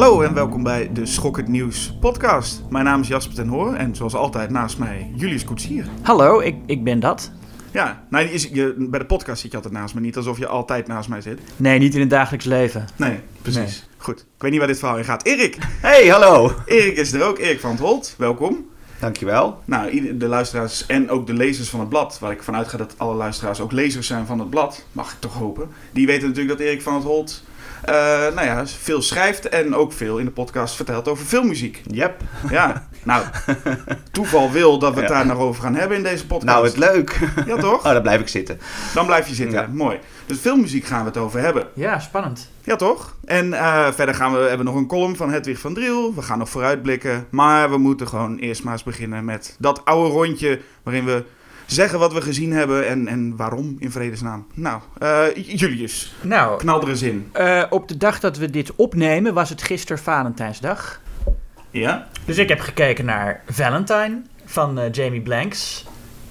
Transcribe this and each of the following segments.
Hallo en welkom bij de Schokkend Nieuws podcast. Mijn naam is Jasper ten Hoor en zoals altijd naast mij Julius Koetsier. Hallo, ik, ik ben dat. Ja, nou, die is, je, bij de podcast zit je altijd naast me, niet alsof je altijd naast mij zit. Nee, niet in het dagelijks leven. Nee, precies. Nee. Goed, ik weet niet waar dit verhaal in gaat. Erik, Hey, hallo. Erik is er ook, Erik van het Holt, welkom. Dankjewel. Nou, de luisteraars en ook de lezers van het blad, waar ik vanuit ga dat alle luisteraars ook lezers zijn van het blad, mag ik toch hopen. Die weten natuurlijk dat Erik van het Holt eh, nou ja, veel schrijft en ook veel in de podcast vertelt over filmmuziek. Yep. Ja, nou, toeval wil dat we het Ja. daar nog over gaan hebben in deze podcast. Nou, het leuk. Ja, toch? Oh, dan blijf ik zitten. Dan blijf je zitten. Ja. Mooi. Dus filmmuziek gaan we het over hebben. Ja, spannend. Ja, toch? En eh, verder gaan we, hebben we nog een column van Hedwig van Driel. We gaan nog vooruitblikken. Maar we moeten gewoon eerst maar eens beginnen met dat oude rondje... waarin we zeggen wat we gezien hebben en, en waarom in vredesnaam. Nou, eh, Julius, Nou, knal er eens in. eh, op de dag dat we dit opnemen was het gisteren Valentijnsdag. Ja? Dus ik heb gekeken naar Valentine van eh, Jamie Blanks.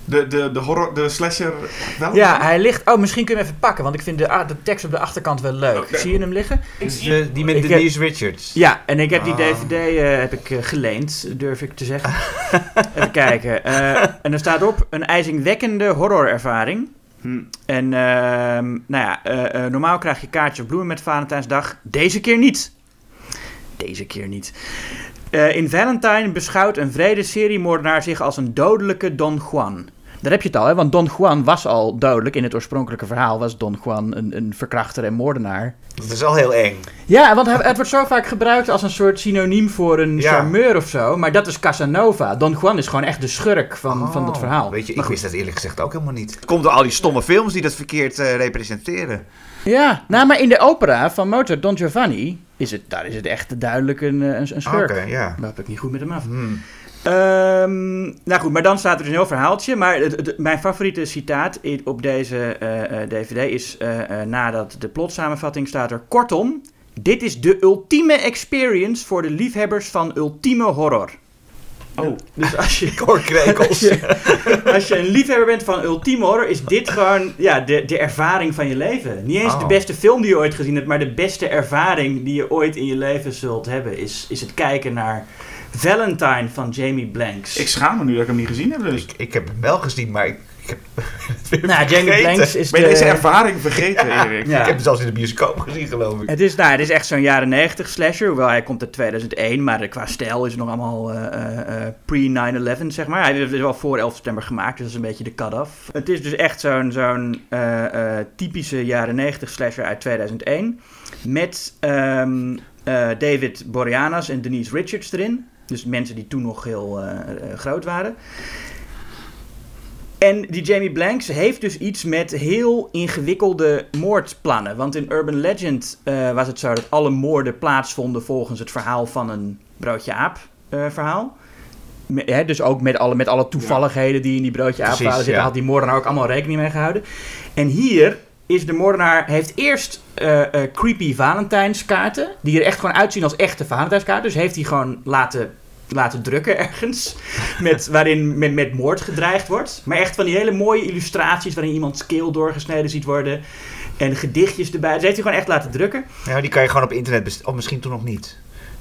De, de, de horror, de slasher wel? Ja, hij ligt... Oh, misschien kun je hem even pakken, want ik vind de, ah, de tekst op de achterkant wel leuk. Zie je hem liggen? Dus, eh, die met Ik heb- Denise Richards. Ja, en ik heb die Ah. DVD eh, heb ik, eh, geleend, durf ik te zeggen. even kijken. Eh, en er staat op een ijzingwekkende horrorervaring. Hm. En ehm, nou ja, eh, eh, normaal krijg je kaartjes of bloemen met Valentijnsdag. Deze keer niet. Deze keer niet. Eh, in Valentine beschouwt een vrede seriemoordenaar zich als een dodelijke Don Juan. Daar heb je het al, hè? want Don Juan was al dodelijk. In het oorspronkelijke verhaal was Don Juan een, een verkrachter en moordenaar. Dat is al heel eng. Ja, want het wordt zo vaak gebruikt als een soort synoniem voor een Ja. charmeur of zo. Maar dat is Casanova. Don Juan is gewoon echt de schurk van, van dat Oh, verhaal. Weet je, ik wist dat eerlijk gezegd ook helemaal niet. Het komt door al die stomme films die dat verkeerd eh, representeren. Ja, nou, maar in de opera van Mozart, Don Giovanni, is het, daar is het echt duidelijk een, eh, een, een schurk. Oké, ja. Daar heb ik niet goed met hem af. Hmm. Ehm, nou goed, maar dan staat er dus een heel verhaaltje. Maar het, het- mijn favoriete citaat op deze eh, eh, DVD is eh, eh, nadat de plotsamenvatting staat er... Kortom, dit is de ultieme experience voor de liefhebbers van ultieme horror. Oh, Dus als je, als je, als je een liefhebber bent van ultieme horror, is dit gewoon ja, de, de ervaring van je leven. Niet eens de Oh. beste film die je ooit gezien hebt, maar de beste ervaring die je ooit in je leven zult hebben, is, is het kijken naar Valentine van Jamie Blanks. ik schaam me nu dat ik hem niet gezien heb. Dus. Ik, ik heb hem wel gezien, maar ik, ik heb nou, Jamie vergeten. Blanks is Ben je de... deze ervaring vergeten, Erik? Ja. Ik heb hem zelfs in de bioscoop gezien, geloof ik. Het is, nou, het is echt zo'n jaren 90 slasher, hoewel hij komt uit 2001, maar qua stijl is het nog allemaal eh, eh, eh, pre-9-11, zeg maar. Hij is wel voor 11 september gemaakt, dus dat is een beetje de cut-off. Het is dus echt zo'n zo'n eh, eh, typische jaren 90 slasher uit 2001, met ehm, eh, David Boreanaz en Denise Richards erin. Dus mensen die toen nog heel eh, eh, groot waren. En die Jamie Blanks heeft dus iets met heel ingewikkelde moordplannen. Want in Urban Legend eh, was het zo dat alle moorden plaatsvonden volgens het verhaal van een broodje aap verhaal. Me- hè, dus ook met alle, met alle toevalligheden die in die broodje aap verhalen zitten, ja. had die moordenaar ook allemaal rekening mee gehouden. En hier is de moordenaar, heeft eerst eh, eh, creepy Valentijnskaarten, die er echt gewoon uitzien als echte Valentijnskaarten. Dus heeft hij gewoon laten, laten drukken ergens, met, waarin met, met moord gedreigd wordt. Maar echt van die hele mooie illustraties waarin iemands keel doorgesneden ziet worden. En gedichtjes erbij. Dus heeft hij gewoon echt laten drukken. Ja, die kan je gewoon op internet bestellen. Of misschien toen nog niet.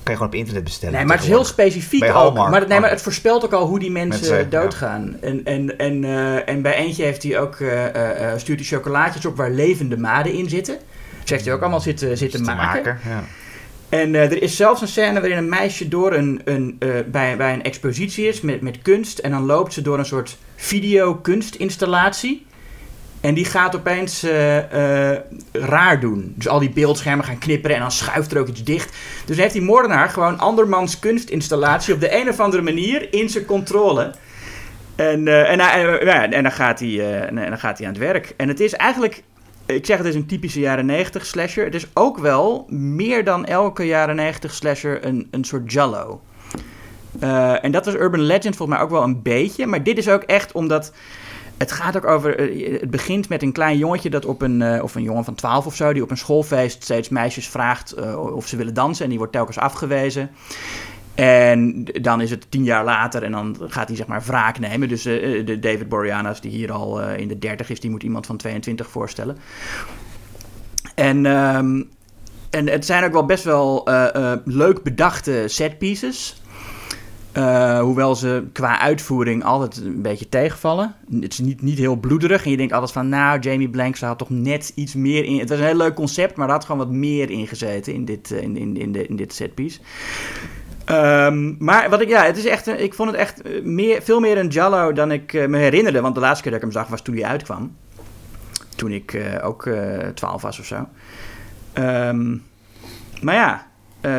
Kan je gewoon op internet bestellen. Nee, maar het is heel specifiek ook. Maar, nee, maar het voorspelt ook al hoe die mensen, Mensen, ja. doodgaan. En, en, en, eh, en bij eentje heeft hij ook, eh, eh, eh, stuurt hij chocolaatjes op waar levende maden in zitten. Dus heeft hij ook allemaal zitten, zitten te maken. Ja. En eh, er is zelfs een scène waarin een meisje door een, een, eh, bij, bij een expositie is met, met kunst. En dan loopt ze door een soort videokunstinstallatie. En die gaat opeens eh, raar doen. Dus al die beeldschermen gaan knipperen en dan schuift er ook iets dicht. Dus heeft die moordenaar gewoon andermans kunstinstallatie op de een of andere manier in zijn controle. En, eh, en, en, dan gaat hij, en dan gaat hij aan het werk. En het is eigenlijk, ik zeg het is een typische jaren 90 slasher. Het is ook wel meer dan elke jaren 90 slasher een, een soort jallo. En dat was Urban Legend volgens mij ook wel een beetje. Maar dit is ook echt omdat. Het gaat ook over. eh, het begint met een klein jongetje dat op een. eh, of een jongen van 12 of zo. die op een schoolfeest steeds meisjes vraagt. eh, of ze willen dansen. En die wordt telkens afgewezen. En dan is het tien jaar later en dan gaat hij zeg maar wraak nemen. Dus de David Boreanaz, die hier al in de 30 is, die moet iemand van 22 voorstellen. En ehm, en het zijn ook wel best wel leuk bedachte setpieces. Eh, hoewel ze qua uitvoering altijd een beetje tegenvallen. Het is niet, niet heel bloederig. En je denkt altijd van, nou, Jamie Blanks had toch net iets meer in. Het was een heel leuk concept, maar er had gewoon wat meer in gezeten in dit, eh, in, in, in, de, in dit setpiece. Ehm, maar wat ik, ja, het is echt, ik vond het echt eh, meer, veel meer een Jallo dan ik me herinnerde. Want de laatste keer dat ik hem zag was toen hij uitkwam. Toen ik ook eh 12 was of zo. Ehm, maar ja,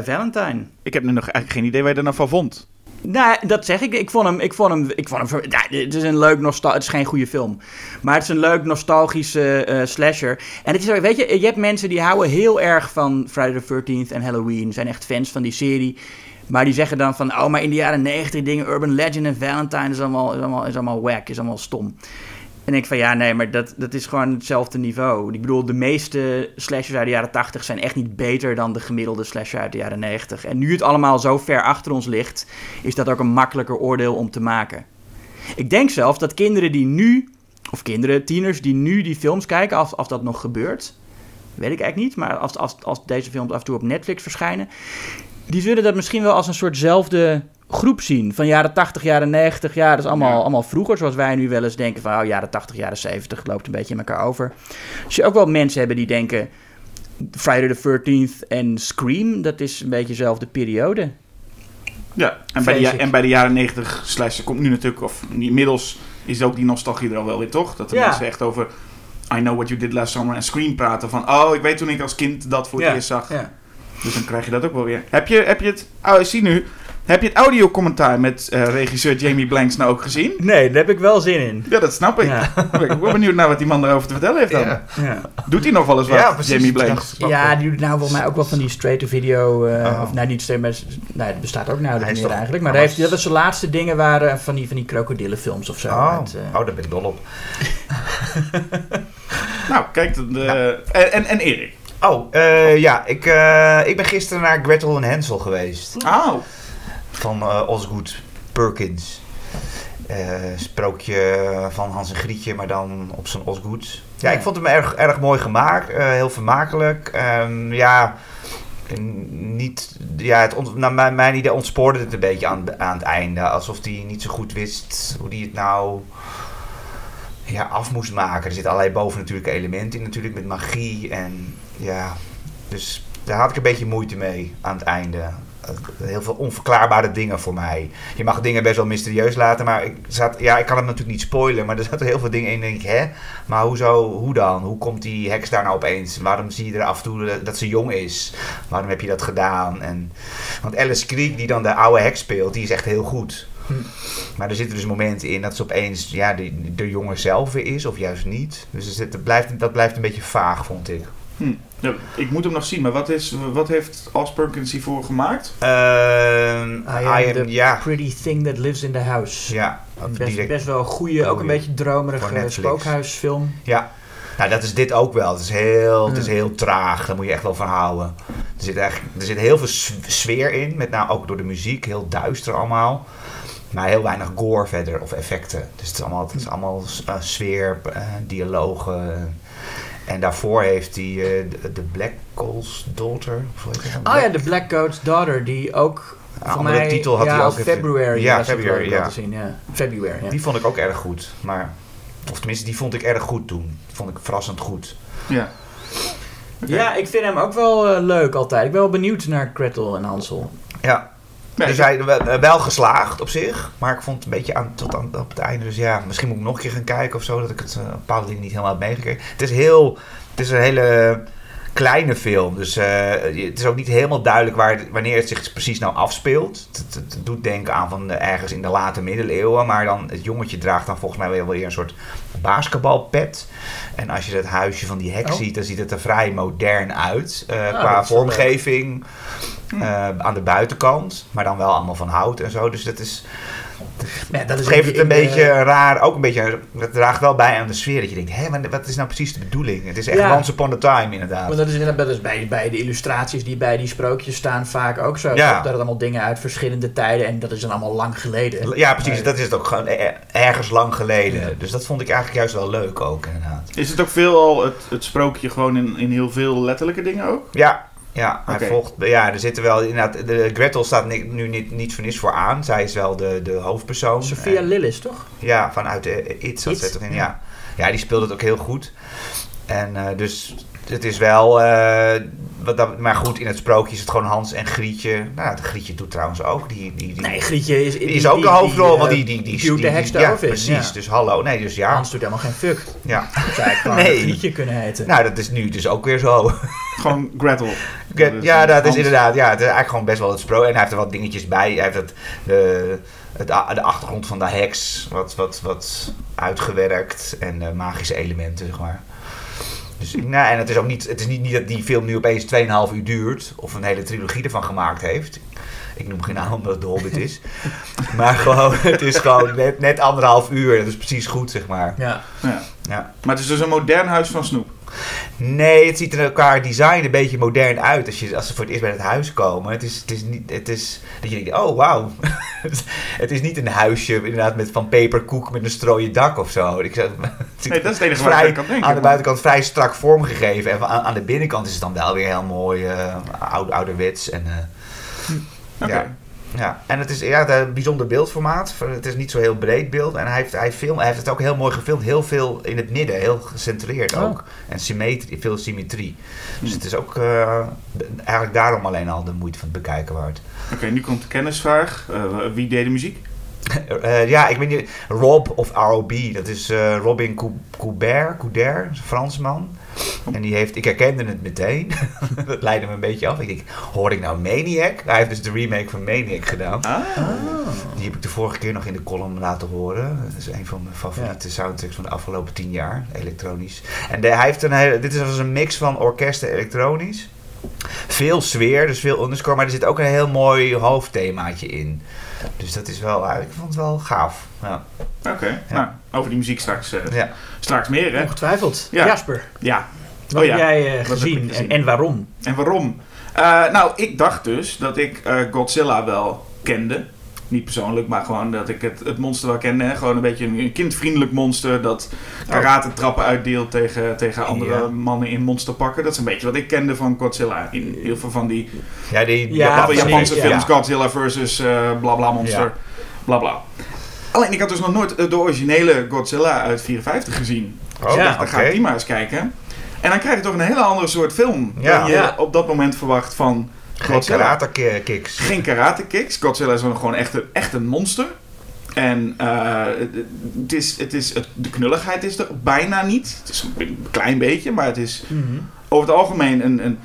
Valentine. Ik heb nu nog eigenlijk geen idee waar je er nou van vond. Nou, dat zeg ik. Ik vond hem. Ik vond hem. Ik vond hem het is een leuk nostal. Het is geen goede film. Maar het is een leuk nostalgische eh, slasher. En het is weet je, je hebt mensen die houden heel erg van Friday the 13th en Halloween. Zijn echt fans van die serie. Maar die zeggen dan van, oh, maar in de jaren 90 dingen, Urban Legend en Valentine is allemaal, is allemaal, is allemaal wack, is allemaal stom. En ik van ja, nee, maar dat, dat is gewoon hetzelfde niveau. Ik bedoel, de meeste slashers uit de jaren 80 zijn echt niet beter dan de gemiddelde slasher uit de jaren 90. En nu het allemaal zo ver achter ons ligt, is dat ook een makkelijker oordeel om te maken. Ik denk zelf dat kinderen die nu, of kinderen, tieners die nu die films kijken, als, als dat nog gebeurt, weet ik eigenlijk niet, maar als, als, als deze films af en toe op Netflix verschijnen, die zullen dat misschien wel als een soortzelfde groep zien. Van jaren 80, jaren 90. Ja, dat is allemaal, Ja. allemaal vroeger. Zoals wij nu wel eens denken van oh, jaren 80, jaren 70. Loopt een beetje in elkaar over. Als je ook wel mensen hebben die denken... Friday the 13th en Scream, dat is een beetje dezelfde periode. Ja, en bij, de, en bij de jaren 90 slash komt nu natuurlijk, of inmiddels is ook die nostalgie er al wel weer, toch? Dat de Ja. mensen echt over I Know What You Did Last Summer en Scream praten. Van, oh, ik weet toen ik als kind dat voor het eerst zag. Dus dan krijg je dat ook wel weer. Heb je, heb je het, oh, ik zie nu, heb je het audiocommentaar met eh, regisseur Jamie Blanks nou ook gezien? Nee, daar heb ik wel zin in. Ja, dat snap ik. Ja. Ik ben benieuwd naar wat die man daarover te vertellen heeft dan. Ja. Ja. Doet hij nog wel eens wat, Ja, precies. Jamie Blanks? Ja, die doet nou volgens mij ook wel van die straight-to-video. eh Oh. Of nou, niet straight, maar nee, het bestaat ook nou meer toch- eigenlijk. Maar heeft, dat was zijn laatste dingen waren van die, van die krokodillenfilms of zo. Oh, Met, eh, oh, daar ben ik dol op. Nou, kijk, de, en, en, en Erik. Oh, eh, ja, ik, eh, ik ben gisteren naar Gretel en Hansel geweest. Oh, Van eh, Osgood Perkins. Eh, sprookje van Hans en Grietje, maar dan op zijn Osgood. Ja, ik vond hem erg, erg mooi gemaakt. eh, heel vermakelijk. Ehm, ja, niet, ja het ont, naar mijn, mijn idee ontspoorde het een beetje aan, aan het einde. Alsof hij niet zo goed wist hoe hij het nou ja, af moest maken. Er zitten allerlei bovennatuurlijke elementen in natuurlijk met magie. En ja, dus daar had ik een beetje moeite mee aan het einde. Heel veel onverklaarbare dingen voor mij. Je mag dingen best wel mysterieus laten, maar ik, zat, ja, ik kan het natuurlijk niet spoilen. Maar er zaten heel veel dingen in. Denk ik, hè? Maar hoezo, hoe dan? Hoe komt die heks daar nou opeens? Waarom zie je er af en toe dat- ze jong is? Waarom heb je dat gedaan? En, want Alice Creek, die dan de oude heks speelt, die is echt heel goed. Maar er zitten dus momenten in dat ze opeens ja, de, de jongen zelf is, of juist niet. Dus er zit, blijft, dat blijft een beetje vaag, vond ik. Hm. Ja, ik moet hem nog zien, maar wat, is, wat heeft Os Perkins hiervoor gemaakt? Ehm, I am I am, the pretty thing that lives in the house. ja, Best, best wel een goede, ook een beetje dromerige spookhuisfilm. Ja, nou dat is dit ook wel. Het is heel, het is heel traag, daar moet je echt wel van houden. Er zit, echt, er zit heel veel sfeer in, met nou ook door de muziek, heel duister allemaal. Maar heel weinig gore verder, of effecten. Dus het is allemaal, het is allemaal eh, sfeer, eh, dialogen. En daarvoor heeft hij eh, de, de Black Coal's Daughter. Oh ja, The Black Goat's Daughter, die ook Een voor andere mij, titel had ja, hij ook. February. Ja, February, ja. te zien, ja. February, ja. Die vond ik ook erg goed. Maar, of tenminste, die vond ik erg goed toen. Die vond ik verrassend goed. Ja. Ja, ik vind hem ook wel eh, leuk altijd. Ik ben wel benieuwd naar Gretel en Hansel. Ja, Nee, dus hij wel, wel geslaagd op zich, maar ik vond het een beetje aan, tot aan op het einde. Dus ja, misschien moet ik nog een keer gaan kijken of zo, dat ik het eh, bepaalde dingen niet helemaal heb meegekregen. Het is heel, het is een hele kleine film, dus eh, het is ook niet helemaal duidelijk waar, wanneer het zich precies nou afspeelt. Het, het- het doet denken aan van eh, ergens in de late middeleeuwen, maar dan het jongetje draagt dan volgens mij wel weer een soort basketbalpet. En als je het huisje van die heks Oh. ziet, dan ziet het er vrij modern uit eh, dat qua wel eh, aan de buitenkant, maar dan wel allemaal van hout en zo. Dus dat is. Ja, Dat is geeft het de- een beetje raar, ook een beetje. Dat draagt wel bij aan de sfeer. Dat je denkt, hé, maar wat is nou precies de bedoeling? Het is echt Ja. once upon a time, inderdaad. Want dat is inderdaad dat is bij, bij de illustraties die bij die sprookjes staan vaak ook zo. Ja. Dat het allemaal dingen uit verschillende tijden en dat is dan allemaal lang geleden. Ja, precies. Maar- Dat is het ook gewoon eh, ergens lang geleden. Ja. Dus dat vond ik eigenlijk juist wel leuk ook, inderdaad. Is het ook veelal het, het sprookje gewoon in, in heel veel letterlijke dingen ook? Ja, Ja, hij volgt. Ja, er zitten wel inderdaad. De Gretel staat ni- nu niet, niet voor niets voor aan. Zij is wel de, de hoofdpersoon. Sophia En- Lillis, toch? Ja, vanuit uh, It zat ze toch in. ja. Ja. die speelt het ook heel goed. En eh, dus het is wel. eh, wat dat, maar goed, in het sprookje is het gewoon Hans en Grietje. Nou, de Grietje doet trouwens ook. Die, die, die, Nee, Grietje is... die is ook een hoofdrol. want die, die, die, duwt die- de heks die- de Ja, precies. ja. Dus hallo. Nee, dus ja. Hans doet helemaal geen fuck. ja. Dat zou eigenlijk gewoon Nee. Grietje kunnen heten. Nou, dat is nu dus ook weer zo. Gewoon Gretel. Get- Dus ja, dat is inderdaad. Ja, het is eigenlijk gewoon best wel het spro. En hij heeft er wat dingetjes bij. Hij heeft het, de, het, de achtergrond van de heks wat, wat, wat uitgewerkt. En eh, magische elementen, zeg maar. Dus, nou, en het is ook niet, het is niet, niet dat die film nu opeens 2,5 uur duurt. Of een hele trilogie ervan gemaakt heeft. Ik noem geen naam omdat het de Hobbit is. maar gewoon, het is gewoon net, net anderhalf uur. Dat is precies goed, zeg maar. Ja. Ja. Ja. Maar het is dus een modern huis van snoep. Nee, het ziet er elkaar design een beetje modern uit als, je, als ze voor het eerst bij het huis komen. Het is, het is niet, het is dat je denkt, oh wauw. het is niet een huisje inderdaad met van peperkoek met een strooien dak of zo. Ik, zeg- het ziet Nee, dat is het enige vrij, aan denken. de buitenkant vrij strak vormgegeven. En aan, aan de binnenkant is het dan wel weer heel mooi oude, ouderwets. En, eh, Oké. ja. Ja, en het is ja, een bijzonder beeldformaat. Het is niet zo heel breed beeld. En hij heeft, hij, film, hij heeft het ook heel mooi gefilmd. Heel veel in het midden, heel gecentreerd Oh. ook. En symmetrie, veel symmetrie. Dus Hmm. het is ook eh, eigenlijk daarom alleen al de moeite van het bekijken waard. Oké, nu komt de kennisvraag. Eh, wie deed de muziek? Eh, ja, ik weet niet. Rob of ROB, dat is eh, Robin Cou- Coubert, Coudert, een Fransman. En die heeft, ik herkende het meteen. dat leidde me een beetje af. Ik denk, hoorde ik nou Maniac? Hij heeft dus de remake van Maniac gedaan. Ah. Die heb ik de vorige keer nog in de column laten horen. Dat is een van mijn favoriete soundtracks van de afgelopen tien jaar, elektronisch. En de, hij heeft een hele, dit is een mix van orkest en elektronisch. Veel sfeer, dus veel underscore, maar er zit ook een heel mooi hoofdthemaatje in. Dus dat is wel, ik vond het wel gaaf. Ja. Oké, nou, over die muziek straks, eh, Ja. straks meer, hè? Ongetwijfeld. Ja. Jasper, Ja. wat Oh ja. heb jij eh, heb ik gezien, gezien? En, en waarom? En waarom? Eh, nou, ik dacht dus dat ik eh, Godzilla wel kende. Niet persoonlijk, maar gewoon dat ik het, het monster wel kende. Hè? Gewoon een beetje een, een kindvriendelijk monster dat karate trappen uitdeelt tegen, tegen andere Ja. mannen in monsterpakken. Dat is een beetje wat ik kende van Godzilla. In heel veel van die Ja, die Ja, Japanse ja. films. Godzilla versus eh bla bla monster. Ja. Bla bla. Alleen ik had dus nog nooit eh, de originele Godzilla uit 54 gezien. Oh, Ja, Dus dan ga oké. ik die maar eens kijken. En dan krijg je toch een hele andere soort film Ja. dan je Ja. op dat moment verwacht van Geen karate ki- kicks. Geen karate kicks. Godzilla is gewoon echt een, echt een monster. En eh, het is, het is, het, de knulligheid is er bijna niet. Het is een klein beetje, maar het is over het algemeen een, een,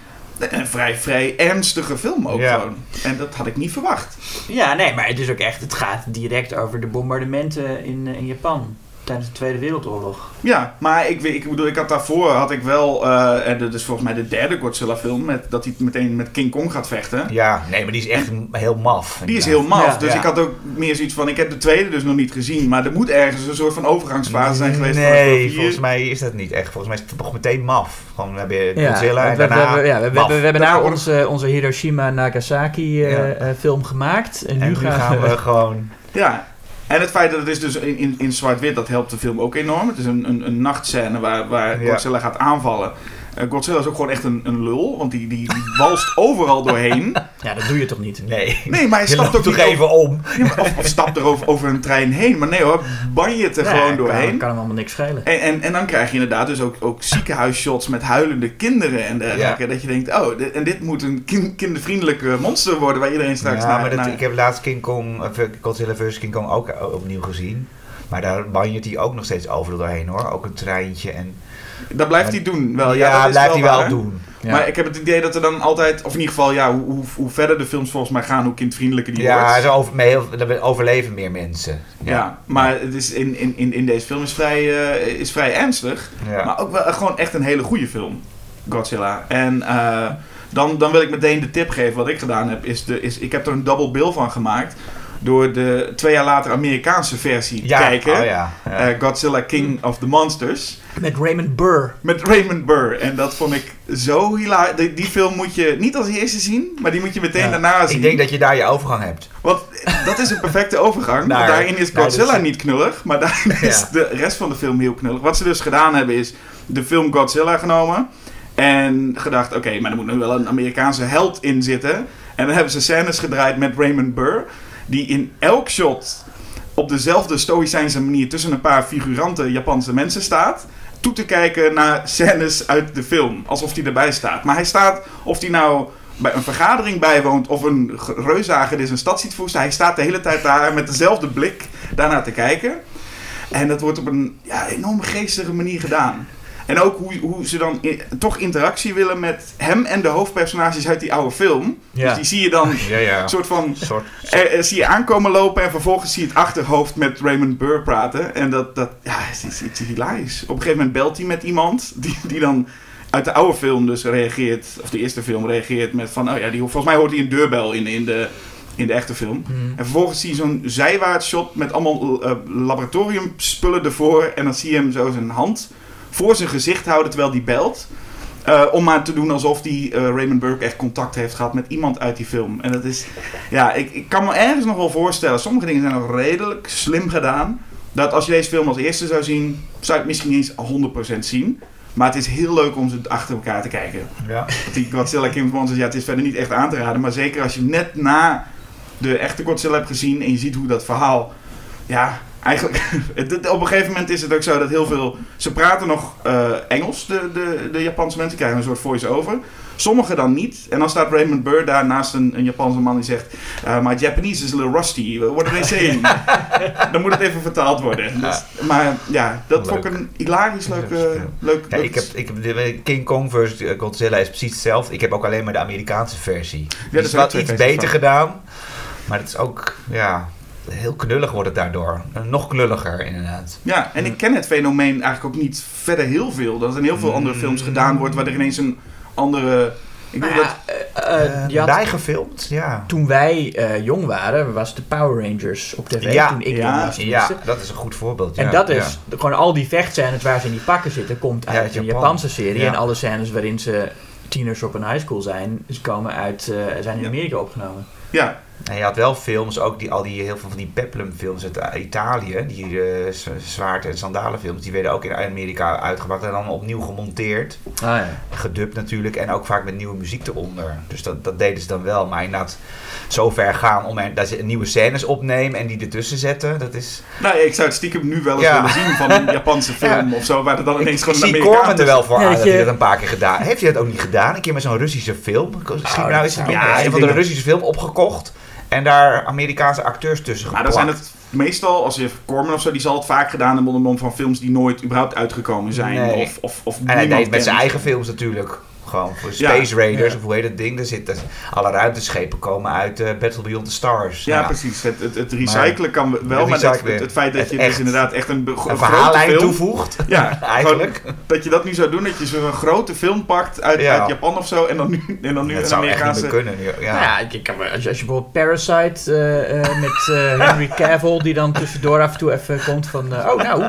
een vrij, vrij ernstige film ook Ja. gewoon. En dat had ik niet verwacht. Ja, nee, maar het is ook echt, het gaat direct over de bombardementen in, eh, in Japan tijdens de Tweede Wereldoorlog. Ja, maar ik, weet- ik bedoel, ik had daarvoor had ik wel, eh, en dat is volgens mij de derde Godzilla film, met, dat hij meteen met King Kong gaat vechten. Ja, nee, maar die is echt heel maf. Die is heel maf, Ja. dus Ja. ik had ook meer zoiets van, ik heb de tweede dus nog niet gezien, maar er moet ergens een soort van overgangsfase zijn geweest. Nee, volgens mij is dat niet echt. Volgens mij is het toch meteen maf. Gewoon, we hebben Godzilla en we- daarna we, ja, we, we, hebben Dat nou onze, onze Hiroshima Nagasaki eh, Ja. eh, film gemaakt. En nu, En nu gaan we gewoon... Ja, en het feit dat het is dus in, in, in zwart-wit, dat helpt de film ook enorm. Het is een, een, een nachtscène waar, waar. Godzilla gaat aanvallen. Eh, Godzilla is ook gewoon echt een, een lul, want die, die, die walst overal doorheen. Ja, dat doe je toch niet? Nee. Nee, maar hij Je stapt loopt ook toch even om. Ja, maar of, of stapt er over, over een trein heen. Maar nee hoor, ban je het er Ja, gewoon kan- doorheen. Kan, hem allemaal niks schelen. En, en, en dan krijg je inderdaad dus ook, ook ziekenhuisshots met huilende kinderen en dergelijke. Dat je denkt, oh, dit- en dit moet een kin- kindervriendelijke monster worden waar iedereen straks Ja, naar... maar dat, naar- ik heb laatst King Kong, eh, Godzilla vs. King Kong ook eh, opnieuw gezien. Maar daar banjert hij ook nog steeds overal doorheen hoor. Ook een treintje en... Dat blijft hij doen wel. Ja, ja, dat blijft hij wel doen. Ja. Maar ik heb het idee dat er dan altijd, of in ieder geval, ja, hoe, hoe, hoe verder de films volgens mij gaan, hoe kindvriendelijker die Ja, wordt. ze over, heel, er overleven meer mensen. Ja, maar het is in, in, in, deze film is vrij, eh, is vrij ernstig. Ja. Maar ook wel gewoon echt een hele goede film. Godzilla. En eh, dan, dan wil ik meteen de tip geven. Wat ik gedaan heb, is, de, is ik heb er een double bill van gemaakt. Door de twee jaar later Amerikaanse versie te ja. kijken. Oh, ja. Ja. Eh, Godzilla King of the Monsters. Met Raymond Burr. Met Raymond Burr. En dat vond ik zo hilarisch. Die, die film moet je niet als eerste zien, maar die moet je meteen Ja. daarna zien. ik denk dat je daar je overgang hebt. Want dat is een perfecte overgang. Want daarin is naar Godzilla niet knullig, maar daarin is Ja. de rest van de film heel knullig. Wat ze dus gedaan hebben is de film Godzilla genomen En gedacht, oké, maar er moet nu wel een Amerikaanse held in zitten. En dan hebben ze scènes gedraaid met Raymond Burr. Die in elk shot op dezelfde stoïcijnse manier tussen een paar figurante Japanse mensen staat. Toe te kijken naar scènes uit de film. Alsof hij erbij staat. Maar hij staat, of hij nou bij een vergadering bijwoont of een ge- reuszager die zijn stad ziet voesten. Hij staat de hele tijd daar met dezelfde blik daarnaar te kijken. En dat wordt op een ja, enorm geestige manier gedaan. En ook hoe, hoe ze dan toch interactie willen met hem en de hoofdpersonages uit die oude film. Ja. Dus die zie je dan Ja, ja. een soort van soort, eh, zie je aankomen lopen en vervolgens zie je het achterhoofd met Raymond Burr praten. En dat, dat ja, het is, het is hilarisch. Op een gegeven moment belt hij met iemand die, die dan uit de oude film dus reageert, of de eerste film reageert met van, oh ja, die, volgens mij hoort hij een deurbel in, in, de, in de echte film. Hmm. En vervolgens zie je zo'n zijwaarts shot met allemaal eh, laboratoriumspullen ervoor. En dan zie je hem zo zijn hand voor zijn gezicht houden terwijl hij belt. Eh, om maar te doen alsof die eh, Raymond Burke echt contact heeft gehad met iemand uit die film. En dat is, ja, ik, ik kan me ergens nog wel voorstellen. Sommige dingen zijn nog redelijk slim gedaan. Dat als je deze film als eerste zou zien, zou je het misschien niet eens 100% zien. Maar het is heel leuk om ze achter elkaar te kijken. ja. Die Godzilla King of Monsters, ja, het is verder niet echt aan te raden. Maar zeker als je net na de echte Godzilla hebt gezien en je ziet hoe dat verhaal... Ja, eigenlijk... op een gegeven moment is het ook zo dat heel veel... Ze praten nog eh, Engels, de, de, de Japanse mensen krijgen een soort voice-over. Sommigen dan niet. En dan staat Raymond Burr daar naast een, een Japanse man die zegt... Uh, my Japanese is a little rusty. What are they saying? dan moet het even vertaald worden. Dus, maar ja, dat vond ik Leuk. een hilarisch leuk... eh, leuk, Ja, leuk- ik heb, ik heb de, King Kong versus Godzilla is precies hetzelfde. Ik heb ook alleen maar de Amerikaanse versie. Die er is twee iets beter van. gedaan. Maar het is ook, ja, heel knullig wordt het daardoor. Nog knulliger inderdaad. Ja, en ik ken het fenomeen eigenlijk ook niet verder heel veel. Dat er in heel veel andere films gedaan wordt waar er ineens een andere. Ik bedoel ja, dat. eh, eh, Eh, je had- bijgefilmd, ja. toen wij eh, jong waren, was de Power Rangers op tv. Ja, toen ik ja, was. Ja, dat is een goed voorbeeld. En ja, dat ja. is gewoon al die vechtscènes waar ze in die pakken zitten, komt uit een Japan. Japanse serie. Ja. En alle scènes waarin ze tieners op een high school zijn, ze komen uit, eh, zijn in Ja. Amerika opgenomen. Ja, En je had wel films, ook die, al die, heel veel van die peplumfilms uit Italië, die eh, z- zwaard- en sandalenfilms, die werden ook in Amerika uitgebracht en dan opnieuw gemonteerd. Ah, ja. Gedubt natuurlijk en ook vaak met nieuwe muziek eronder. Dus dat, dat deden ze dan wel. Maar inderdaad, zo ver gaan om dat ze nieuwe scènes opnemen en die ertussen zetten, dat is... nou, ik zou het stiekem nu wel eens Ja. willen zien van een Japanse film of zo, waar er dan ineens Ik, gewoon ik een zie Amerikaan Corman er wel voor Ja, aan dat hij je- dat een paar keer gedaan Heeft hij dat ook niet gedaan? Een keer met zo'n Russische film? Misschien Oh, nou dat is het zou- ja, ja, ik een van dat- Russische film opgekocht en daar Amerikaanse acteurs tussen geplakt. dan zijn het meestal, als je Corman of zo, die zal het vaak gedaan hebben onder van films die nooit überhaupt uitgekomen zijn. Nee. Of, of, of En hij deed met zijn eigen films natuurlijk. Gewoon voor Ja. Space Raiders, Ja. of hoe heet dat ding? Daar zitten alle ruimteschepen komen uit eh, Battle Beyond the Stars. Ja, Nou, precies. Het, het, het recyclen kan wel, Het maar het, het, het feit dat Het je dus inderdaad echt een, Een grote verhaallijn film... toevoegt. Ja, Eigenlijk. gewoon Dat je dat nu zou doen, dat je zo'n grote film pakt uit, Ja. uit Japan of zo en dan nu, en dan nu dat zou echt niet kunnen. Ja. Nou ja, ik, ik kan als, je, als je bijvoorbeeld Parasite eh, eh, met eh, Henry Cavill, die dan tussendoor af en toe even komt van, eh, oh nou,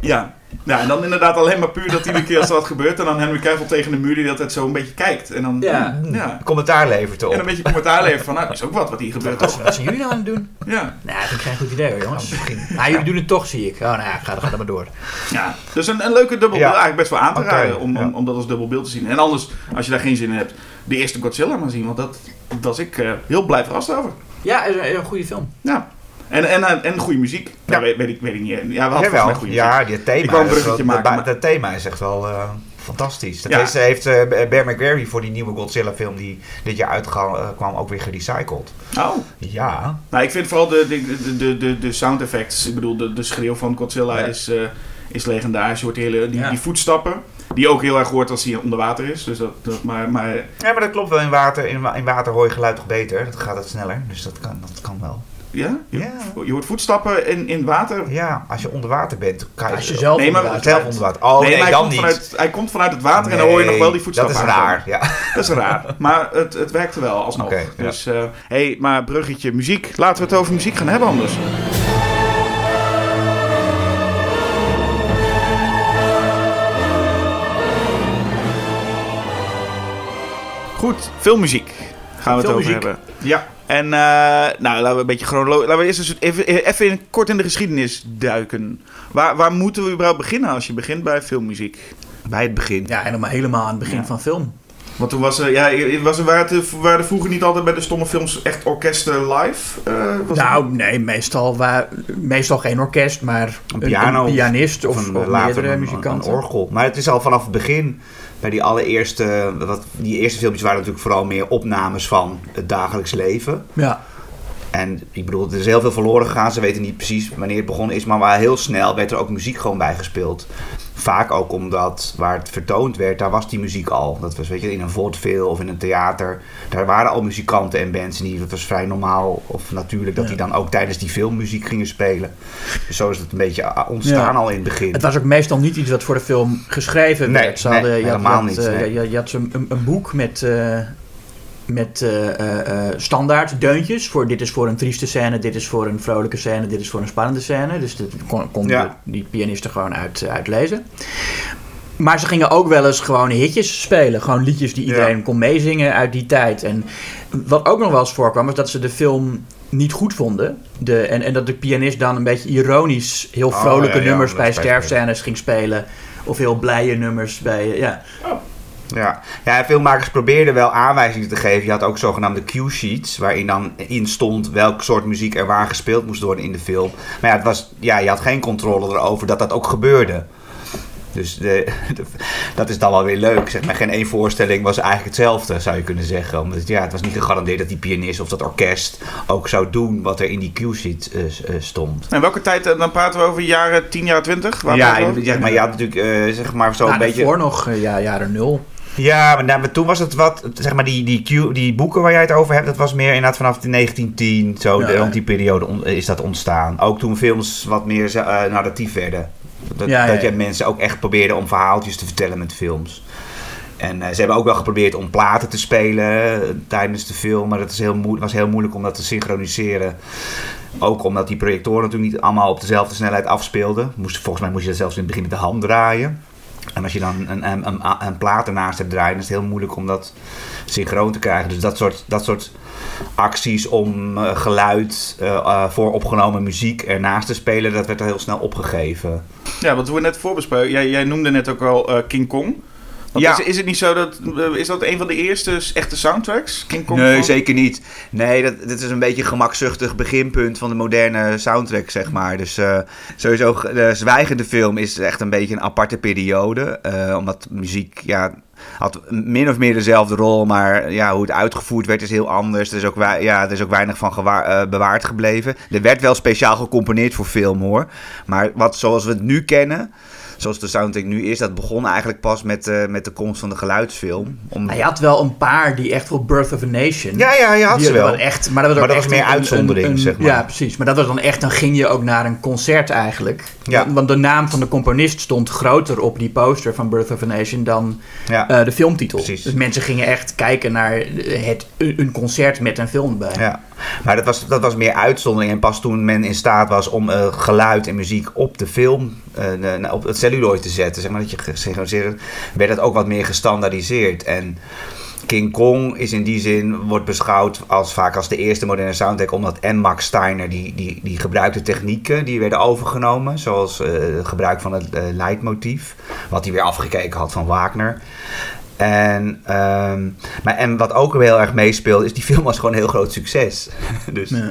Ja. Ja, en dan inderdaad alleen maar puur dat iedere keer als er wat gebeurt en dan Henry Cavill tegen de muur die dat het zo een beetje kijkt. En dan, Ja. ja. Commentaar levert En erop. een beetje commentaar leveren van, nou, dat is ook wat wat hier gebeurt. wat, wat zijn jullie nou aan het doen? Ja, Nou, dat vind ik geen goed idee hoor, jongens. Misschien. Nou, jullie doen het toch, zie ik. Oh, nou ja, ga, ga dan maar door. ja. Dus een, een leuke dubbelbeeld, Ja. eigenlijk best wel aan te raden om, om, dat als dubbelbeeld te zien. En anders, als je daar geen zin in hebt, de eerste Godzilla maar zien, want dat was ik eh, heel blij verrast over. Ja, is een, een goede film. Ja. En, en, en, goede muziek. Ja. Ja. weet, ik, weet ik niet. Ja, we hadden Jawel, goede muziek. ja, die thema, Ik wou een is wel- bruggetje dat- maken, maar- Dat thema is echt wel eh, fantastisch. Dat Ja. heeft, heeft eh, Bear McGarry voor die nieuwe Godzilla film die dit jaar uitkwam ook weer gerecycled. Oh. Ja, Nou, ik vind vooral de, de, de, de, de sound effects. Ik bedoel, de, de schreeuw van Godzilla Ja. is, eh, is legendarisch. Je hoort die, hele, die, Ja. die voetstappen. Die ook heel erg hoort als hij onder water is. Dus dat, dat, maar, maar Ja, maar dat klopt wel. In water, in, in water hoor je geluid toch beter? Dat gaat het sneller. Dus dat kan, dat kan wel. Ja? Je, Ja. je hoort voetstappen in, in water. Ja, als je onder water bent, kan je, Als je zelf Nee, maar- onder water zelf bent. onder water. Oh nee, maar hij, dan komt niet. Vanuit, hij komt vanuit het water en dan hoor je nog wel die voetstappen Dat is raar. Ja. Dat is raar. Maar het, het werkte wel alsnog. Oké, ja. dus, eh hey, maar bruggetje muziek. Laten we het over muziek gaan hebben anders. Goed, filmmuziek gaan we het over hebben. Ja. En eh, nou, laten we een beetje chronologisch. Laten we eerst eens even, even in, kort in de geschiedenis duiken. Waar, waar moeten we überhaupt beginnen als je begint bij filmmuziek? bij het begin. Ja, helemaal, helemaal aan het begin Ja. van film. Want toen was er, ja, was er, waren, er, waren er vroeger niet altijd bij de stomme films echt orkesten live? Eh, was Nou, nee, meestal, wa- meestal geen orkest, maar Een piano pianist of, Of, een, of later meerdere een, een, muzikanten. een orgel. Maar het is al vanaf het begin, bij die allereerste, wat, die eerste filmpjes waren natuurlijk vooral meer opnames van het dagelijks leven. Ja, En ik bedoel, er is heel veel verloren gegaan. Ze weten niet precies wanneer het begonnen is. Maar wel heel snel werd er ook muziek gewoon bij gespeeld. Vaak ook omdat waar het vertoond werd, daar was die muziek al. Dat was weet je, in een vaudeville of in een theater. Daar waren al muzikanten en bands. Die, het was vrij normaal of natuurlijk dat Ja. die dan ook tijdens die film muziek gingen spelen. Dus zo is het een beetje ah, ontstaan Ja. al in het begin. het was ook meestal niet iets wat voor de film geschreven Nee, werd. Ze nee, hadden, helemaal had, niet, nee. je, je had een, een, een boek met, eh, met eh, standaard deuntjes. Voor, dit is voor een trieste scène, dit is voor een vrolijke scène, dit is voor een spannende scène. Dus dat kon, konden Ja. die pianisten gewoon uit, uitlezen. Maar ze gingen ook wel eens gewoon hitjes spelen. Gewoon liedjes die iedereen Ja. kon meezingen uit die tijd. En wat ook nog wel eens voorkwam, was dat ze de film niet goed vonden. De, en, en dat de pianist dan een beetje ironisch heel Oh, vrolijke ja, nummers bij sterfscènes ging spelen. Of heel blije nummers bij... Ja, Ja. ja, filmmakers probeerden wel aanwijzingen te geven. Je had ook zogenaamde cue sheets, waarin dan in stond welk soort muziek er waar gespeeld moest worden in de film. Maar ja, het was, ja je had geen controle erover dat dat ook gebeurde. Dus de, de- dat is dan wel weer leuk. Zeg maar. Geen één voorstelling was eigenlijk hetzelfde, zou je kunnen zeggen. Omdat het, ja, het was niet gegarandeerd dat die pianist of dat orkest ook zou doen wat er in die cue sheet eh, eh, stond. En welke tijd, eh, dan praten we over jaren 10 jaar 20? Waar Ja, zeg maar je had natuurlijk eh, zeg maar zo nou, een beetje... daarvoor nog, ja, jaren nul. Ja, maar, nou, maar toen was het wat, zeg maar, die, die, Q- die boeken waar jij het over hebt, dat was meer inderdaad vanaf de 1910, zo, Ja, de, ja. rond die periode on- is dat ontstaan. Ook toen films wat meer eh, narratief werden. Dat, Ja, dat je mensen ook echt probeerden om verhaaltjes te vertellen met films. En eh, ze hebben ook wel geprobeerd om platen te spelen eh, tijdens de film, maar dat is heel was heel moeilijk om dat te synchroniseren. Ook omdat die projectoren natuurlijk niet allemaal op dezelfde snelheid afspeelden. Moest, volgens mij moest je dat zelfs in het begin met de hand draaien. En als je dan een, een, een, plaat ernaast hebt draaien, is het heel moeilijk om dat synchroon te krijgen. Dus dat soort, dat soort acties om eh, geluid eh, eh, voor opgenomen muziek ernaast te spelen, dat werd al heel snel opgegeven. Ja, wat we net voorbesproken. Jij, jij noemde net ook al King Kong. Want Ja. is, is het niet zo dat... eh, Is dat een van de eerste echte soundtracks? King Kong? Nee, van? zeker niet. Nee, dat, dit is een beetje een gemakzuchtig beginpunt van de moderne soundtrack, zeg maar. Dus eh, sowieso, de zwijgende film is echt een beetje een aparte periode. eh, omdat muziek, ja, had min of meer dezelfde rol, maar ja, hoe het uitgevoerd werd is heel anders. Er is ook, ja, er is ook weinig van bewaard gebleven. Er werd wel speciaal gecomponeerd voor film, hoor. Maar wat zoals we het nu kennen... Zoals de soundtrack nu is, dat begon eigenlijk pas met, eh, met de komst van de geluidsfilm. Om... Je had wel een paar die echt voor Birth of a Nation... Ja, ja, je had ze wel. Echt, maar dat was, Maar ook dat was echt meer een- uitzondering, een- zeg maar. Ja, precies. Maar dat was dan echt, dan ging je ook naar een concert eigenlijk. Ja. Want- Want de naam van de componist stond groter op die poster van Birth of a Nation dan Ja. eh, de filmtitel. Precies. Dus mensen gingen echt kijken naar het, een concert met een film erbij. Ja, maar dat was, dat was meer uitzondering. En pas toen men in staat was om eh, geluid en muziek op de film, eh, op het celluloid te zetten, zeg maar dat je gesynchroniseerd, werd het ook wat meer gestandaardiseerd. En King Kong is in die zin, wordt beschouwd als vaak als de eerste moderne soundtrack, omdat en Max Steiner, die, die, die gebruikte technieken, die werden overgenomen, zoals eh, het gebruik van het eh, leidmotief, wat hij weer afgekeken had van Wagner. En, ehm, maar, en wat ook heel erg meespeelt, is die film was gewoon een heel groot succes. dus Ja.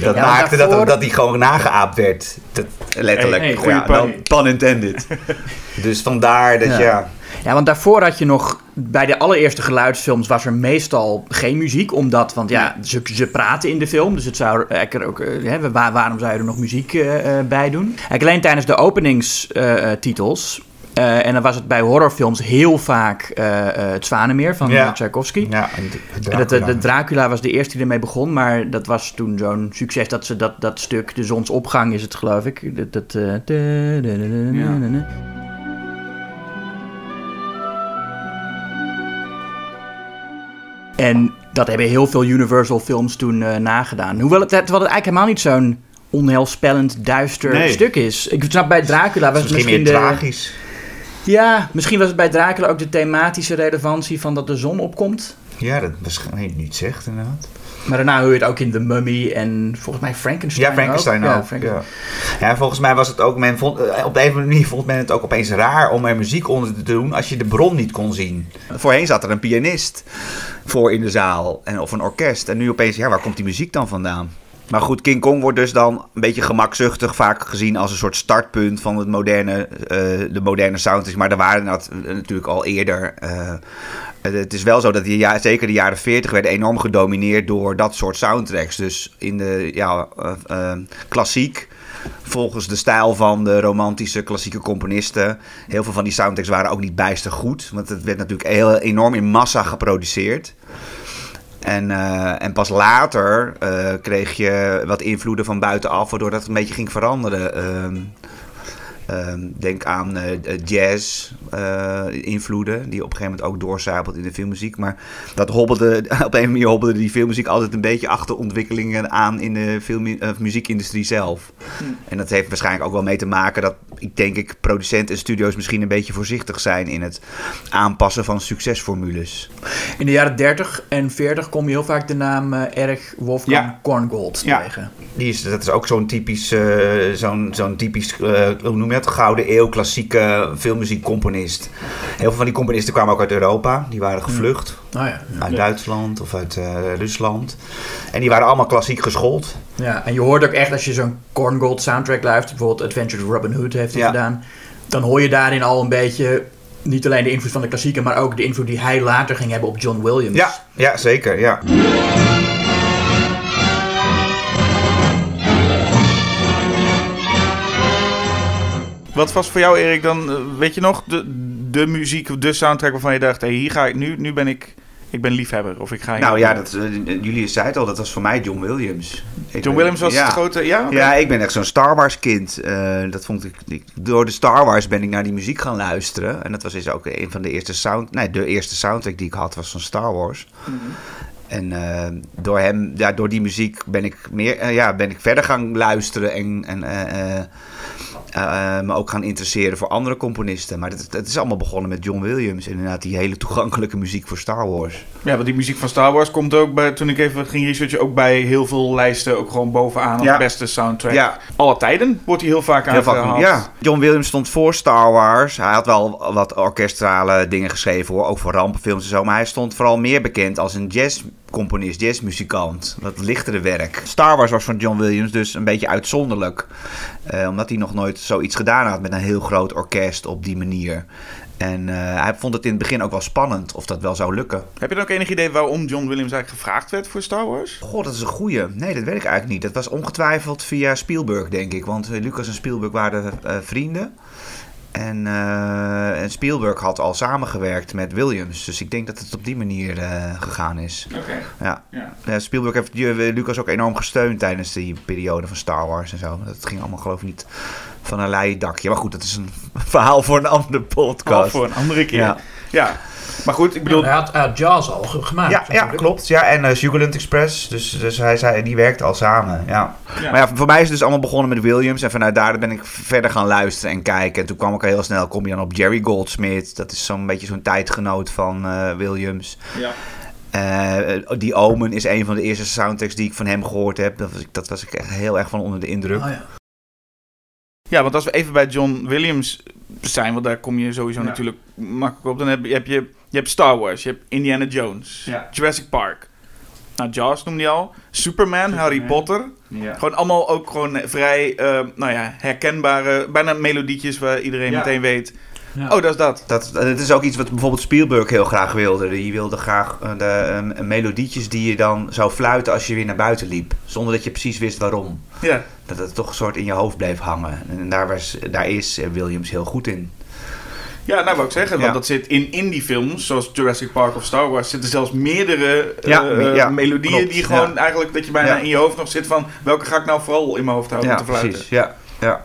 dat Ja, maakte daarvoor- dat, dat die gewoon nageaapt werd. Dat, letterlijk. Hey, hey, goeie ja, pun intended. dus vandaar dat Ja. ja. Ja, want daarvoor had je nog... Bij de allereerste geluidsfilms was er meestal geen muziek. Omdat, want ja, ze, ze praten in de film. Dus het zou eigenlijk ook... eh, hè, waar, waarom zou je er nog muziek eh, eh, bij doen? Eigenlijk alleen tijdens de openingstitels... eh, en dan was het bij horrorfilms heel vaak eh, eh, het Zwanenmeer van Ja. Tchaikovsky. ja en dat, de, de Dracula. Dracula was de eerste die ermee begon, maar dat was toen zo'n succes dat ze dat, dat stuk, de zonsopgang is het geloof ik. Dat, dat, eh, Ja. En dat hebben heel veel Universal films toen eh, nagedaan. Hoewel het, terwijl het eigenlijk helemaal niet zo'n onheilspellend, duister Nee. stuk is. Ik snap bij Dracula was het misschien misschien meer de... tragisch. Ja, misschien was het bij Dracula ook de thematische relevantie van dat de zon opkomt. Ja, dat waarschijnlijk niet zegt inderdaad. Maar daarna hoor je het ook in The Mummy en volgens mij Frankenstein Ja, Frankenstein ook. Ja, Ja, Frankenstein. ja. volgens mij was het ook... Men vond, eh, op de een of andere manier vond men het ook opeens raar om er muziek onder te doen als je de bron niet kon zien. Voorheen zat er een pianist voor in de zaal en, of een orkest. En nu opeens, ja, waar komt die muziek dan vandaan? Maar goed, King Kong wordt dus dan een beetje gemakzuchtig vaak gezien als een soort startpunt van het moderne, eh, de moderne soundtracks. Maar er waren dat natuurlijk al eerder. eh, het is wel zo dat die, zeker de jaren 40 werden enorm gedomineerd door dat soort soundtracks. Dus in de ja, eh, klassiek, volgens de stijl van de romantische klassieke componisten. Heel veel van die soundtracks waren ook niet bijster goed. Want het werd natuurlijk heel enorm in massa geproduceerd. En, eh, en pas later eh, kreeg je wat invloeden van buitenaf, waardoor dat een beetje ging veranderen. Ehm, ehm, denk aan eh, eh, jazz eh, invloeden, die op een gegeven moment ook doorcijpelt in de filmmuziek. Maar dat hobbelde, op een of andere manier hobbelde die filmmuziek altijd een beetje achter ontwikkelingen aan in de film, muziekindustrie zelf. En dat heeft waarschijnlijk ook wel mee te maken dat, ik denk ik, producenten en studio's misschien een beetje voorzichtig zijn in het aanpassen van succesformules. In de jaren 30 en 40 kom je heel vaak de naam Erg Wolfgang Ja. Korngold Ja. tegen. Die is, dat is ook zo'n typisch, zo'n, zo'n typisch hoe noem je gouden eeuw klassieke filmmuziekcomponist. Heel veel van die componisten kwamen ook uit Europa. Die waren gevlucht Oh ja. uit Duitsland of uit eh, Rusland. En die waren allemaal klassiek geschoold. ja. En je hoort ook echt als je zo'n Korngold soundtrack luistert, bijvoorbeeld Adventures of Robin Hood heeft hij Ja. gedaan, dan hoor je daarin al een beetje niet alleen de invloed van de klassieker, maar ook de invloed die hij later ging hebben op John Williams. Ja, ja zeker. Ja. Wat was voor jou, Erik, dan, eh, weet je nog, de, de muziek, de soundtrack waarvan je dacht, hey, hier ga ik nu, nu ben ik, ik ben liefhebber. Of ik ga hier- Nou ja, dat, eh, Julius zei het al, dat was voor mij John Williams. Ik John ben- Williams was ja. het grote, ja? Ja, ik ben echt zo'n Star Wars kind. Eh, dat vond ik, ik- door de Star Wars ben ik naar die muziek gaan luisteren. En dat was dus ook een van de eerste sound, nee, de eerste soundtrack die ik had was van Star Wars. En eh, door hem, ja, door die muziek ben ik meer, ja, ben ik verder gaan luisteren en, en me ook gaan interesseren voor andere componisten. Maar het, het is allemaal begonnen met John Williams. Inderdaad, die hele toegankelijke muziek voor Star Wars. Ja, want die muziek van Star Wars komt ook bij, toen ik even ging researchen, ook bij heel veel lijsten ook gewoon bovenaan als Ja. beste soundtrack. Ja. Alle tijden wordt hij heel vaak aangehaald. ja. John Williams stond voor Star Wars. Hij had wel wat orkestrale dingen geschreven hoor, ook voor rampenfilms en zo. Maar hij stond vooral meer bekend als een jazzcomponist, jazzmuzikant. Dat lichtere werk. Star Wars was van John Williams dus een beetje uitzonderlijk. eh, omdat hij nog nooit zoiets gedaan had met een heel groot orkest op die manier. En eh, hij vond het in het begin ook wel spannend of dat wel zou lukken. Heb je dan ook enig idee waarom John Williams eigenlijk gevraagd werd voor Star Wars? Goh, dat is een goeie. Nee, dat weet ik eigenlijk niet. Dat was ongetwijfeld via Spielberg, denk ik. Want eh, Lucas en Spielberg waren vrienden. En, eh, en Spielberg had al samengewerkt met Williams. Dus ik denk dat het op die manier eh, gegaan is. Oké. Ja. Ja. Spielberg heeft Lucas ook enorm gesteund tijdens die periode van Star Wars en zo. Dat ging allemaal geloof ik niet van een leien dakje. Maar goed, dat is een verhaal voor een andere podcast. Al voor een andere keer. Ja. Ja. Maar goed, ik bedoel, hij had, hij had Jaws al ge- gemaakt. Ja, ja klopt. Ja, en uh, Sugarland Express. Dus, dus hij zei, die werkte al samen. Ja. Ja. Maar ja, voor mij is het dus allemaal begonnen met Williams. En vanuit daar ben ik verder gaan luisteren en kijken. En toen kwam ik al heel snel, kom je dan op Jerry Goldsmith. Dat is zo'n beetje zo'n tijdgenoot van eh, Williams. ja. Eh, die Omen is een van de eerste soundtracks die ik van hem gehoord heb. Dat was ik, dat was ik echt heel erg van onder de indruk. Oh, ja. Ja, want als we even bij John Williams zijn, want daar kom je sowieso Ja. natuurlijk makkelijk op. Dan heb je, heb je, je hebt Star Wars, je hebt Indiana Jones, Ja. Jurassic Park. Nou, Jaws noemde je al. Superman, Harry Potter. Ja. Gewoon allemaal ook gewoon vrij, eh, nou ja, herkenbare, bijna melodietjes waar iedereen meteen weet. Ja. Oh, dat is dat. Dat, dat is ook iets wat bijvoorbeeld Spielberg heel graag wilde. Die wilde graag eh, de eh, melodietjes die je dan zou fluiten als je weer naar buiten liep. Zonder dat je precies wist waarom. Ja. Dat het toch een soort in je hoofd bleef hangen. En daar, was, daar is eh, Williams heel goed in. Ja, nou wou ik zeggen, want Ja. dat zit in indie films, zoals Jurassic Park of Star Wars, zitten zelfs meerdere Ja, eh, eh, ja, melodieën klopt, die gewoon eigenlijk, dat je bijna in je hoofd nog zit van, welke ga ik nou vooral in mijn hoofd houden te fluiten? precies. Ja, ja.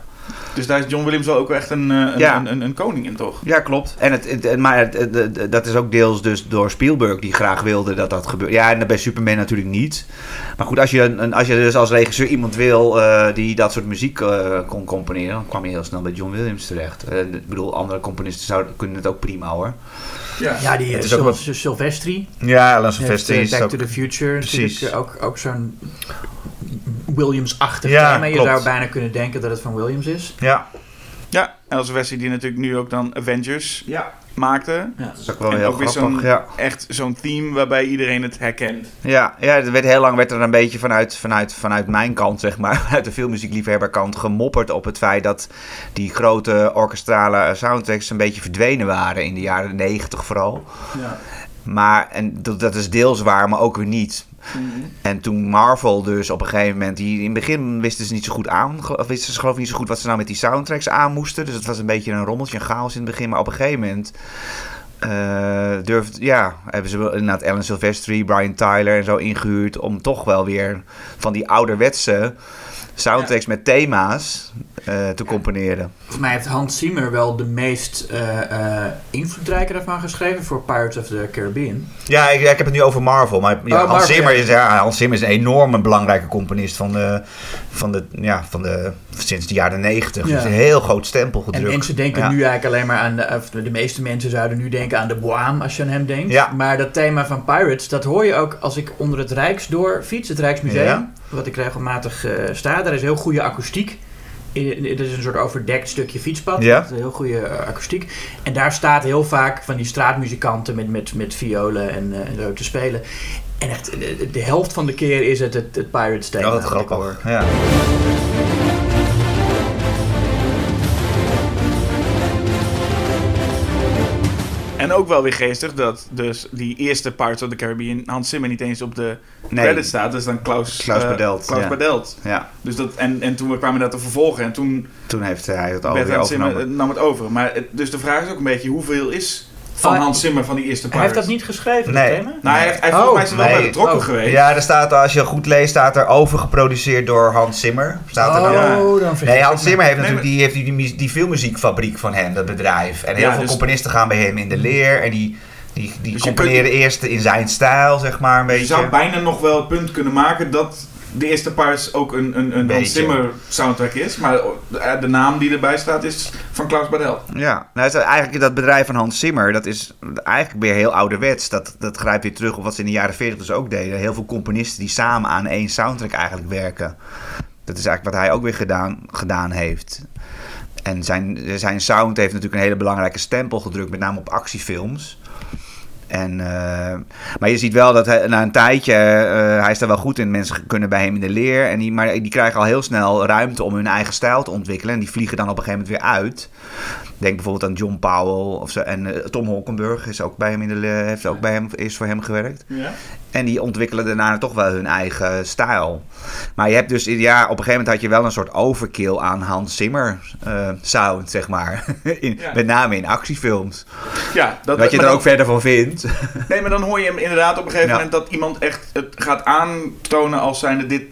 Dus daar is John Williams wel ook echt een, eh, een, Ja. een, een, een koning in, toch? Ja, klopt. En het, het- maar het- het- het- dat is ook deels dus door Spielberg die graag wilde dat dat gebeurt. Ja, en bij Superman natuurlijk niet. Maar goed, als je, als je dus als regisseur iemand wil eh, die dat soort muziek eh, kon componeren, dan kwam je heel snel bij John Williams terecht. Ik bedoel, andere componisten zouden, kunnen het ook prima hoor. Ja. Ja, die Het is ook Sil- wat- Sil- Sylvestri. Ja, Alan Silvestri is Back ook... to the Future. Precies. Natuurlijk ook, ook zo'n Williams-achtig Ja, thema. Je klopt. zou bijna kunnen denken dat het van Williams is. Ja, Ja, en als Wesley die natuurlijk nu ook dan Avengers ja. maakte. dat is ook wel en heel ook weer grappig. zo'n, Ja. echt zo'n theme waarbij iedereen het herkent. Ja, ja er werd heel lang werd er een beetje vanuit, vanuit, vanuit mijn kant, zeg maar, uit de filmmuziekliefhebberkant, gemopperd op het feit dat die grote orkestrale soundtracks een beetje verdwenen waren in de jaren negentig vooral. Ja. Maar, en dat, dat is deels waar, maar ook weer niet. En toen Marvel dus op een gegeven moment, die, in het begin wisten ze niet zo goed aan, wisten ze geloof ik niet zo goed wat ze nou met die soundtracks aan moesten. Dus het was een beetje een rommeltje, een chaos in het begin. Maar op een gegeven moment eh durft, ja, hebben ze inderdaad Alan Silvestri, Brian Tyler en zo ingehuurd om toch wel weer van die ouderwetse soundtracks met thema's eh, te componeren. Volgens mij heeft Hans Zimmer wel de meest eh, eh, invloedrijke daarvan geschreven voor Pirates of the Caribbean. Ja, ik, ik heb het nu over Marvel. Maar ja, Oh, Hans, Marvel, Zimmer ja. is, ja, Hans Zimmer is een enorme belangrijke componist van de, van de, ja, van de, sinds de jaren negentig. Ja. Dus een heel groot stempel gedrukt. En mensen denken Ja. nu eigenlijk alleen maar aan, de, of de meeste mensen zouden nu denken aan de Boam als je aan hem denkt. Ja. Maar dat thema van Pirates, dat hoor je ook als ik onder het Rijksdoor fiets, het Rijksmuseum, Ja. wat ik regelmatig eh, sta. Daar is heel goede akoestiek. Het is een soort overdekt stukje fietspad. Ja. Met heel goede eh, akoestiek. En daar staat heel vaak van die straatmuzikanten met, met, met violen en, eh, en zo te spelen. En echt, de, de helft van de keer is het het, het Pirates thema. Ja, dat ik hoor. grappig. Ja. Ook wel weer geestig dat dus die eerste Pirates of the Caribbean Hans Zimmer niet eens op de Nee. credits staat. Dus dan Klaus, Klaus eh, Badelt, Klaus ja. Badelt. ja, Dus dat, en, en toen kwamen we dat te vervolgen en toen toen heeft hij het werd alweer Hans Zimmer, overgenomen. eh, nam het over. Maar het- dus de vraag is ook een beetje hoeveel is van Oh, Hans Zimmer van die eerste Hij Pirates? heeft dat niet geschreven, Nee. thema? Nou, hij, heeft- hij Oh, volgens mij is er wel nee. bij betrokken Oh. geweest. Ja, er staat, als je goed leest, staat er overgeproduceerd door Hans Zimmer. Staat er dan. ja. Oh, dan Nee, Hans me. Zimmer heeft Nee, natuurlijk die, heeft die, die, die filmmuziekfabriek van hem, dat bedrijf. En heel Ja, veel dus- componisten gaan bij hem in de leer. En die, die, die Dus componeren eerst in zijn stijl, zeg maar, een beetje. je zou bijna nog wel het punt kunnen maken dat de eerste Pirates ook een, een, een. Hans Zimmer soundtrack is. Maar de, de naam die erbij staat is van Klaus Badelt. Ja, nou, is eigenlijk dat bedrijf van Hans Zimmer, dat is eigenlijk weer heel ouderwets. Dat, dat grijpt weer terug op wat ze in de jaren 40 dus ook deden. Heel veel componisten die samen aan één soundtrack eigenlijk werken. Dat is eigenlijk wat hij ook weer gedaan, gedaan heeft. En zijn, zijn sound heeft natuurlijk een hele belangrijke stempel gedrukt, met name op actiefilms. En, eh, maar je ziet wel dat hij, na een tijdje, eh, hij is daar wel goed in. Mensen kunnen bij hem in de leer. En die, maar die krijgen al heel snel ruimte om hun eigen stijl te ontwikkelen. En die vliegen dan op een gegeven moment weer uit. Denk bijvoorbeeld aan John Powell of zo. En eh, Tom Holkenburg is ook bij hem in de heeft ook bij hem, is voor hem gewerkt. Ja. En die ontwikkelen daarna toch wel hun eigen stijl. Maar je hebt dus, ja, op een gegeven moment had je wel een soort overkill aan Hans Zimmer eh, sound, zeg maar. in, Ja. Met name in actiefilms. Ja, dat, Wat je er ook verder van vindt. Nee, maar dan hoor je hem inderdaad op een gegeven Ja. moment dat iemand echt het gaat aantonen als zijnde dit,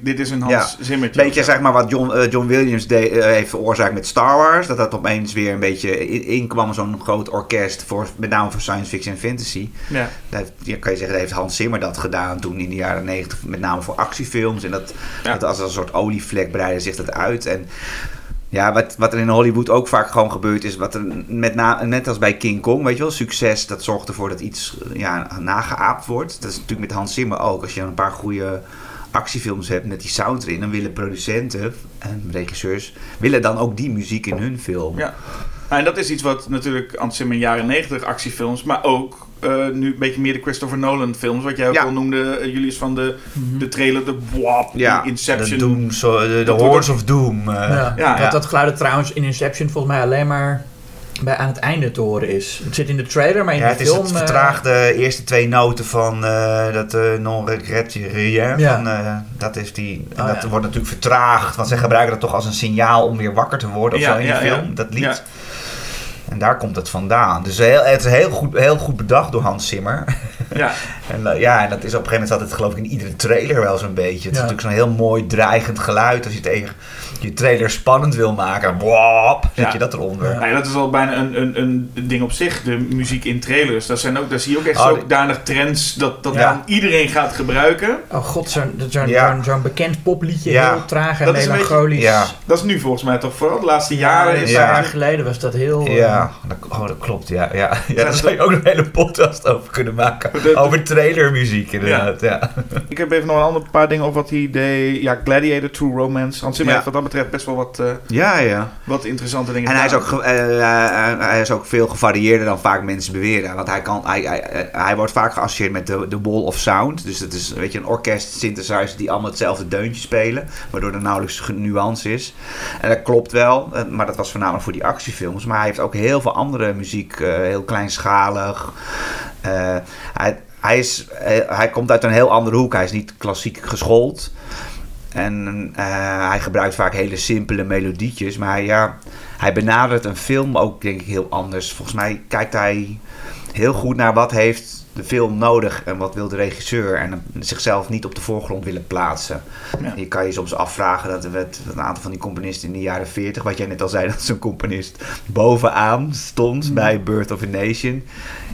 dit is een Hans Ja. Zimmertje. Beetje zeg maar wat John, eh, John Williams deed, eh, heeft veroorzaakt met Star Wars. Dat dat opeens weer beetje in- inkwam, zo'n groot orkest, voor, met name voor science fiction en fantasy. Ja. Daar heeft, ja, kan je zeggen, daar heeft Hans Zimmer dat gedaan toen in de jaren negentig, met name voor actiefilms. En dat, Ja. dat als een soort olievlek breidde zich dat uit. En ja, wat, wat er in Hollywood ook vaak gewoon gebeurt, is wat er met na, net als bij King Kong, weet je wel, succes, dat zorgt ervoor dat iets ja, nageaapt wordt. Dat is natuurlijk met Hans Zimmer ook. Als je een paar goede actiefilms hebt met die sound erin, dan willen producenten en regisseurs willen dan ook die muziek in hun film. Ja. Nou, en dat is iets wat natuurlijk Hans in de jaren 90 actiefilms, maar ook eh, nu een beetje meer de Christopher Nolan films, wat jij ook Ja. al noemde, eh, Julius, van de, de trailer, de Ja, die Inception. de, Doom, zo, de, de Horns of Doom. eh. Ja, ja. dat, dat geluid trouwens in Inception volgens mij alleen maar bij aan het einde te horen is. Het zit in de trailer, maar in Ja, de het is film... het eh, vertraagde eerste twee noten van eh, dat eh non regret rien. Ja. Van, eh, dat is die, en Oh, dat ja. wordt natuurlijk vertraagd, want zij gebruiken dat toch als een signaal om weer wakker te worden of Ja, zo in ja, ja. film, dat lied. Ja. En daar komt het vandaan. Dus heel, het is heel goed, heel goed bedacht door Hans Zimmer. Ja. En, ja, en dat is op een gegeven moment zat het geloof ik in iedere trailer wel zo'n beetje. Het is Ja. natuurlijk zo'n heel mooi dreigend geluid. Als je tegen je trailer spannend wil maken, wop, zet Ja. je dat eronder. Ja. Ja, dat is al bijna een, een, een ding op zich, de muziek in trailers. Dat zijn ook, daar zie je ook echt Oh, zodanig trends dat, dat Ja. dan iedereen gaat gebruiken. Oh god, zo'n zo'n Ja. zo'n- zo'n bekend popliedje, Ja. heel traag en Dat melancholisch. Ja. Dat is nu volgens mij toch vooral de laatste jaren. een is paar Ja. jaar geleden was dat heel... eh, Ja, dat, oh, dat klopt. Ja, ja. ja Ja, daar dat- zou je ook een hele podcast over kunnen maken. Over trailermuziek, inderdaad. Ja. Ik heb even nog een ander paar dingen over wat hij deed. Ja, Gladiator, True Romance. Hans Zimmer Ja. heeft wat dat betreft best wel wat, eh, ja, ja. wat interessante dingen En hij is, ook, eh, eh, hij is ook veel gevarieerder dan vaak mensen beweren. Want hij, kan, hij, hij, hij wordt vaak geassocieerd met de, de wall of sound. Dus dat is weet je, een orkest, synthesizer die allemaal hetzelfde deuntje spelen. Waardoor er nauwelijks nuance is. En dat klopt wel. Maar dat was voornamelijk voor die actiefilms. Maar hij heeft ook heel veel andere muziek. heel kleinschalig. Hij, hij, is, hij komt uit een heel andere hoek. Hij is niet klassiek geschoold. En eh, hij gebruikt vaak hele simpele melodietjes. Maar hij, ja, hij benadert een film ook denk ik heel anders. Volgens mij kijkt hij heel goed naar wat heeft de film nodig en wat wil de regisseur. En zichzelf niet op de voorgrond willen plaatsen. Ja. Je kan je soms afvragen dat er met een aantal van die componisten in de jaren 40, wat jij net al zei, dat zo'n componist bovenaan stond bij Birth of a Nation.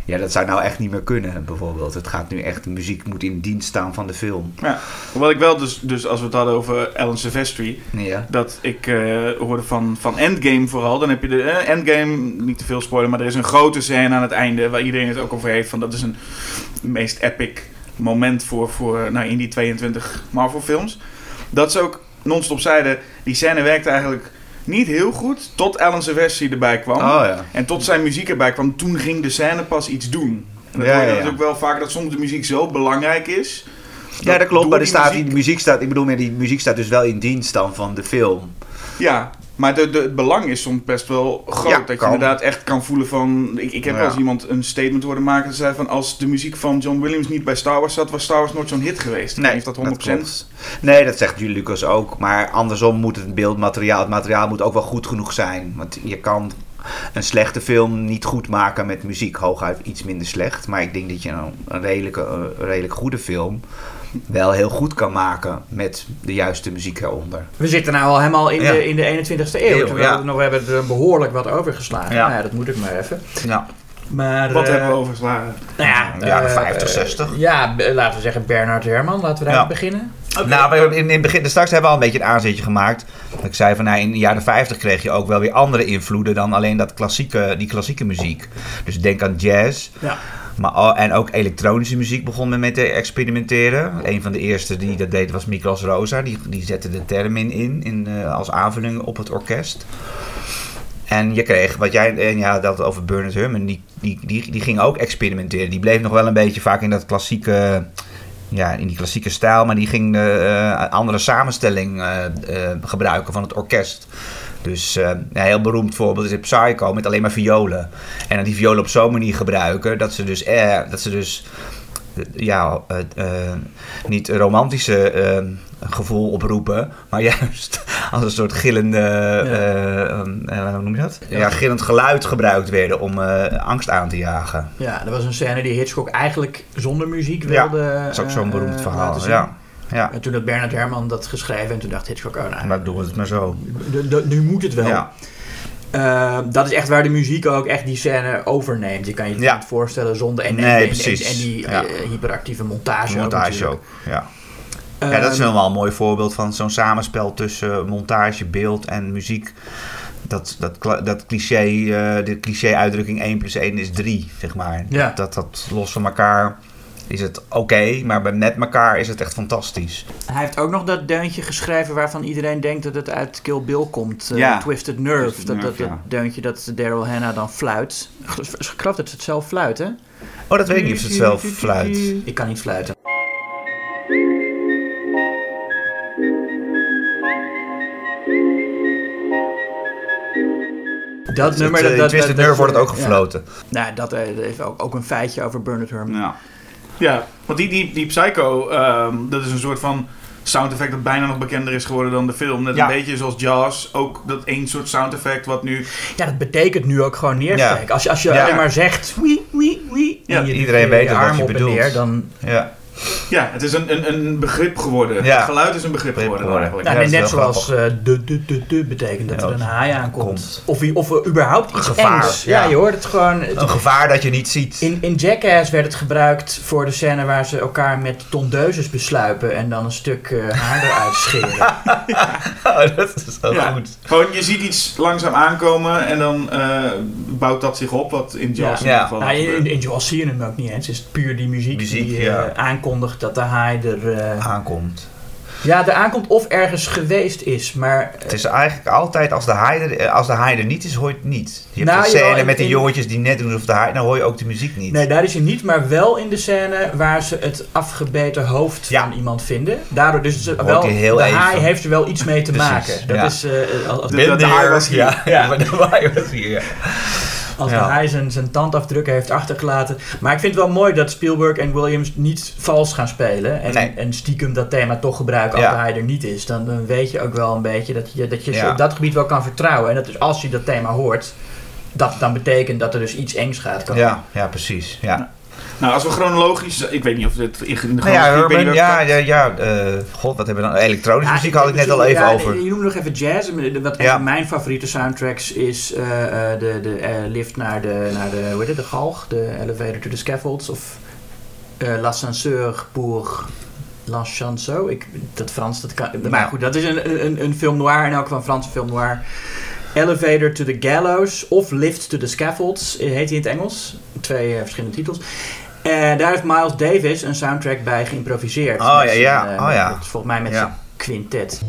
Ja, dat zou nou echt niet meer kunnen, bijvoorbeeld. Het gaat nu echt, de muziek moet in dienst staan van de film. Ja. Wat ik wel dus, dus als we het hadden over Alan Silvestri, Ja. dat ik eh, hoorde van, van Endgame vooral. Dan heb je de eh, Endgame, niet te veel spoiler, maar er is een grote scène aan het einde waar iedereen het ook over heeft. Van dat is een meest epic moment voor, voor nou, in die 22 Marvel films. Dat ze ook non-stop zeiden, die scène werkte eigenlijk niet heel goed tot Alan Silvestri erbij kwam. Oh ja. En tot zijn muziek erbij kwam, toen ging de scène pas iets doen. En dat Ja, hoor je ja, ja. natuurlijk wel vaak dat soms de muziek zo belangrijk is. Ja, dat klopt. Maar er die staat, muziek- die muziek staat, ik bedoel, meer, die muziek staat dus wel in dienst dan van de film. Ja, maar de, de, het belang is soms best wel groot. Ja, dat je kan. inderdaad echt kan voelen van... Ik, ik heb Ja. wel eens iemand een statement horen maken. Dat zei van als de muziek van John Williams niet bij Star Wars zat... was Star Wars nooit zo'n hit geweest. Nee, heeft dat 100%? klopt. Nee, dat zegt Lucas ook. Maar andersom moet het beeldmateriaal, het materiaal moet ook wel goed genoeg zijn. Want je kan een slechte film niet goed maken met muziek. Hooguit iets minder slecht. Maar ik denk dat je een, een redelijke, een redelijk goede film wel heel goed kan maken met de juiste muziek eronder. We zitten nou al helemaal in, Ja. de, in de 21ste eeuw. Eeuw, terwijl ja. we, nog, we hebben er behoorlijk wat overgeslagen. Ja. Nou ja, dat moet ik maar even. Ja, Maar, Wat eh, hebben we overgeslagen? Nou ja, Jaren eh, 50, 60. Ja, laten we zeggen Bernard Herrmann. Laten we daar Ja. beginnen. Nou, we hebben in, in het begin, straks hebben we al een beetje een aanzetje gemaakt. Dat ik zei van, nou, in de jaren 50 kreeg je ook wel weer andere invloeden dan alleen dat klassieke, die klassieke muziek. Dus denk aan jazz. Ja. Maar, en ook elektronische muziek begon men mee te experimenteren. Een van de eerste die dat deed was Miklos Rosa. Die, die zette de termin in, in eh, als aanvulling op het orkest. En je kreeg, wat jij en ja, dat over Bernard Herrmann, die, die, die, die ging ook experimenteren. Die bleef nog wel een beetje vaak in dat klassieke, ja, in die klassieke stijl, maar die ging eh, een andere samenstelling eh, eh, gebruiken van het orkest. Dus eh, een heel beroemd voorbeeld is Psycho met alleen maar violen. En dan die violen op zo'n manier gebruiken dat ze dus, eh, dat ze dus eh, ja, eh, niet romantische gevoel oproepen, maar juist als een soort gillende, eh, hoe noem je dat? Ja, gillend geluid gebruikt werden om angst aan te jagen. Ja, dat was een scène die Hitchcock eigenlijk zonder muziek Ja, wilde Dat is ook zo'n beroemd verhaal. Ja, ja. En toen had Bernard Herrmann dat geschreven en toen dacht Hitchcock, oh nou, maar doen we het maar zo. nu moet het wel. Ja. Eh, dat is echt waar de muziek ook echt die scène overneemt. Je kan je het Ja. niet voorstellen zonder... En, en- Nee, en, precies. En, en die Ja. eh, hyperactieve montage, montage ook. Ja. ja, dat is Ehm, wel een mooi voorbeeld van zo'n samenspel tussen montage, beeld en muziek. Dat, dat, dat cliché, eh, de cliché-uitdrukking 1 plus 1 is 3, zeg maar. Ja. Dat, dat, dat los van elkaar is het oké, maar bij met elkaar is het echt fantastisch. Hij heeft ook nog dat deuntje geschreven waarvan iedereen denkt dat het uit Kill Bill komt. eh, Ja. Twisted Nerve. Twisted dat, dat, Nerve, dat ja. deuntje dat Daryl Hannah dan fluit. Ik geloof dat ze het zelf fluit, hè? Oh, dat weet ik niet of het zelf fluit. Ik kan niet fluiten. Dat nummer... Dat, eh, dat, Twisted dat- Nerve wordt het ook ja. gefloten. Nou, dat eh, dat is ook, ook een feitje over Bernard Herrmann. Ja. Ja, want die, die, die Psycho, ehm, dat is een soort van sound effect dat bijna nog bekender is geworden dan de film. Net Ja. een beetje zoals Jaws, ook dat één soort sound effect wat nu... Ja, dat betekent nu ook gewoon neerstrijken. Als je, als je Ja. maar zegt... Wie, wie, wie, en je iedereen weet je wat je op en bedoelt. neer, dan... Ja. Ja, het is een, een, een begrip geworden. Ja. Het geluid is een begrip Begrip geworden geworden. eigenlijk. Nou, Ja, net zoals eh, de, de, de, de betekent dat Ja, er een haai aankomt. komt. Of, of er überhaupt iets Gevaar, engs. Ja. ja. je hoort het gewoon. het- Een gevaar dat je niet ziet. in, in Jackass werd het gebruikt voor de scène waar ze elkaar met tondeuses besluipen en dan een stuk eh, haar eruit scheren. Oh, dat is wel Ja. goed. Gewoon, je ziet iets langzaam aankomen en dan eh, bouwt dat zich op, wat in Jaws Ja. in ieder geval Nou, in, in Jaws zie je hem ook niet eens. Het is puur die muziek, Muziek, die eh, ja. Aankondigt dat de haai er, eh, Aankomt. ja, er aankomt of ergens geweest is. Maar Het is eigenlijk altijd, als de haai er, eh, als de haai er niet is, hoor je het niet. Je hebt Nou, jawel, scène met die in- jongetjes die net doen alsof de haai... Dan hoor je ook de muziek niet. Nee, daar is hij niet, maar wel in de scène waar ze het afgebeten hoofd Ja. van iemand vinden. Daardoor dus ze Hoort wel, heel de even. haai heeft er wel iets mee te Precies, maken. Dat ja. is, eh, als, De- de, de haai was hier. Ja, ja. maar de haai was hier, ja. Als Ja. haai zijn, zijn tandafdrukken heeft achtergelaten. Maar ik vind het wel mooi dat Spielberg en Williams niet vals gaan spelen. En, Nee. en stiekem dat thema toch gebruiken als Ja. haai er niet is. Dan, dan weet je ook wel een beetje dat je, dat je Ja. op dat gebied wel kan vertrouwen. En dat is als je dat thema hoort, dat dan betekent dat er dus iets engs gaat komen. Ja, ja, precies. Ja. Nou, als we chronologisch... Ik weet niet of dit in de Nou ja, ja, ja, ja. eh, God, wat hebben we dan? Elektronische Ja, muziek had ik net al even ja, over. Je noemde nog even jazz. Wat een van mijn favoriete soundtracks is eh, eh, de, de eh, lift naar de, naar de, hoe heet het, de galg, de elevator to the scaffolds. Of eh, l'ascenseur pour. Ik, dat Frans, dat kan. Maar Ja. goed, dat is een, een, een film noir, in elk geval een Franse film noir. Elevator to the Gallows of Lift to the Scaffolds eh, heet hij in het Engels. Twee eh, verschillende titels. En daar heeft Miles Davis een soundtrack bij geïmproviseerd. Oh, ja, zijn, ja. eh, Oh, ja. met- Volgens mij met Ja. zijn quintet.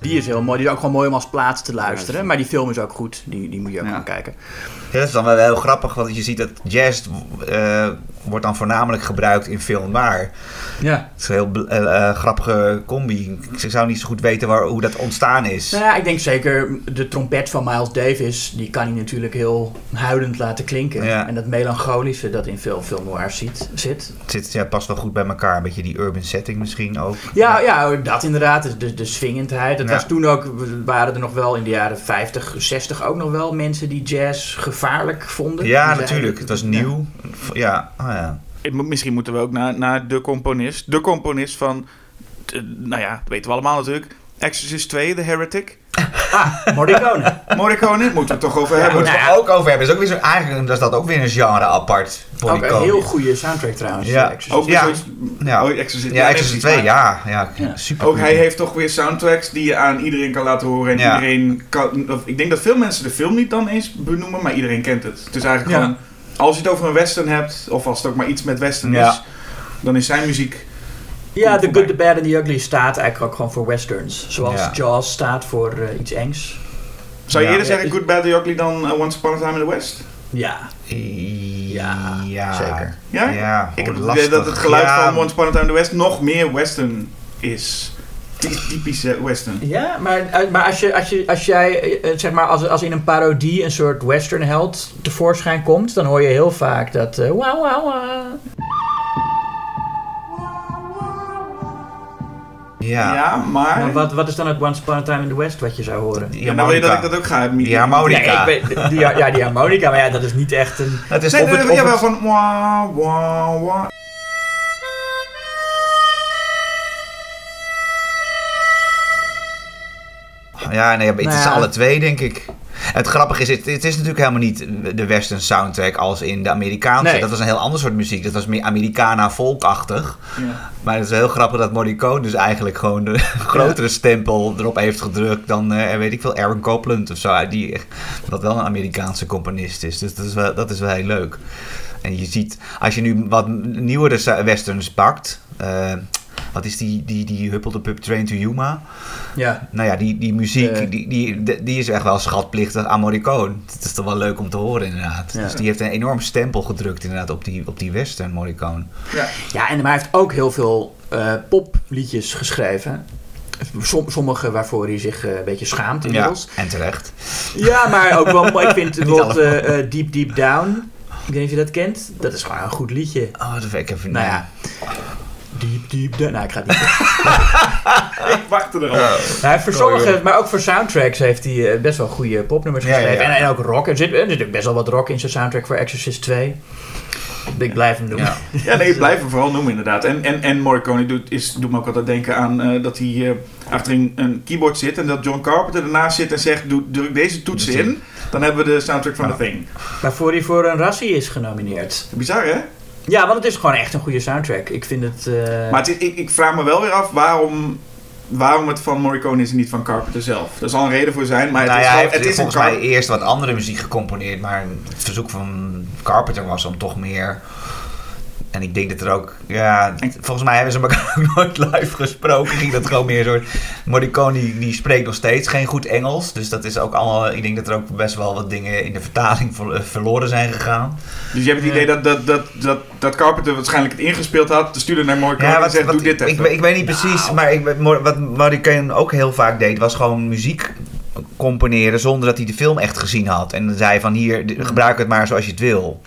Die is heel mooi. Die is ook gewoon mooi om als plaats te luisteren. Maar die film is ook goed. Die, die moet je ook Ja. gaan kijken. Ja, dat is dan wel heel grappig, want je ziet dat jazz eh, wordt dan voornamelijk gebruikt in film waar. Ja. Het is een heel eh, eh, grappige combi. Ik zou niet zo goed weten waar, hoe dat ontstaan is. Nou ja, ik denk zeker de trompet van Miles Davis, die kan hij natuurlijk heel huidend laten klinken. Ja. En dat melancholische dat in veel film noir ziet, zit. Het zit, ja, past wel goed bij elkaar. Een beetje die urban setting misschien ook. Ja, ja, dat inderdaad. De, de, swingendheid. Dat Ja. was toen ook, waren er nog wel in de jaren 50, 60 ook nog wel mensen die jazz gevaarlijk vonden. Ja, natuurlijk. Het was nieuw. Ja, oh ja. Moet- Misschien moeten we ook naar, naar de componist. De componist van... nou ja, dat weten we allemaal natuurlijk. Exorcist 2, The Heretic. Ah, Morricone. Morricone, moeten we het toch over Ja, hebben. Moeten nou we ja. ook over hebben. Is ook weer zo, eigenlijk is dat ook weer een genre apart. ook een heel goede soundtrack trouwens. Ja. Exorcist. Ook weer Ja. zoiets... Ja. Oh, Exorcist, Ja, nee, Exorcist precies, 2, maar ja. ja, Ja. super. Ook hij heeft toch weer soundtracks die je aan iedereen kan laten horen. En Ja. iedereen kan... of ik denk dat veel mensen de film niet dan eens benoemen, maar iedereen kent het. Het is eigenlijk Ja. gewoon... Als je het over een western hebt, of als het ook maar iets met western Ja. is... Dan is zijn muziek... Ja, The. Good, The Bad and The Ugly staat eigenlijk ook gewoon voor westerns. Zoals Ja. Jaws staat voor eh, iets engs. Zou je Ja. eerder zeggen Good, Bad, The Ugly dan uh, Once Upon a Time in the West? Ja. Ja, Ja, zeker. Ja? Ja, Ik heb oh, het idee dat het geluid Ja, van Once Upon a Time in the West nog meer western is. Ty- Typisch eh, western. Ja, maar, eh, maar als, je, als, je, als jij, eh, zeg maar, als, als in een parodie een soort western held tevoorschijn komt, dan hoor je heel vaak dat. eh, wauw, wauw, wauw. Ja, Ja, maar... Maar wat, wat is dan het Once Upon a Time in the West wat je zou horen? Ja, dan wil je dat ik harmonica. dat ook ga. Die harmonica. Nee, ik weet, die, ja, die harmonica, maar ja, dat is niet echt een. Het is Nee, nee, het, het- van... Wah, wah, wah. Ja, nee, het Nou is ja. alle twee, denk ik. Het grappige is, het, het is natuurlijk helemaal niet de western soundtrack als in de Amerikaanse. Nee. Dat was een heel ander soort muziek. Dat was meer Americana volkachtig. Ja. Maar het is heel grappig dat Morricone dus eigenlijk gewoon de grotere stempel erop heeft gedrukt dan, eh, weet ik veel, Aaron Copland of zo. Die, wat wel een Amerikaanse componist is. Dus dat is wel, dat is wel heel leuk. En je ziet, als je nu wat nieuwere westerns pakt... eh, wat is die, die, die Huppel de Pup Train to Yuma? Ja. Nou ja, die, die muziek, Eh. die, die, die is echt wel schatplichtig aan Morricone. Het is toch wel leuk om te horen inderdaad. Ja. Dus die heeft een enorm stempel gedrukt inderdaad op die, op die western Morricone. Ja. Ja, en maar hij heeft ook heel veel eh, popliedjes geschreven. Som, sommige waarvoor hij zich eh, een beetje schaamt Ja, inmiddels. en terecht. Ja, maar ook wel. Ik vind bijvoorbeeld eh, Deep Deep Down. Ik weet niet of je dat kent. Dat is gewoon een goed liedje. Oh, dat weet ik even Nou ja, Deep, deep, down. Nou, ik ga het niet Ik wachtte er al. Voor sommige, maar ook voor soundtracks heeft hij eh, best wel goede popnummers ja, geschreven. ja. En, en ook rock. Er zit, er best wel wat rock in zijn soundtrack voor Exorcist 2. Ik blijf hem doen. Ja. Ja, nee, ik blijf hem vooral noemen inderdaad. En, en, en Morricone doet, is, doet me ook altijd denken aan eh, dat hij eh, achter een, een keyboard zit en dat John Carpenter ernaast zit en zegt, doe, druk deze toets Toets in. Dan hebben we de soundtrack van Ja. The Thing. Waarvoor hij voor een Razzie is genomineerd. Bizar hè? Ja, want het is gewoon echt een goede soundtrack. Ik vind het... eh, Maar het is, ik, ik vraag me wel weer af waarom, waarom het van Morricone is en niet van Carpenter zelf. Er zal een reden voor zijn, maar het nou is, ja, hij gewoon, heeft het is een volgens mij eerst wat andere muziek gecomponeerd, maar het verzoek van Carpenter was om toch meer. En ik denk dat er ook, ja, volgens mij hebben ze elkaar ook nooit live gesproken. Ging dat gewoon meer een soort. Morricone die, die spreekt nog steeds geen goed Engels, dus dat is ook allemaal. Ik denk dat er ook best wel wat dingen in de vertaling ver- eh, verloren zijn gegaan. Dus je hebt het idee dat, dat, dat, dat, dat Carpenter waarschijnlijk het ingespeeld had, de stuurde naar Morricone en zegt, doe dit ik, even. ik, ik weet niet precies, maar ik, wat Morricone ook heel vaak deed, was gewoon muziek componeren zonder dat hij de film echt gezien had. En zei van hier, gebruik het maar zoals je het wil.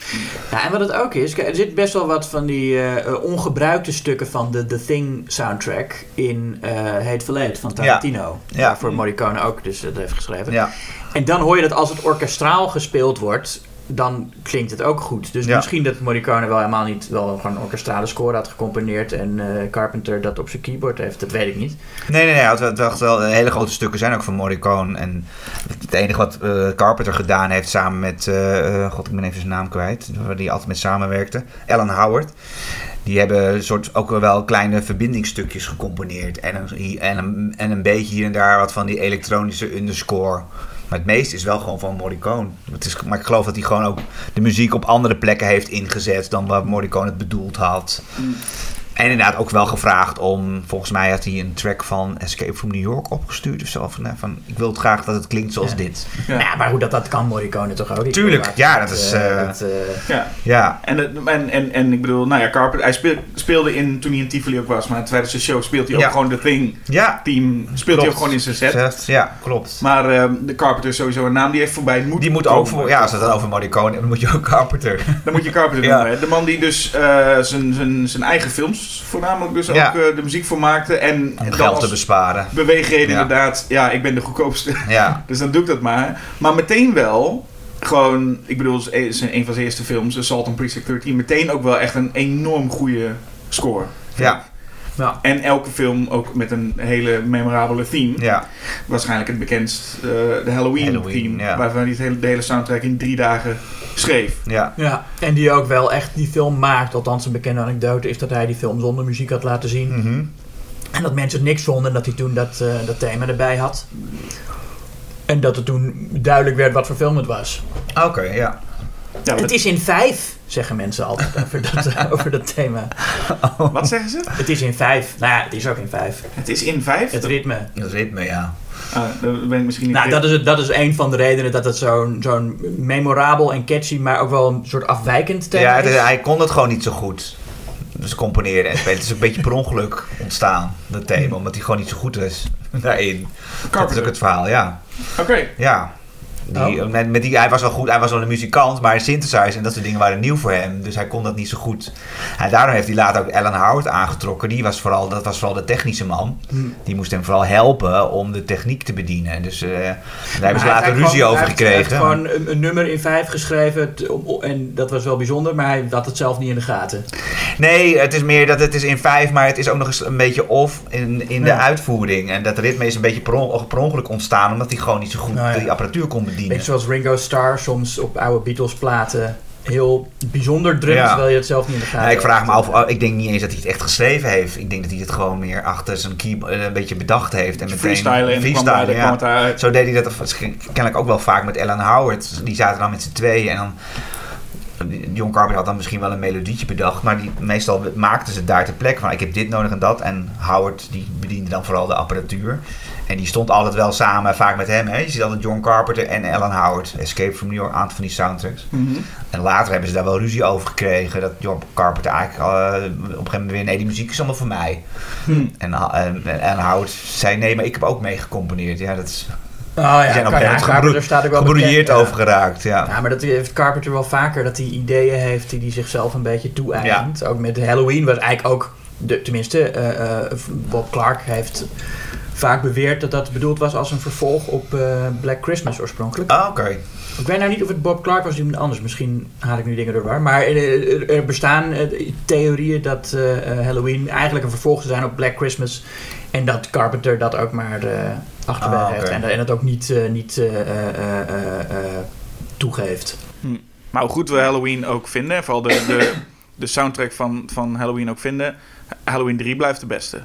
Ja, en wat het ook is, er zit best wel wat van die eh, eh, ongebruikte stukken van de The Thing soundtrack in eh Hateful Eight van Tarantino. Ja. Waarvoor Morricone ook dus dat heeft geschreven. Ja. En dan hoor je dat als het orkestraal gespeeld wordt, dan klinkt het ook goed. Dus Ja. misschien dat Morricone wel helemaal niet wel gewoon een orkestrale score had gecomponeerd en eh, Carpenter dat op zijn keyboard heeft. Dat weet ik niet. Nee, nee, nee. Het, het, wel, hele grote stukken zijn ook van Morricone. En het enige wat eh, Carpenter gedaan heeft samen met... eh, eh, God, ik ben even zijn naam kwijt. Waar die altijd mee samenwerkte. Alan Howard. Die hebben een soort ook wel kleine verbindingstukjes gecomponeerd. En een, en, een, en een beetje hier en daar wat van die elektronische underscore. Maar het meeste is wel gewoon van Morricone. Het is, maar ik geloof dat hij gewoon ook de muziek op andere plekken heeft ingezet dan waar Morricone het bedoeld had. En inderdaad ook wel gevraagd om, volgens mij had hij een track van Escape from New York opgestuurd of zo. Van, nou, van ik wil het graag dat het klinkt zoals Ja. dit. Ja. Nou, maar hoe dat, dat kan Morricone toch ook? Tuurlijk, ja, dat, dat is, eh, eh, dat, eh, Ja. Ja, En, en, en, en ik bedoel, nou ja, Carpenter, hij speel- speelde in, toen hij in Tivoli ook was, maar tijdens de show speelt hij ook Ja. gewoon de Thing ja. team, speelt hij ook gewoon in zijn set. Zegt- Ja, klopt. Maar ehm, de Carpenter is sowieso een naam die heeft voorbij moet Die moet ook voor, ja, als het dan over Morricone dan moet je ook Carpenter. Dan moet je Carpenter Ja. noemen. hè. De man die dus eh, zijn zijn zijn eigen films voornamelijk dus Ja. ook eh, de muziek voor maakte. En, Om geld te besparen. beweegreden Ja. inderdaad, ja, ik ben de goedkoopste. Ja, Dus dan doe ik dat maar. Maar meteen wel, gewoon, ik bedoel, is een een van zijn eerste films, Assault on Precinct 13, meteen ook wel echt een enorm goede score. ja, ja. En elke film ook met een hele memorabele theme. ja. Waarschijnlijk het bekendst, eh, de Halloween, Halloween, theme. ja. Waarvan hij het hele, de hele soundtrack in drie dagen schreef. ja. Ja, en die ook wel echt die film maakt. Althans, een bekende anekdote is dat hij die film zonder muziek had laten zien. Mhm. En dat mensen het niks vonden en dat hij toen dat, eh, dat thema erbij had. En dat het toen duidelijk werd wat voor film het was. Oké, ja. Ja, Het is in vijf, zeggen mensen altijd over dat, eh, over dat thema. wat zeggen ze? Het is in vijf. Nou ja, het is ook in vijf. Het is in vijf? Het ritme. Dat ritme, ja. Ah, dat ben ik misschien niet Nou, dat is, het, dat is een van de redenen dat het zo'n zo'n memorabel en catchy, maar ook wel een soort afwijkend thema Ja, het- is. hij kon het gewoon niet zo goed. Dus componeren en spelen. Het is een beetje per ongeluk ontstaan, dat thema. Omdat hij gewoon niet zo goed is daarin. Dat is ook het verhaal, ja. Oké. Ja. Die, Oh. met, met die, hij was wel goed, hij was wel een muzikant, maar synthesizer en dat soort dingen waren nieuw voor hem. Dus hij kon dat niet zo goed. En daarom heeft hij later ook Alan Howard aangetrokken. Die was vooral, dat was vooral de technische man. Hmm. Die moest hem vooral helpen om de techniek te bedienen. Dus eh, daar hebben ze later ruzie gewoon- over heeft- hij heeft gekregen. gewoon een, een nummer in vijf geschreven en dat was wel bijzonder, maar hij had het zelf niet in de gaten. Nee, het is meer dat het is in vijf, maar het is ook nog eens een beetje off in, in de uitvoering. En dat ritme is een beetje per, per ongeluk ontstaan, omdat hij gewoon niet zo goed Nou ja. die apparatuur kon bedienen. Beetje zoals Ringo Starr soms op oude Beatles platen heel bijzonder drumt, Ja. terwijl je het zelf niet in de gaten Ja, ik vraag me af, oh, ik denk niet eens dat hij het echt geschreven heeft. Ik denk dat hij het gewoon meer achter zijn keyboard een beetje bedacht heeft. En meteen Freestylen en ja. Zo deed hij dat kennelijk ook wel vaak met Alan Howard. Die zaten dan met z'n tweeën en dan... John Carpenter had dan misschien wel een melodietje bedacht, maar die, meestal maakten ze het daar ter plekke van. Ik heb dit nodig en dat. En Howard die bediende dan vooral de apparatuur. En die stond altijd wel samen, vaak met hem. Hè. Je ziet altijd John Carpenter en Alan Howard. Escape from New York, aantal van die soundtracks. Mhm. En later hebben ze daar wel ruzie over gekregen. Dat John Carpenter eigenlijk eh, op een gegeven moment weer... Nee, die muziek is allemaal voor mij. Hm. En, en, en Howard zei... Nee, maar ik heb ook mee gecomponeerd. Ja, dat is... Oh ja, Die zijn op een Carpenter staat ook wel ja. over geraakt. Ja. Ja, maar dat heeft Carpenter wel vaker, dat hij ideeën heeft die hij zichzelf een beetje toe-eigent. Ook met Halloween was eigenlijk ook de, tenminste, eh, Bob Clark heeft vaak beweerd dat dat bedoeld was als een vervolg op eh, Black Christmas oorspronkelijk. Ah, oké. Ik weet nou niet of het Bob Clark was of iemand anders. Misschien haal ik nu dingen door waar. Maar eh, er, er bestaan eh, theorieën dat eh, eh, Halloween eigenlijk een vervolg zou zijn op Black Christmas. En dat Carpenter dat ook maar eh achterwege Ah, heeft. En, en dat ook niet, eh, niet eh, eh, eh, eh, eh, toegeeft. Maar hoe goed we Halloween ook vinden, en vooral de, de, de soundtrack van, van Halloween ook vinden, Halloween 3 blijft de beste.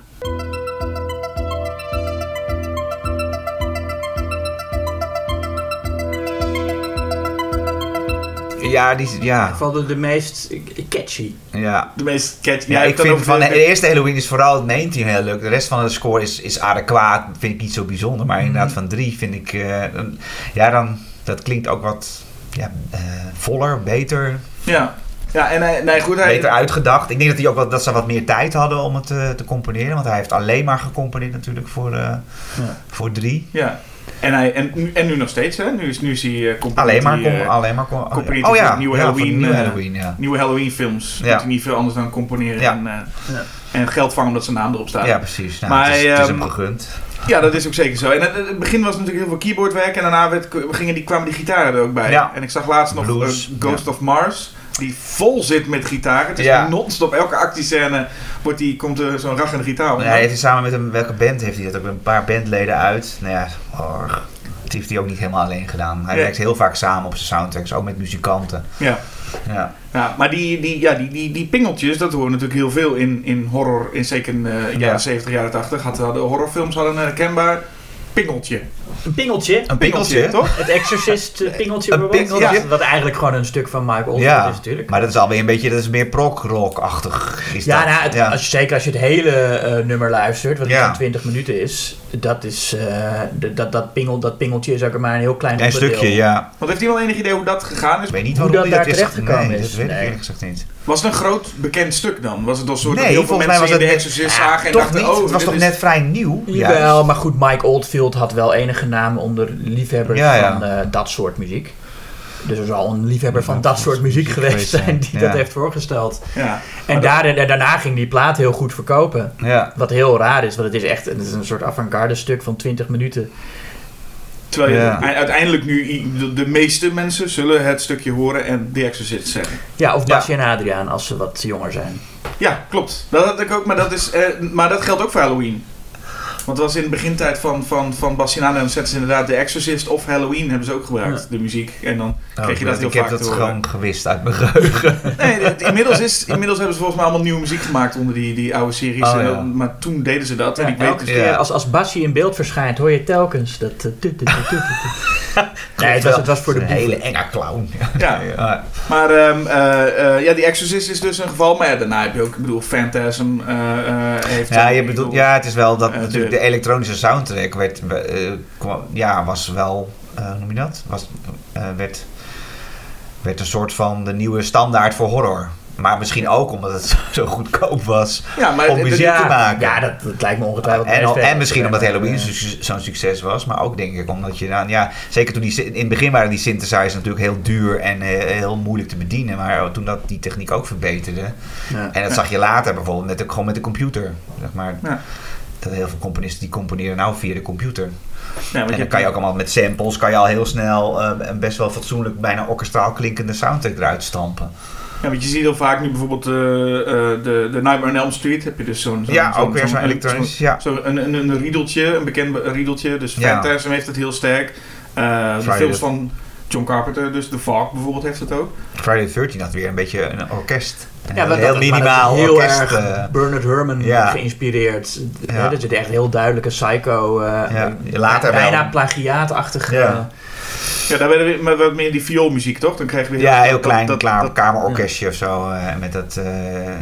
Ja, die, In ja, ieder geval de, de meest catchy. ja. De meest catchy. Ja, ik vind van de- de eerste Halloween is vooral het main team heel leuk. De rest van de score is, is adequaat. Vind ik niet zo bijzonder. Maar inderdaad van drie vind ik... eh, ja, dan... Dat klinkt ook wat ja, eh, voller, beter. Ja, ja en hij, nee, goed, hij, Beter uitgedacht. Ik denk dat, hij ook wat, dat ze wat meer tijd hadden om het eh, te componeren. Want hij heeft alleen maar gecomponeerd natuurlijk voor, Ja. voor drie. Ja, en, hij, en, nu- en nu nog steeds, hè? Nu is, nu is hij uh, Alleen maar... com- alleen maar oh hij ja, nieuwe ja, Halloween, nieuwe eh, Halloween, ja. nieuwe Halloween films. Ja. Hij niet veel anders dan componeren Ja. en, eh, Ja. en geld vangen omdat zijn naam erop staat. Ja, precies. Nou, Maar het, is, hij, het is ehm, hem gegund. Ja, dat is ook zeker zo. En het, het begin was natuurlijk heel veel keyboardwerk en daarna werd, gingen die, kwamen die gitaren er ook bij. Ja. En ik zag laatst nog Blues, Ghost ja. of Mars, die vol zit met gitaren. Het is Ja. non-stop, elke actiescène wordt die, komt er zo'n raggende gitaar op. Ja, hij heeft hij samen met een, welke band heeft hij dat ook? Een paar bandleden uit. Nou ja, oh, dat heeft hij ook niet helemaal alleen gedaan. Hij Ja. werkt heel vaak samen op zijn soundtracks, ook met muzikanten. Ja. Ja, Ja, maar die, die, ja, die, die, die pingeltjes, dat horen natuurlijk heel veel in, in horror, in zeker in de jaren Ja. 70, jaren 80. Hadden, de horrorfilms hadden een herkenbaar pingeltje. Een pingeltje. een pingeltje, toch? Het Exorcist eh, pingeltje Een bijvoorbeeld. pingeltje. Wat, wat eigenlijk gewoon een stuk van Mike Oldfield Ja, is natuurlijk. maar dat is alweer een beetje, dat is meer prog-rock-achtig. Ja, dat. nou, het- ja. Als je, zeker als je het hele eh, nummer luistert, wat Ja. van 20 minuten is, dat, is eh, de- dat, dat, pingel, dat pingeltje is ook maar een heel klein een stukje, ja. Want heeft iemand enig idee hoe dat gegaan is? Ik weet niet Hoe waarom dat hij daar is. terechtgekomen nee, is. dat weet ik Nee. eerlijk gezegd niet. Was het een groot bekend stuk dan? Was het een soort dat Nee, heel veel volgens mij mensen was in het de net- Exorcist Ja, zagen en dachten, niet? oh, het was toch is- net vrij nieuw? Jawel, maar goed, Mike Oldfield had wel enige naam onder liefhebbers Ja, ja. van eh, dat soort muziek. Dus er zal een liefhebber van dat soort muziek geweest zijn die Ja. dat heeft voorgesteld. Ja. En daar, en daarna ging die plaat heel goed verkopen. Ja. Wat heel raar is, want het is echt het is een soort avant-garde stuk van 20 minuten. Terwijl je Ja. u- uiteindelijk nu, de, de meeste mensen zullen het stukje horen en The Exorcist zeggen. Ja, of Ja. Basje en Adriaan als ze wat jonger zijn. Ja, klopt. Dat had ik ook, maar dat, is, eh, maar dat geldt ook voor Halloween. Want het was in de begintijd van, van, van Bastiaan en dan zetten ze inderdaad The Exorcist of Halloween hebben ze ook gebruikt, de muziek. En dan kreeg je dat heel Oh, ik heb vaak dat gewoon gewist uit mijn geheugen. Nee, het- inmiddels, is, inmiddels hebben ze volgens mij allemaal nieuwe muziek gemaakt onder die, die oude series. Oh, ja. Maar toen deden ze dat. en ik weet elke dus, als, als Basje in beeld verschijnt, hoor je telkens dat... nee, het was, het was voor de een boeven. hele enge clown. Ja. Ja. Maar ehm, eh, eh, ja, die Exorcist is dus een geval. Maar ja, daarna heb je ook, ik bedoel, Phantasm eh, eh, heeft... Ja, je bedoelt, bedoel, ja, het is wel dat natuurlijk de- elektronische soundtrack werd, eh, kwam- ja, was wel, eh, hoe noem je dat? Was, eh, werd, werd een soort van de nieuwe standaard voor horror. Maar misschien ook omdat het zo goedkoop was Ja, maar om muziek te maken. Ja, dat, dat lijkt me ongetwijfeld. En, misschien omdat Halloween Ja. zo- zo'n succes was, maar ook denk ik omdat je dan, ja, zeker toen die, in het begin waren die synthesizers natuurlijk heel duur en eh, heel moeilijk te bedienen, maar toen dat die techniek ook verbeterde, Ja. en dat zag je later bijvoorbeeld met de, gewoon met de computer, zeg maar. Ja. Dat heel veel componisten die componeren nou via de computer. Ja, En je dan kan je ook allemaal met samples, kan je al heel snel eh, een best wel fatsoenlijk, bijna orkestraal klinkende soundtrack eruit stampen. Ja, want je ziet heel vaak nu bijvoorbeeld eh, eh, de, de Nightmare on Elm Street. Heb je dus zo'n... ja, ook weer zo'n elektronisch, ja. Zo een, een, een riedeltje, een bekend riedeltje. Dus Ja. Phantasm heeft het heel sterk. Eh, de films van John Carpenter, dus The Fog bijvoorbeeld, heeft het ook. Friday the 13 had weer een beetje een orkest. Een Ja, maar heel dat- maar minimaal dat heel orkest. erg Bernard Herrmann ja. geïnspireerd. Ja. Ja. Er zit echt heel duidelijke psycho, eh, Ja, later bijna wel. plagiaatachtige. Ja. Daar werden we met wat meer die vioolmuziek, toch? Dan krijg je weer Ja, heel dat- klein dat- klaar, dat- kamerorkestje of zo. eh, met dat. eh,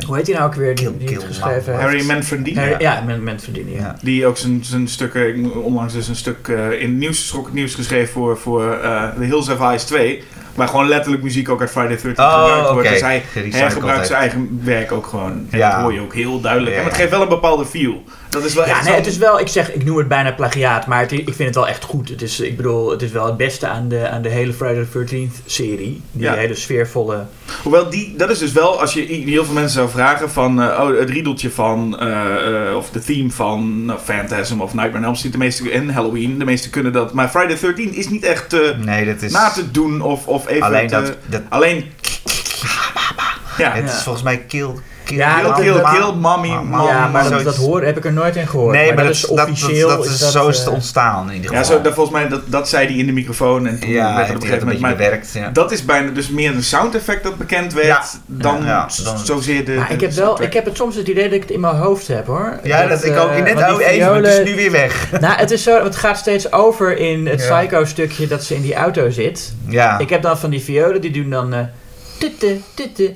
Hoe heet hij nou ook weer die, Kill- die Kill het geschreven heeft? Harry Manfredini. Harry- ja. Ja. ja. Die ook zijn, zijn stukken, onlangs dus een stuk eh, in het nieuws, schrok het nieuws geschreven voor, voor eh, The Hills Have Eyes 2. Waar gewoon letterlijk muziek ook uit Friday 13 Oh, gebruikt wordt. Dus hij hergebruikt heeft. zijn eigen werk ook gewoon. En Ja. dat hoor je ook heel duidelijk. Ja, En het geeft wel een bepaalde feel. Dat is wel Ja, echt nee, zo'n- het is wel, ik zeg, ik noem het bijna plagiaat, maar het, ik vind het wel echt goed. Het is, ik bedoel, het is wel het beste aan de, aan de hele Friday the 13th serie. Die Ja. hele sfeervolle. Hoewel, die, dat is dus wel, als je heel veel mensen zou vragen van, eh, oh, het riedeltje van, eh, eh, of de theme van nou, Phantasm of Nightmare on Elm Street, de meeste, en Halloween, de meeste kunnen dat. Maar Friday the 13 is niet echt eh, Nee, dat is... na te doen of, of even alleen te- dat... dat Alleen... Ja, het is volgens mij kill... kill Ja, kill, kill, dat- kill, mommy, Ma- mom. ja, maar dat, hoor, heb ik er nooit in gehoord. Nee, maar, dat, is officieel. Dat, dat is, zo is het eh, ontstaan in ieder Ja, geval. zo, dat, volgens mij, dat, dat zei hij in de microfoon en toen ja, werd op een gegeven moment... Maar bewerkt. Ja. dat is bijna dus meer een sound effect dat bekend werd Ja. dan, Ja, dan- zozeer de... Maar de ik heb, wel, ik heb het soms het idee dat ik het in mijn hoofd heb hoor. Ja, dat, ik ook. eh, Net oh, even, maar het is nu weer weg. Nou, het is zo, het gaat steeds over in het Ja. psycho-stukje dat ze in die auto zit. Ja. Ik heb dan van die violen, die doen dan... eh tutte, tutte.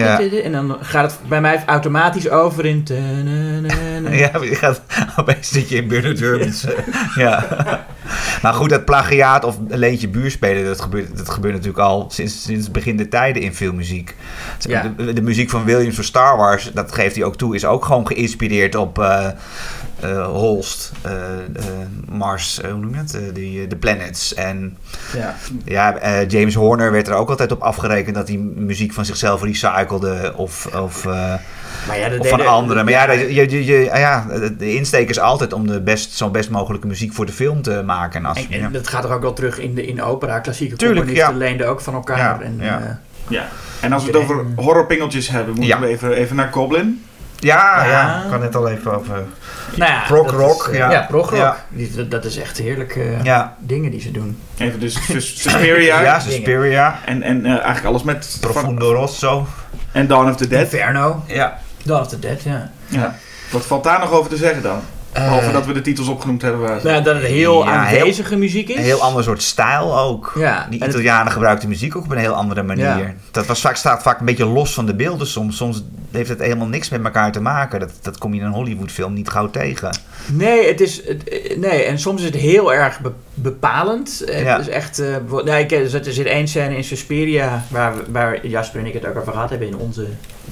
Ja. En dan gaat het bij mij automatisch over in... Ja, je gaat opeens zit je in Bernard ja. Maar goed, dat plagiaat of een leentje buurspelen, dat gebeurt, dat gebeurt natuurlijk al sinds, sinds begin der tijden in filmmuziek. Ja. De, de muziek van Williams voor Star Wars, dat geeft hij ook toe, is ook gewoon geïnspireerd op eh, Holst, eh, eh, Mars, eh, hoe noem je het? Eh, die, eh, de Planets. En Ja. ja, eh, James Horner werd er ook altijd op afgerekend dat hij muziek van zichzelf recyclede of... of eh, Maar ja, dat of van anderen. Maar ja, dat- je, je, je, ja, de insteek is altijd om de best, zo'n best mogelijke muziek voor de film te maken. En als, En, dat gaat er ook wel terug in de, in de opera. Klassieke Tuurlijk, componisten ja. leenden ook van elkaar. Ja, en, ja. eh, Ja. En als we het over horrorpingeltjes hebben, moeten Ja. we even, even naar Goblin. Ja, ja, Ja. ik kan net al even over. nou ja, Prog dat rock, is, eh, ja. Ja, prog rock. Die- dat- dat is echt heerlijke eh, Ja, dingen die ze doen. Even dus Sus- Suspiria. ja, Suspiria, En, en eh, eigenlijk alles met... Profundo Rosso. en Dawn of the Dead. Inferno. Ja. Dawn of the Dead, ja. Ja. Wat valt daar nog over te zeggen dan? Behalve Eh, dat we de titels opgenoemd hebben. Nou, dat het heel Ja, aanwezige muziek is. Een heel ander soort stijl ook. Ja, Die en het- Italianen gebruikten muziek ook op een heel andere manier. Ja. Dat was vaak, staat vaak een beetje los van de beelden soms. Soms heeft het helemaal niks met elkaar te maken. Dat, dat kom je in een Hollywoodfilm niet gauw tegen. Nee, het is, het- nee, en soms is het heel erg be- bepalend. Het Ja. is echt, eh, bijvoorbeeld- nee, ik, er zit één scène in Suspiria, waar, waar Jasper en ik het ook over gehad hebben in onze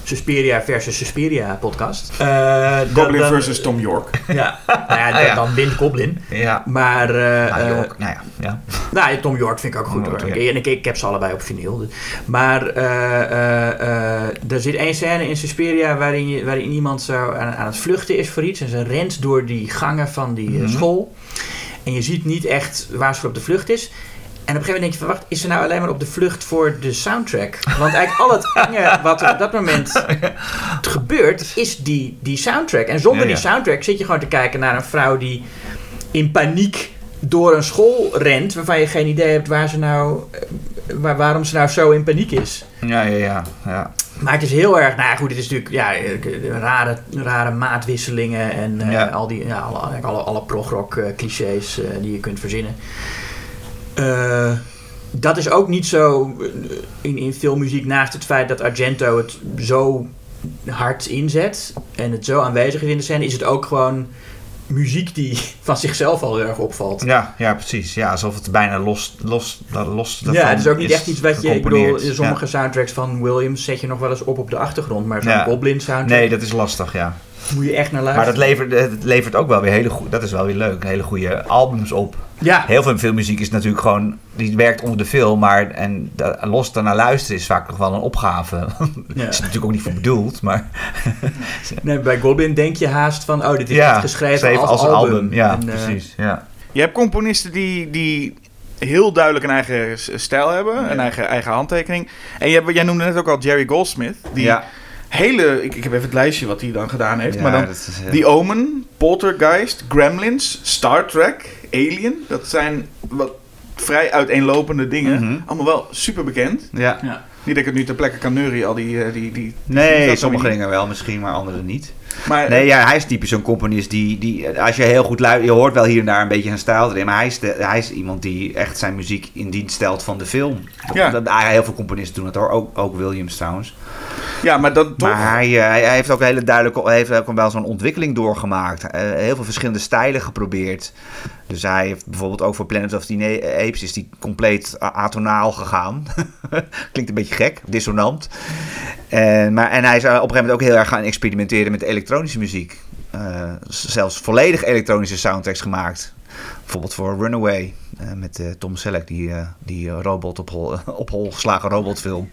Suspiria versus Suspiria podcast. Eh, dan- Goblin dan- versus Tom York. Ja, nou ja, dan, ja. dan wint Goblin. Ja. Maar, eh, Nou, eh, York, nou ja. ja. nou, Tom York vind ik ook goed hoor. En ik, ik heb ze allebei op vinyl. dus- Maar eh, eh, eh, er zit één scène in Suspiria waarin, je, waarin iemand zo aan, aan het vluchten is voor iets. En ze rent door die gangen van die eh, Mhm. school. En je ziet niet echt waar ze voor op de vlucht is. En op een gegeven moment denk je van, wacht, is ze nou alleen maar op de vlucht voor de soundtrack? Want eigenlijk al het enge wat er op dat moment gebeurt, is die, die soundtrack. En zonder Ja, ja. die soundtrack zit je gewoon te kijken naar een vrouw die in paniek door een school rent, waarvan je geen idee hebt waar ze nou, eh, waar, waarom ze nou zo in paniek is. Ja, ja, ja. ja. Maar het is heel erg, nou ja, goed, het is natuurlijk ja, eh, rare, rare maatwisselingen en eh, al die, ja, alle, alle, alle progrock clichés die je kunt verzinnen. Eh, dat is ook niet zo eh, in, in filmmuziek naast het feit dat Argento het zo hard inzet en het zo aanwezig is in de scène, is het ook gewoon muziek die van zichzelf al heel erg opvalt. Ja, ja, precies. Ja, alsof het bijna los, los, los Ja, het is ook niet echt iets wat je. Ik bedoel, sommige soundtracks van Williams zet je nog wel eens op op de achtergrond. Maar zo'n Ja. Goblin soundtrack Nee, dat is lastig, ja. Moet je echt naar Maar luisteren. dat levert, het levert ook wel weer hele goede, dat is wel weer leuk, hele goede albums op. Ja, Heel veel filmmuziek is natuurlijk gewoon, die werkt onder de film, maar en los daarnaar luisteren is vaak nog wel een opgave. ja. is natuurlijk ook niet voor bedoeld, maar Nee, bij Goblin denk je haast van, oh, dit is ja, geschreven als, een album. Ja, En, eh, precies. Ja. Je hebt componisten die, die heel duidelijk een eigen stijl hebben, een eigen, eigen handtekening. En je hebt, jij noemde net ook al Jerry Goldsmith. Die ja. Hele, ik, ik heb even het lijstje wat hij dan gedaan heeft. Ja, maar dan dat is, eh, The Omen, Poltergeist, Gremlins, Star Trek, Alien. Dat zijn wat vrij uiteenlopende dingen. Mhm. Allemaal wel super bekend. Ja. Ja. Niet dat ik het nu ter plekke kan neurien, al die... eh, die, die Nee, dat sommige niet. dingen wel misschien, maar andere niet. Maar Nee, ja, hij is typisch zo'n componist die, die, als je heel goed luistert, je hoort wel hier en daar een beetje zijn stijl erin, maar hij is, de, hij is iemand die echt zijn muziek in dienst stelt van de film. Ja. Dat, dat, heel veel componisten doen het hoor, ook, ook Williams trouwens. Ja, maar dan toch... Maar hij, eh, hij, heeft ook hele duidelijke, heeft ook wel zo'n ontwikkeling doorgemaakt. Eh, heel veel verschillende stijlen geprobeerd. Dus hij heeft bijvoorbeeld ook voor Planet of the Apes is die compleet atonaal gegaan. Klinkt een beetje gek, dissonant. En, maar, en hij is eh, op een gegeven moment ook heel erg gaan experimenteren met elektronische muziek. Eh, zelfs volledig elektronische soundtracks gemaakt. Bijvoorbeeld voor Runaway eh, met eh, Tom Selleck, die, eh, die eh, robot op hol, op hol geslagen robotfilm.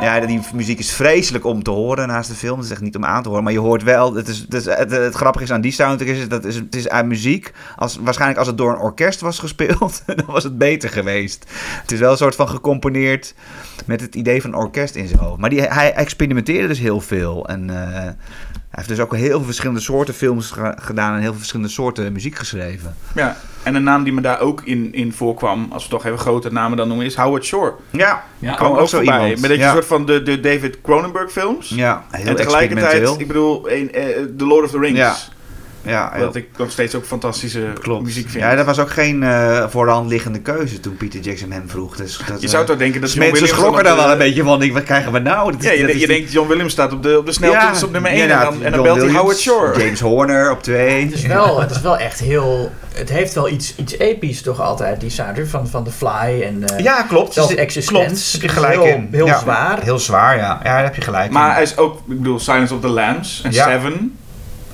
Ja, die muziek is vreselijk om te horen naast de film. Het is echt niet om aan te horen. Maar je hoort wel. Het, is, het, het, grappige is aan die soundtrack is dat is, het is uit muziek. Als, waarschijnlijk als het door een orkest was gespeeld, dan was het beter geweest. Het is wel een soort van gecomponeerd met het idee van orkest in zijn hoofd. Maar die, hij experimenteerde dus heel veel. En eh, hij heeft dus ook heel veel verschillende soorten films ge- gedaan en heel veel verschillende soorten muziek geschreven. Ja, en een naam die me daar ook in, in voorkwam, als we toch even grote namen dan noemen, is Howard Shore. Ja, Ja, Kwam ook ook zo voorbij. iemand. Met dat Ja. soort van de, de David Cronenberg films. ja heel en tegelijkertijd, experimenteel. ik bedoel, een, eh, The Lord of the Rings. Ja. Wat ik nog steeds ook fantastische Klopt. muziek vind. Ja, dat was ook geen eh voor de hand liggende keuze toen Peter Jackson hem vroeg. Dus dat, je zou toch denken dat John mensen Williams... schrokken dan daar wel een beetje van. Ik, wat krijgen we nou? Dat Ja, je, dat je denkt John Williams staat op de, op de sneltoets op nummer 1 en dan, en dan belt hij Howard Shore. James Horner op 2. Het is, wel, het is wel echt heel... Het heeft wel iets, iets episch toch altijd, die soundtrack van, van The Fly en... eh, Ja, klopt. Zelfs Existence. Klopt, heb je Het is gelijk heel- in. heel Ja, zwaar. Heel zwaar, ja. Ja, daar heb je gelijk Maar in. hij is ook, ik bedoel, Silence of the Lambs en Ja. Seven.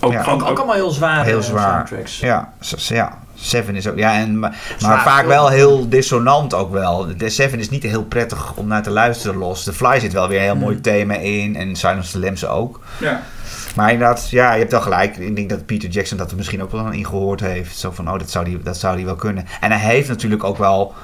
Ook Ja. ook, ook allemaal heel zware Heel eh, zwaar. soundtracks. Ja, s- ja. Seven is ook... Ja, en, maar Zwaar maar vaak film. wel heel dissonant ook wel. De Seven is niet heel prettig om naar te luisteren los. The Fly zit wel weer een heel mooi Hmm. thema in. En Silence of the Lambs ook. ja. Maar inderdaad, ja, je hebt wel gelijk. Ik denk dat Peter Jackson dat er misschien ook wel in gehoord heeft. Zo van, oh, dat zou die, dat zou die wel kunnen. En hij heeft natuurlijk ook wel,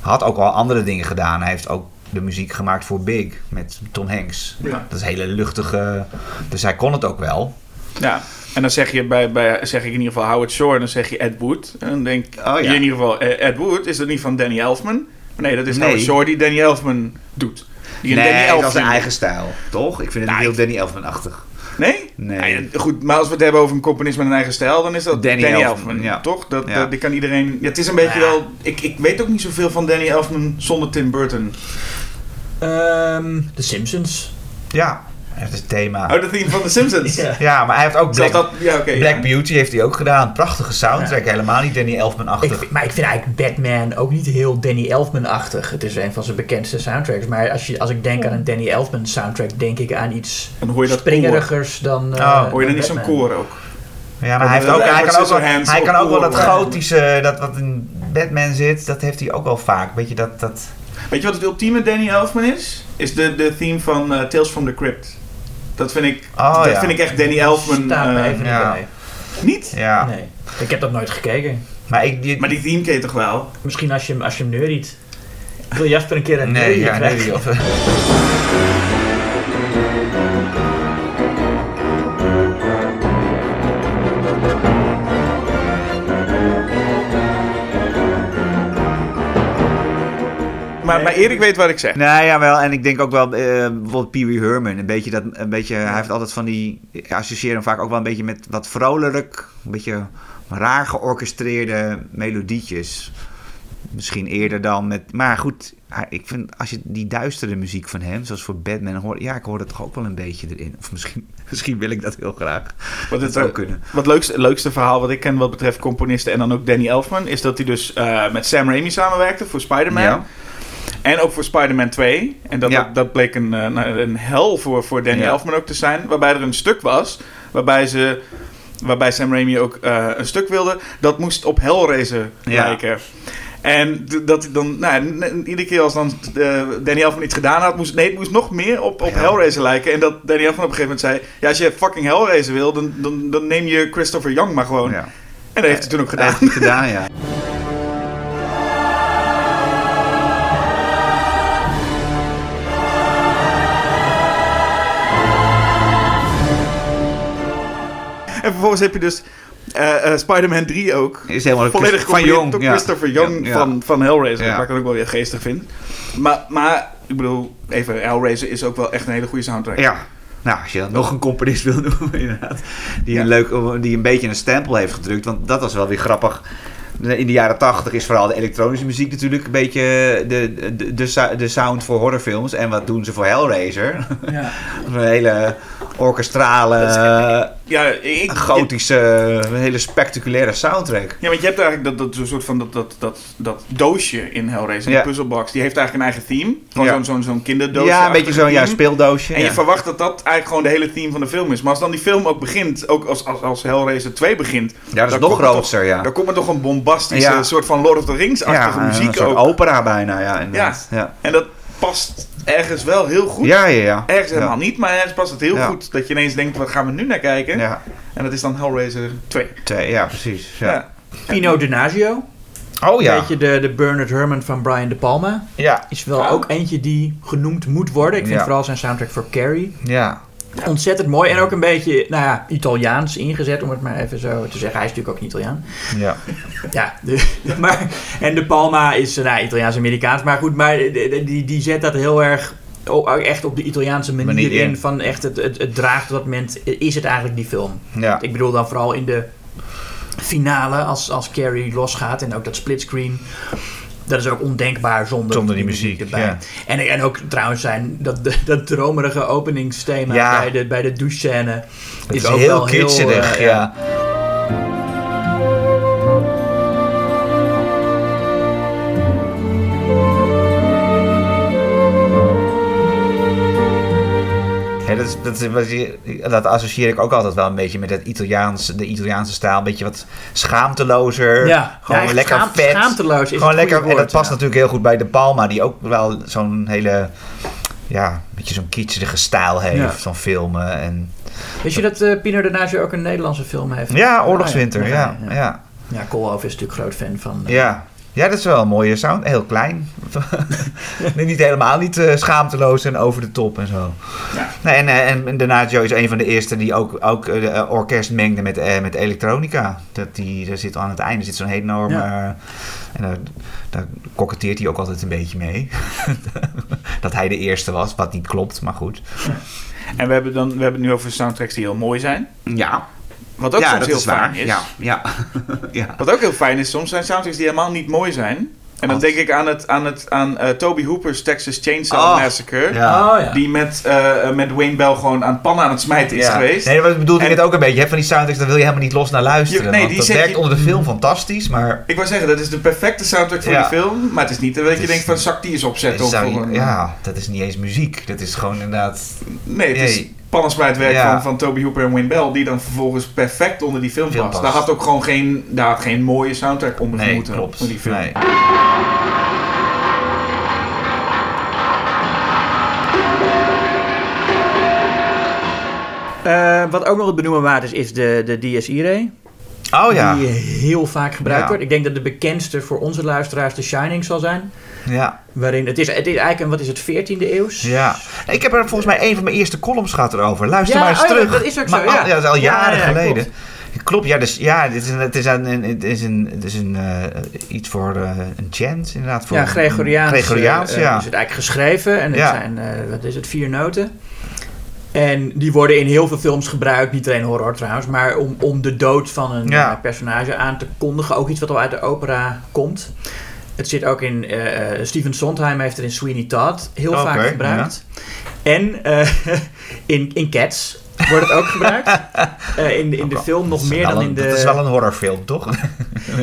had ook al andere dingen gedaan. Hij heeft ook de muziek gemaakt voor Big met Tom Hanks. Ja. Dat is hele luchtige, dus hij kon het ook wel. ja. En dan zeg je bij, bij zeg ik in ieder geval Howard Shore en dan zeg je Ed Wood. En dan denk Oh, ja. je in ieder geval, eh, Ed Wood, is dat niet van Danny Elfman? Nee, dat is Nee. Howard Shore die Danny Elfman doet. Die een nee, Danny dat is zijn eigen stijl, toch? Ik vind het Nou, heel ik- Danny Elfman-achtig. Nee? Nee. Ja, goed, maar als we het hebben over een componist met een eigen stijl, dan is dat Danny Danny, Elfman, Elfman. ja. Toch? Dat, Ja. dat- die kan iedereen... Ja, het is een beetje Ja. wel... Ik, ik weet ook niet zoveel van Danny Elfman zonder Tim Burton. Ehm, The Simpsons. Ja, hij heeft het thema. Oh, de theme van The Simpsons. Ja. Ja, maar hij heeft ook Black, dat... Ja, oké. Black ja. Beauty heeft hij ook gedaan. Prachtige soundtrack, helemaal niet Danny Elfman-achtig. maar ik vind eigenlijk Batman ook niet heel Danny Elfman-achtig. Het is een van zijn bekendste soundtracks. Maar als, je, als ik denk aan een Danny Elfman soundtrack, denk ik aan iets Dan hoor je dat koor. springerigers dan. eh, Oh, Hoor je dan dan niet zo'n koor ook? Ja, maar hij, heeft ook, hij, kan ook wel, hij kan ook wel dat gotische, dat wat in Batman zit, dat heeft hij ook wel vaak. Weet je, dat, dat... Weet je wat het ultieme Danny Elfman is? Is de, de theme van eh, Tales from the Crypt. Dat vind ik, Oh, dat ja. vind ik echt Danny Elfman. Staat me eh, even ja. niet niet? Ja, bij. Nee. Ik heb dat nooit gekeken. maar ik... Die, Maar die theme ken je toch wel? Misschien als je, hem- als je hem neuriet. Ik wil Jasper een keer een Nee, neuriet ja, krijgen. nee, Maar, Erik weet wat ik zeg. Nee, ja, wel. En ik denk ook wel, eh, bijvoorbeeld Pee Wee Herman. Een beetje dat, een beetje, hij heeft altijd van die, ik associeer hem vaak ook wel een beetje met wat vrolijk, een beetje raar georchestreerde melodietjes. Misschien eerder dan met, maar goed, ik vind als je die duistere muziek van hem, zoals voor Batman, hoort, ja, ik hoor het toch ook wel een beetje erin. Of misschien, misschien wil ik dat heel graag. Wat het, zou eh, kunnen. wat leukste, leukste verhaal wat ik ken wat betreft componisten en dan ook Danny Elfman, is dat hij dus eh, met Sam Raimi samenwerkte voor Spider-Man. Ja. En ook voor Spider-Man 2. En dat, Ja. dat, dat bleek een, eh, nou, een hel voor, voor Danny Ja. Elfman ook te zijn. Waarbij er een stuk was, waarbij, ze, waarbij Sam Raimi ook eh, een stuk wilde. Dat moest op Hellraiser Ja. lijken. En dat dan, nou, iedere keer als dan eh, Danny Elfman iets gedaan had, moest, nee, het moest nog meer op, op Ja. Hellraiser lijken. En dat Danny Elfman op een gegeven moment zei, ja, als je fucking Hellraiser wil, dan, dan, dan neem je Christopher Young maar gewoon. Ja. En dat heeft hij toen ook gedaan. gedaan, ja. En vervolgens heb je dus eh, eh, Spider-Man 3 ook. Is helemaal Volledig van Jong. door ja. Christopher Young Ja. Van, van Hellraiser. Wat ik dan ook wel weer geestig vind. Maar, maar ik bedoel, even, Hellraiser is ook wel echt een hele goede soundtrack. Ja, Nou, als je dan nog een componist wil noemen, inderdaad. Die, een leuk, die een beetje een stempel heeft gedrukt. Want dat was wel weer grappig. In de jaren tachtig is vooral de elektronische muziek natuurlijk een beetje de, de, de, de sound voor horrorfilms. En wat doen ze voor Hellraiser? Ja. een hele orkestrale, Ja, ik, gotische, een hele spectaculaire soundtrack. Ja, want je hebt eigenlijk dat, dat soort van dat, dat, dat, dat doosje in Hellraiser, Ja. die puzzelbox, die heeft eigenlijk een eigen theme. Gewoon Ja. zo'n zo'n zo'n kinderdoosje. ja, een beetje zo'n ja, speeldoosje. En je verwacht dat dat eigenlijk gewoon de hele theme van de film is. Maar als dan die film ook begint, ook als, als, als Hellraiser 2 begint, ja, dat is nog er groter, ja. dan komt er toch een bombastische Ja. soort van Lord of the Rings-achtige ja, muziek een soort ook. opera bijna, ja. inderdaad. Ja, En dat past ergens wel heel goed. ja, ja. ja. Ergens ja. helemaal niet, maar ergens past het heel Ja. goed. Dat je ineens denkt, wat gaan we nu naar kijken? Ja, En dat is dan Hellraiser 2. twee, ja precies. Ja. Ja. Pino Donaggio, Oh ja. beetje de, de Bernard Herrmann van Brian De Palma. Ja, Is wel Ja. ook eentje die genoemd moet worden. Ik vind Ja. vooral zijn soundtrack voor Carrie ja. Ontzettend mooi. En ook een beetje, nou ja, Italiaans ingezet, om het maar even zo te zeggen. Hij is natuurlijk ook een Italiaan. ja. Ja, de- maar, en De Palma is eh, nou, Italiaans-Amerikaans. Maar goed, maar de- de- die, die zet dat heel erg echt op de Italiaanse manier, Manier in. Van echt, het, het, het draagt op dat moment, is het eigenlijk die film. ja. Ik bedoel dan vooral in de finale, als, als Carrie losgaat en ook dat splitscreen. Dat is ook ondenkbaar zonder, Zonder die muziek, erbij. ja. En, en ook trouwens zijn dat, dat dromerige openingsthema Ja. bij de, bij de douchescène. Het is, ook heel wel kitscherig, eh. Ja, dat, dat, associeer ik ook altijd wel een beetje met het Italiaans, de Italiaanse stijl. Een beetje wat schaamtelozer. Ja, gewoon ja, lekker schaam- vet. Schaamteloos is Gewoon lekker. En dat past ja. natuurlijk heel goed bij De Palma, die ook wel zo'n hele. Ja, een beetje zo'n kitscherige stijl heeft van filmen. En, Wist je dat eh Pino Donaggio ook een Nederlandse film heeft? ja, Oorlogswinter, Ah, ja. ja. ja. Is natuurlijk groot fan van. eh, Ja. Ja, dat is wel een mooie sound. Heel klein. Nee, niet helemaal niet eh, schaamteloos en over de top en zo. Ja. Nee, en, eh, en, en Donaggio is een van de eerste die ook, ook eh, de, orkest mengde met, eh, met elektronica. Dat die, daar zit aan het einde zit zo'n enorme... Ja. en daar, daar koketteert hij ook altijd een beetje mee. dat hij de eerste was, wat niet klopt, maar goed. En we hebben, dan, we hebben het nu over soundtracks die heel mooi zijn. Ja, Wat ook ja soms dat heel is waar. fijn is. Ja, ja. ja. Wat ook heel fijn is, soms zijn soundtracks die helemaal niet mooi zijn. En dan denk ik aan, het, aan, het, aan eh, Toby Hooper's Texas Chainsaw Oh, Massacre. Ja. Oh ja. Die met, eh, met Wayne Bell gewoon aan pannen aan het smijten is Ja. geweest. Nee, wat bedoelde ik het ook een beetje. Je hebt van die soundtracks, daar wil je helemaal niet los naar luisteren. Je- nee, want die dat werkt je- onder de film fantastisch, maar... Ik wou zeggen, dat is de perfecte soundtrack voor Ja. die film. Maar het is niet dat je is- denkt van zak die eens opzetten. Of je- ja, dat is niet eens muziek. Dat is gewoon inderdaad... Nee, het is Nee. pannensmijtwerk Ja. van, van Toby Hooper en Wayne Bell. Die dan vervolgens perfect onder die film Film past. past. Daar had ook gewoon geen, daar had geen mooie soundtrack onder Nee, moeten. klopt. Voor die film. Nee. Eh, wat ook nog het benoemen waard is, is de, de DSI-ray. Oh ja. Die heel vaak gebruikt Ja. wordt. Ik denk dat de bekendste voor onze luisteraars The Shining zal zijn. Ja. Waarin, het, is, het is eigenlijk een, wat is het, 14e eeuws? ja. Ik heb er volgens mij een van mijn eerste columns gehad erover. Luister Ja, maar eens oh ja, terug. dat is ook Maar zo, ja. al- dat is al Ja, jaren ja, geleden. klopt. Klopt, ja, dus, ja dit is een, het is een, het is een, het is een eh, iets voor eh, een chant, inderdaad. Voor Ja, Gregoriaans, Gregoriaans, eh, ja. is het eigenlijk geschreven. En het Ja. zijn, wat is het, vier noten. En die worden in heel veel films gebruikt. Niet alleen horror trouwens. Maar om, om de dood van een Ja. eh, personage aan te kondigen. Ook iets wat al uit de opera komt. Het zit ook in... eh, Steven Sondheim heeft het in Sweeney Todd heel vaak gebruikt. En in, in Cats wordt het ook gebruikt. Eh, in, in de Ook al- film nog meer dan een- in de... Dat is wel een horrorfilm, toch?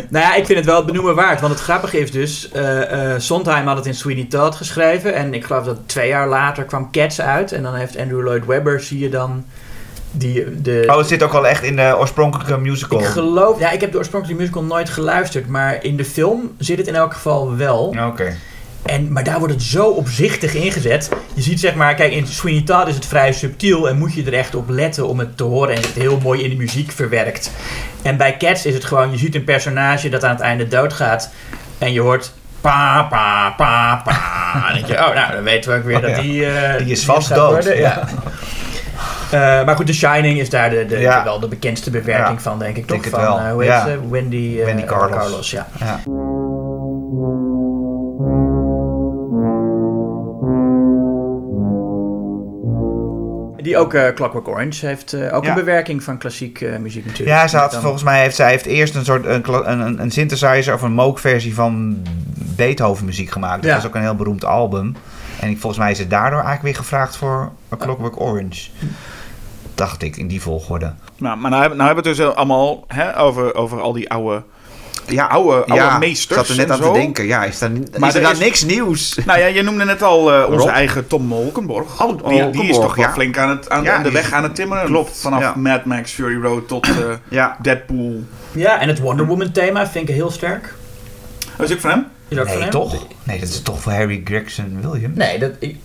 Nou ja, ik vind het wel het benoemen waard. Want het grappige is dus... eh eh, Sondheim had het in Sweeney Todd geschreven. En ik geloof dat twee jaar later kwam Cats uit. En dan heeft Andrew Lloyd Webber, zie je dan... Die, de, Oh, het zit ook wel echt in de oorspronkelijke musical. ik geloof... Ja, ik heb de oorspronkelijke musical nooit geluisterd. Maar in de film zit het in elk geval wel. Oké. En, maar daar wordt het zo opzichtig ingezet. Je ziet zeg maar, kijk, in Sweeney Todd is het vrij subtiel en moet je er echt op letten om het te horen. En het heel mooi in de muziek verwerkt. En bij Cats is het gewoon, je ziet een personage dat aan het einde doodgaat. En je hoort pa, pa, pa, pa. En denk je, oh, nou, dan weten we ook weer Oh, dat ja. die... eh, Die is vast dood. worden, Ja. Eh, maar goed, The Shining is daar de, de, Ja. wel de bekendste bewerking van, denk ik. denk toch? het van, wel. eh, hoe heet ze? Wendy, Wendy Carlos. ja. Ja. Die ook eh, Clockwork Orange heeft eh, ook Ja. een bewerking van klassiek eh, muziek natuurlijk. Ja, ze had, Dan- volgens mij heeft zij heeft eerst een soort een, een, een- synthesizer of een moog-versie van Beethoven muziek gemaakt. Dat Ja. was ook een heel beroemd album. En ik, volgens mij is het daardoor eigenlijk weer gevraagd voor A Clockwork Orange. Dacht ik, in die volgorde. Nou, maar nou hebben, nou hebben we het dus allemaal hè, over, over al die oude, Ja, oude, oude ja, meesters Ik zat er net aan zo. te denken. Ja, is er, is Maar er er dan is- niks nieuws? Nou ja, je noemde net al eh, onze Rob? eigen Tom Molkenborg. Oh, die, die is toch wel ja. flink aan, het, aan, Ja, aan de weg is- aan het timmeren. Klopt, Vanaf ja. Mad Max Fury Road tot eh, Ja. Deadpool. Ja, en het Wonder Woman thema vind ik heel sterk. Dat is ook van hem? Is ook van Nee, hem? toch? Nee, dat is toch voor Harry Gregson Williams? Nee, dat... Ik,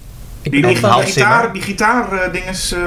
ik Die, gitaar, die gitaar eh, dinges, eh,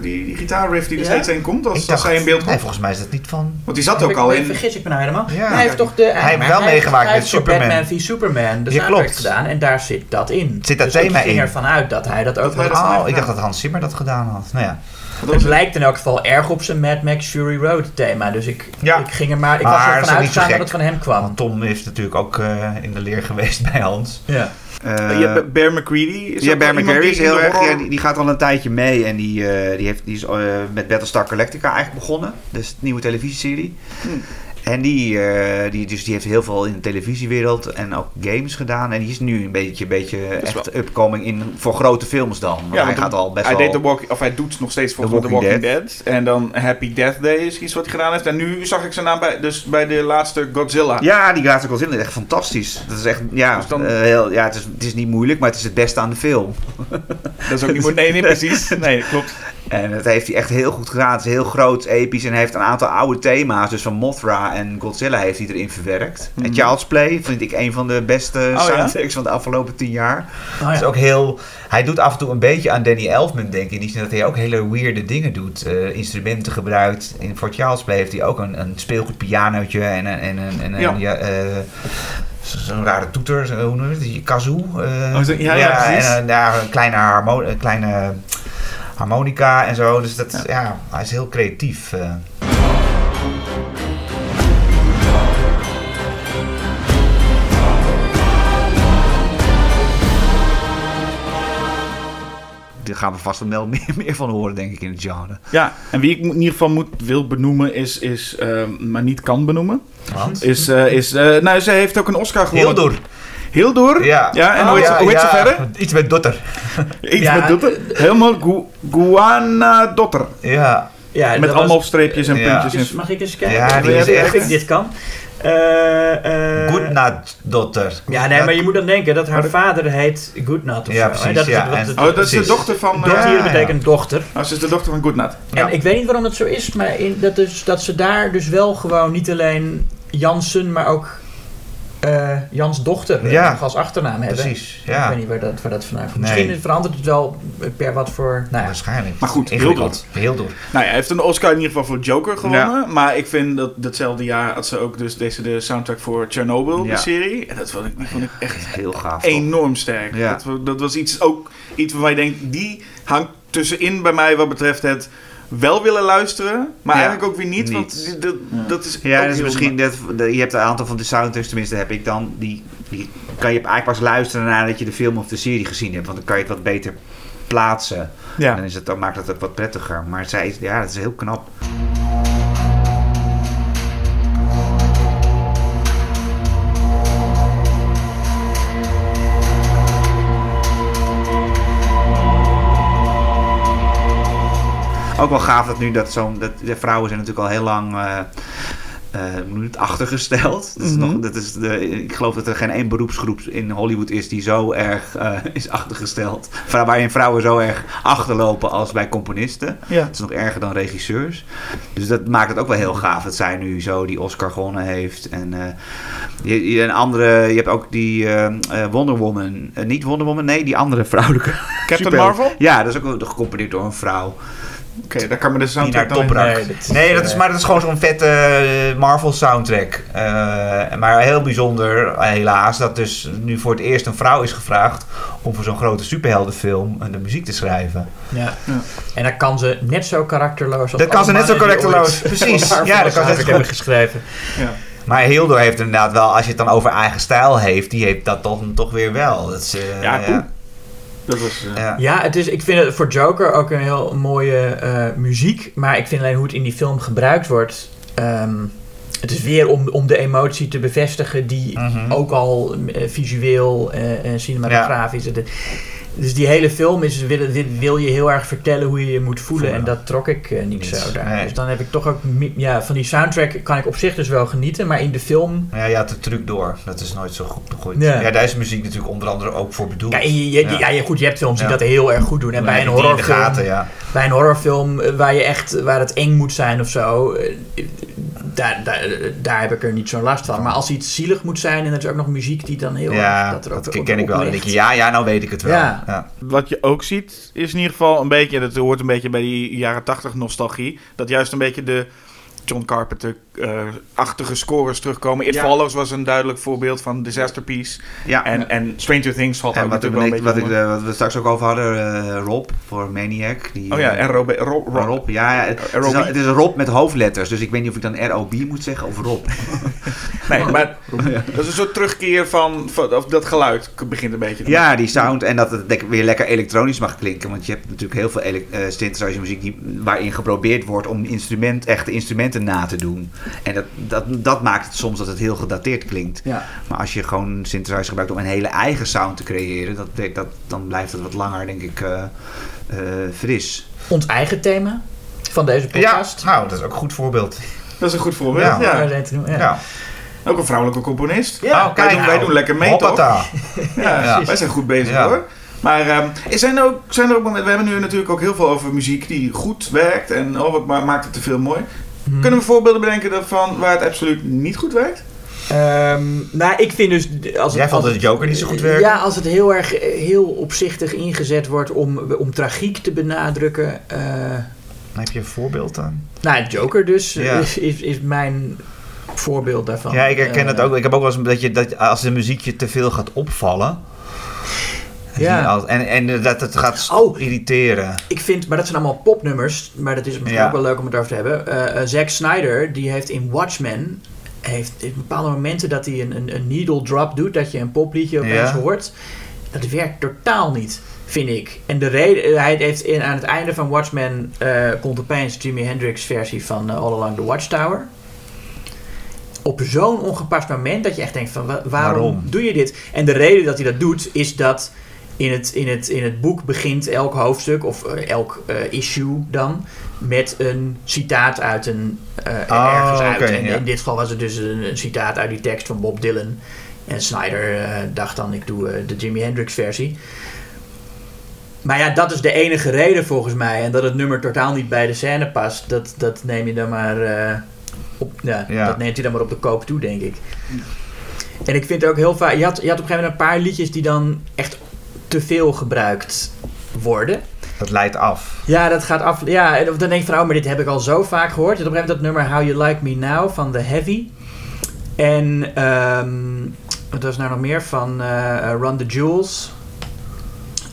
die, die gitaarriff die er Ja? steeds heen komt als, als hij in beeld komt. Nee, volgens mij is dat niet van... Want die zat ook ik- al in... Vergis ik me nou helemaal. Ja. hij heeft toch de... Hij heeft wel meegemaakt met Superman. Batman v Superman de Ja, soundtrack klopt. gedaan en daar zit dat in. Zit dat dus thema ik ging in? ervan uit dat hij dat ook Dat had. Oh, ik dacht dat Hans Zimmer dat gedaan had. Nou ja. dat Het lijkt in elk geval erg op zijn Mad Max Fury Road thema. Dus ik, Ja. ik ging er maar... Ik Maar was ervan ook niet zo uitgegaan dat het van hem kwam. Want Tom is natuurlijk ook eh, in de leer geweest bij Hans. Ja. Eh, je hebt Bear McCready. Is ja, Bear McCreary is heel erg. Ja, die, die gaat al een tijdje mee en die, eh, die, heeft, die is eh, met Battlestar Galactica eigenlijk begonnen. Dus de nieuwe televisieserie. Hmm. En die, eh, die, dus die heeft heel veel in de televisiewereld en ook games gedaan. En die is nu een beetje, beetje echt upcoming in, voor grote films dan. Want Ja, hij gaat al best hij wel... deed walk, of hij doet nog steeds volgens mij The Walking Walking Dead. En dan Happy Death Day is iets wat hij gedaan heeft. En nu zag ik zijn naam bij, dus bij de laatste Godzilla. Ja, die laatste Godzilla is echt fantastisch. Dat is echt, ja, Dus dan- eh, heel, ja het, is, het is niet moeilijk, maar het is het beste aan de film. Dat is ook niet mooi. Nee, nee, precies. Nee, klopt. En dat heeft hij echt heel goed gedaan. Het is heel groot, episch en hij heeft een aantal oude thema's. Dus van Mothra en Godzilla heeft hij erin verwerkt. En Child's Play vind ik een van de beste Mhm. ja? soundtracks van de afgelopen tien jaar. Oh, is ook heel... Hij doet af en toe een beetje aan Danny Elfman, denk ik. In die zin dat hij ook hele weirde dingen doet. Eh, instrumenten gebruikt. In, voor Child's Play heeft hij ook een, een speelgoedpianootje en een... En, een- en, een- Ja. eh, zo- Zo'n rare toeter, zo- hoe noem je het? Kazoo. Oh, zo- ja, ja, precies. En een, ja, een kleine, harmo een kleine harmonica en zo. Dus dat, ja. hij is heel creatief. eh. Daar gaan we vast wel meer, meer van horen, denk ik, in het genre. Ja, en wie ik in ieder geval moet, wil benoemen is, is ehm, maar niet kan benoemen. Want? Is, eh, is eh, nou, ze heeft ook een Oscar Heel gewonnen. door. Heel door? Ja. Ja, en Oh, hoe heet, ze, ja, hoe heet ze ja, verder? Iets met dotter. Iets Ja, met dotter. Helemaal gu Guana Dotter. Ja. Ja, Met allemaal was- streepjes en Ja. puntjes. Dus in. mag ik eens kijken? Ja, die of is ik- echt- of ik dit kan? Eh, eh, Goodnut dotter. Ja, nee, maar je moet dan denken dat haar vader heet Goodnut of Ja, precies? Dat is ja. Oh, dat is de dochter van... eh, Dochter Ja, ja. betekent dochter. oh, ze is de dochter van Goodnut. En ik weet niet waarom dat zo is, maar in, dat, is, dat ze daar dus wel gewoon niet alleen Jansen, maar ook eh, Jans dochter eh, Ja. nog als achternaam hebben. Precies, Ik ja. weet niet waar dat, waar dat vandaan komt. Nee. Misschien verandert het wel per wat voor... Nou ja. Waarschijnlijk. Maar goed, heel Ingewikkeld. Heel door. Nou ja, hij heeft een Oscar in ieder geval voor Joker gewonnen. Maar ik vind dat datzelfde jaar had ze ook dus deze de soundtrack voor Chernobyl, Ja. de serie. En dat vond ik, vond ik echt Heel gaaf. toch? enorm sterk. Ja. Dat, dat was iets, ook iets waarvan je denkt, die hangt tussenin bij mij wat betreft het wel willen luisteren, maar Ja, eigenlijk ook weer niet. niet. Want dat, dat is Ja, ook dat is misschien dat, je hebt een aantal van de soundtracks, tenminste heb ik dan, die, die kan je eigenlijk pas luisteren nadat je de film of de serie gezien hebt, want dan kan je het wat beter plaatsen. Ja. Dan is het, dan maakt het ook wat prettiger. Maar zij, is- ja, dat is heel knap. Ook wel gaaf dat nu dat zo'n. Dat, de vrouwen zijn natuurlijk al heel lang. eh eh, achtergesteld. Dat is Mhm. nog, dat is de, ik geloof dat er geen één beroepsgroep in Hollywood is die zo erg eh, is achtergesteld. Waarin vrouwen zo erg achterlopen als bij componisten. Ja. Het is nog erger dan regisseurs. Dus dat maakt het ook wel heel gaaf dat zij nu zo die Oscar gewonnen heeft. En eh, je, je- een andere, je hebt ook die Wonder Woman. Niet Wonder Woman, nee, die andere vrouwelijke. Captain Marvel? Ja, dat is ook gecomponeerd door een vrouw. Oké, daar kan me de Die soundtrack dan. Nee, dat is, Nee, dat is, maar dat is gewoon zo'n vette eh, Marvel soundtrack. Eh, maar heel bijzonder, eh, helaas, dat dus nu voor het eerst een vrouw is gevraagd om voor zo'n grote superheldenfilm de muziek te schrijven. Ja. Ja. En dan kan ze net zo karakterloos als Dat kan ze net zo karakterloos, precies. Ja, dat kan ze net zo hebben geschreven. Ja. Maar Hildur heeft inderdaad wel, als je het dan over eigen stijl heeft, die heeft dat toch, toch weer wel. Dat is, eh, Ja, cool. Dat was... eh, Ja. Ja, het is, ik vind het voor Joker ook een heel mooie eh, muziek. Maar ik vind alleen hoe het in die film gebruikt wordt. ehm, het is weer om, om de emotie te bevestigen die Mhm. ook al eh, visueel eh, en cinematografisch. de- Dus die hele film is, wil, wil, je heel erg vertellen hoe je je moet voelen. En dat trok ik eh, niet zo daar. nee. Dus dan heb ik toch ook... Ja, van die soundtrack kan ik op zich dus wel genieten. Maar in de film... Ja, je had de truc door. Dat is nooit zo goed. Ja. Ja. daar is muziek natuurlijk onder andere ook voor bedoeld. Ja, je, je- Ja. ja. goed, je hebt films die Ja. dat heel erg goed doen. En bij een horrorfilm... gaten, ja. bij een horrorfilm waar je echt waar het eng moet zijn of zo, eh, daar, daar, daar heb ik er niet zo'n last van. Maar als iets zielig moet zijn en er is ook nog muziek die dan heel erg Ja, dat er ook dat op- ken ik wel. Denk je, ja, ja, nou weet ik het wel. Ja. Ja. Wat je ook ziet, is in ieder geval een beetje, dat hoort een beetje bij die jaren 80 nostalgie, dat juist een beetje de John Carpenter-achtige scores terugkomen. It Ja. Follows was een duidelijk voorbeeld van Disaster Piece. Ja. En, en Stranger Things valt En ook wat, ik, natuurlijk wel een wat, ik, eh, wat we straks ook over hadden, eh, Rob voor Maniac. Die, Oh ja, eh, en Rob, Rob, Rob. Rob. ja, het, het is, het is Rob met hoofdletters, dus ik weet niet of ik dan ROB moet zeggen of Rob. Nee, maar dat is een soort terugkeer van, van of dat geluid begint een beetje. te Ja, die sound en dat het weer lekker elektronisch mag klinken. Want je hebt natuurlijk heel veel eh, synthesizer muziek die, waarin geprobeerd wordt om instrument, echte instrumenten na te doen. En dat, dat, dat maakt het soms dat het heel gedateerd klinkt. Ja. Maar als je gewoon synthesizer gebruikt om een hele eigen sound te creëren, dat, dat, dan blijft het wat langer, denk ik, eh, eh, fris. Ons eigen thema van deze podcast. nou, dat is ook een goed voorbeeld. Dat is een goed voorbeeld. Ja. Ja. Ja, ja. Ja, Ook een vrouwelijke componist. Ja, Oh, wij, doen, wij doen lekker mee, toch? Hoppata. Ja, Ja. wij zijn goed bezig Ja. hoor. Maar ehm, er zijn, er ook, zijn er ook momenten, we hebben nu natuurlijk ook heel veel over muziek die goed werkt en oh, wat ma- maakt het te veel mooi. Hmm. Kunnen we voorbeelden bedenken van waar het absoluut niet goed werkt? Ehm, nou, ik vind dus... Als Jij het, vond als de Joker niet zo goed werken? Ja, als het heel erg eh, heel opzichtig ingezet wordt om, om tragiek te benadrukken. eh, Heb je een voorbeeld dan? nou, Joker dus Ja. is, is, is mijn voorbeeld daarvan. Ja, ik herken Eh, het ook. Ik heb ook wel eens een beetje dat als de muziek je te veel gaat opvallen. Ja. En, en dat het gaat Oh. irriteren. Ik vind, maar dat zijn allemaal popnummers, maar dat is misschien Ja. ook wel leuk om het over te hebben. Eh, eh, Zack Snyder, die heeft in Watchmen, heeft, heeft bepaalde momenten dat hij een, een, een needle drop doet, dat je een popliedje opeens Ja. hoort. Dat werkt totaal niet, vind ik. En de reden, hij heeft in, aan het einde van Watchmen, eh, komt opeens Jimi Hendrix versie van eh, All Along the Watchtower. Op zo'n ongepast moment dat je echt denkt van wa- waarom, Waarom? doe je dit? En de reden dat hij dat doet is dat in het, in het, in het boek begint elk hoofdstuk of eh, elk eh, issue dan met een citaat uit een eh, Oh, ergens uit. en ja. in dit geval was het dus een, een citaat uit die tekst van Bob Dylan. En Snyder dacht dan ik doe de Jimi Hendrix versie. Maar ja, dat is de enige reden volgens mij. En dat het nummer totaal niet bij de scène past, dat, dat neem je dan maar op. Ja, Ja. dat neemt hij dan maar op de koop toe, denk ik. En ik vind ook heel vaak. Je had, je had op een gegeven moment een paar liedjes die dan echt te veel gebruikt worden. Dat leidt af. Ja, dat gaat af. Ja, en dan denk je van, oh, maar dit heb ik al zo vaak gehoord. Had op een gegeven moment dat nummer How You Like Me Now van The Heavy. En ehm wat was nou nog meer van eh, eh, Run the Jewels.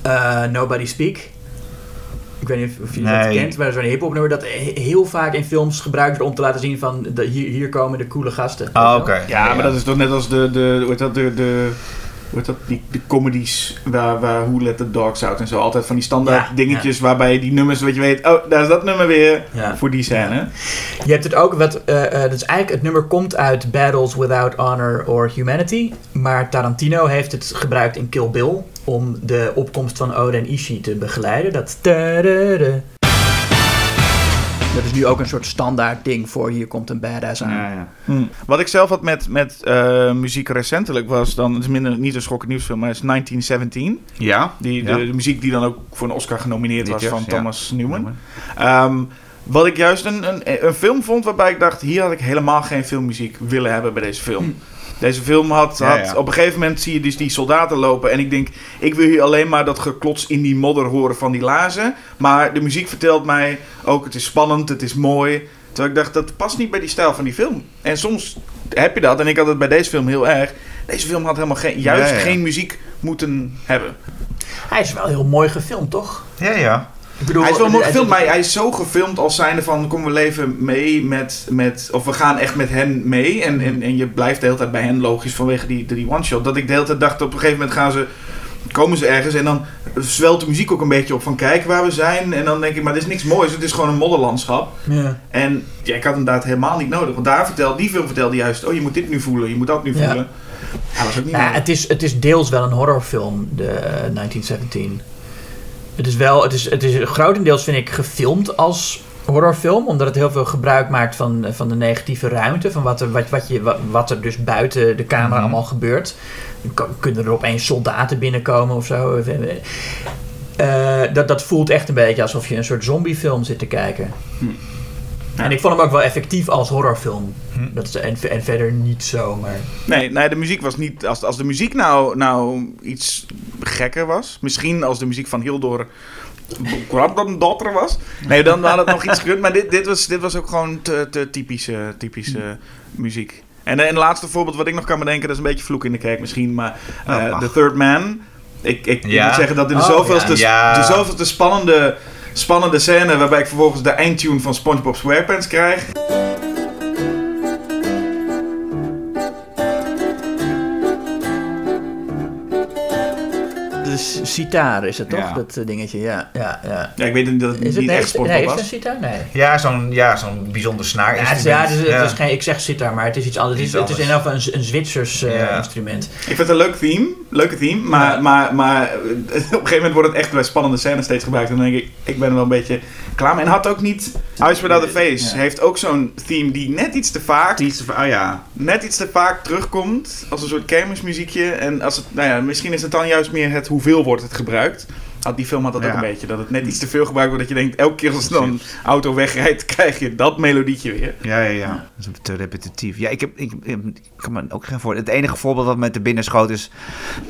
Eh, Nobody Speak. Ik weet niet of, of je dat Nee. kent, maar dat is zo'n hip-hop nummer dat he- heel vaak in films gebruikt wordt om te laten zien van de, hier, hier komen de coole gasten. Oh, oké. Ja, maar dat is toch net als de, de, hoe heet dat, de, de, heet dat, die, de comedies waar, waar Who Let the Dogs Out en zo. Altijd van die standaard Ja, dingetjes waarbij die nummers, wat je weet, oh, daar is dat nummer weer Ja. voor die scène. Je hebt het ook, wat, eh, dat is eigenlijk, het nummer komt uit Battles Without Honor or Humanity. Maar Tarantino heeft het gebruikt in Kill Bill om de opkomst van Oda en Ishii te begeleiden. Dat. tadada. Dat is nu ook een soort standaard ding voor hier komt een badass aan. Ja, ja. Hm. Wat ik zelf had met, met eh, muziek recentelijk was dan, het is minder, niet een schokkend nieuwsfilm, maar het is 1917. Ja? Die, Ja. de, de muziek die dan ook voor een Oscar genomineerd was van ja. Thomas Newman. Ehm, wat ik juist een, een, een film vond waarbij ik dacht, hier had ik helemaal geen filmmuziek willen hebben bij deze film. Deze film had, Ja, had ja. op een gegeven moment zie je dus die soldaten lopen en ik denk, ik wil hier alleen maar dat geklots in die modder horen van die lazen. Maar de muziek vertelt mij ook, het is spannend, het is mooi. Terwijl ik dacht, dat past niet bij die stijl van die film. En soms heb je dat, en ik had het bij deze film heel erg. Deze film had helemaal geen, juist Ja, ja. geen muziek moeten hebben. Hij is wel heel mooi gefilmd, toch? Ja, ja. Ik bedoel, Hij is wel mooi gefilmd, maar hij is zo gefilmd als zijnde van... kom, we leven mee met... met of we gaan echt met hen mee. En, en, en je blijft de hele tijd bij hen, logisch, vanwege die, die one-shot. Dat ik de hele tijd dacht, op een gegeven moment gaan ze... komen ze ergens en dan zwelt de muziek ook een beetje op van kijk waar we zijn. En dan denk ik, maar dit is niks moois. Het is gewoon een modderlandschap. Ja. En ja, ik had inderdaad helemaal niet nodig. Want daar vertelde, die film vertelde juist, oh je moet dit nu voelen, je moet dat nu Ja. voelen. Ja, dat was ook niet Nou, het, is, het is deels wel een horrorfilm, de eh, 1917. Het is wel, het is, het is grotendeels vind ik gefilmd als horrorfilm, omdat het heel veel gebruik maakt van, van de negatieve ruimte, van wat er, wat, wat, je, wat, wat er dus buiten de camera Mhm. allemaal gebeurt. Dan kunnen er opeens soldaten binnenkomen of zo. Eh, dat, dat voelt echt een beetje alsof je een soort zombiefilm zit te kijken. Hm. Ja. En ik vond hem ook wel effectief als horrorfilm. Hm. Dat is, en, en verder niet zo, maar... Nee, nee, de muziek was niet. Als, als de muziek nou, nou iets gekker was, misschien als de muziek van Hildur Dotter was, nee, dan had het nog iets gekund. Maar dit, dit, was, dit was ook gewoon te, te typische, typische muziek. En een laatste voorbeeld wat ik nog kan bedenken, dat is een beetje vloek in de kerk misschien, maar Oh, mag. The Third Man. Ik, ik, ik Ja. moet zeggen dat in de Oh, zoveelste, ja. de zoveelste spannende, spannende scène, waarbij ik vervolgens de eindtune van SpongeBob SquarePants krijg. De s- sitaar is het toch, Ja. dat eh, dingetje? Ja, ja, ja. Ja, ik weet niet dat het Is het, niet echt is, SpongeBob nee, is was. het een sitaar? Nee. Ja, zo'n ja, zo'n bijzonder snaar. Ja, het is, ja, het is, het is geen, ik zeg sitar, maar het is iets anders. Het is, het is in elk geval een, een Zwitsers eh, Ja. instrument. Ik vind het een leuk theme, leuke theme, maar, Ja. maar, maar eh, op een gegeven moment wordt het echt bij spannende scènes steeds gebruikt. En dan denk ik, ik ben er wel een beetje klaar mee. En had ook niet, Eyes Without a Face Ja. heeft ook zo'n theme die net iets te vaak, Die is- Oh ja. net iets te vaak terugkomt als een soort kermismuziekje. En als het, nou ja, misschien is het dan juist meer het hoeveel wordt het gebruikt. Had die film had dat ook een beetje, dat het net iets te veel gebruikt wordt. Dat je denkt, elke keer als dan een auto wegrijdt, krijg je dat melodietje weer. Ja, ja, ja. Dat is te repetitief. Ja, ik, heb, ik, ik kan me ook geen voor. Het enige voorbeeld wat me te binnen schoot is.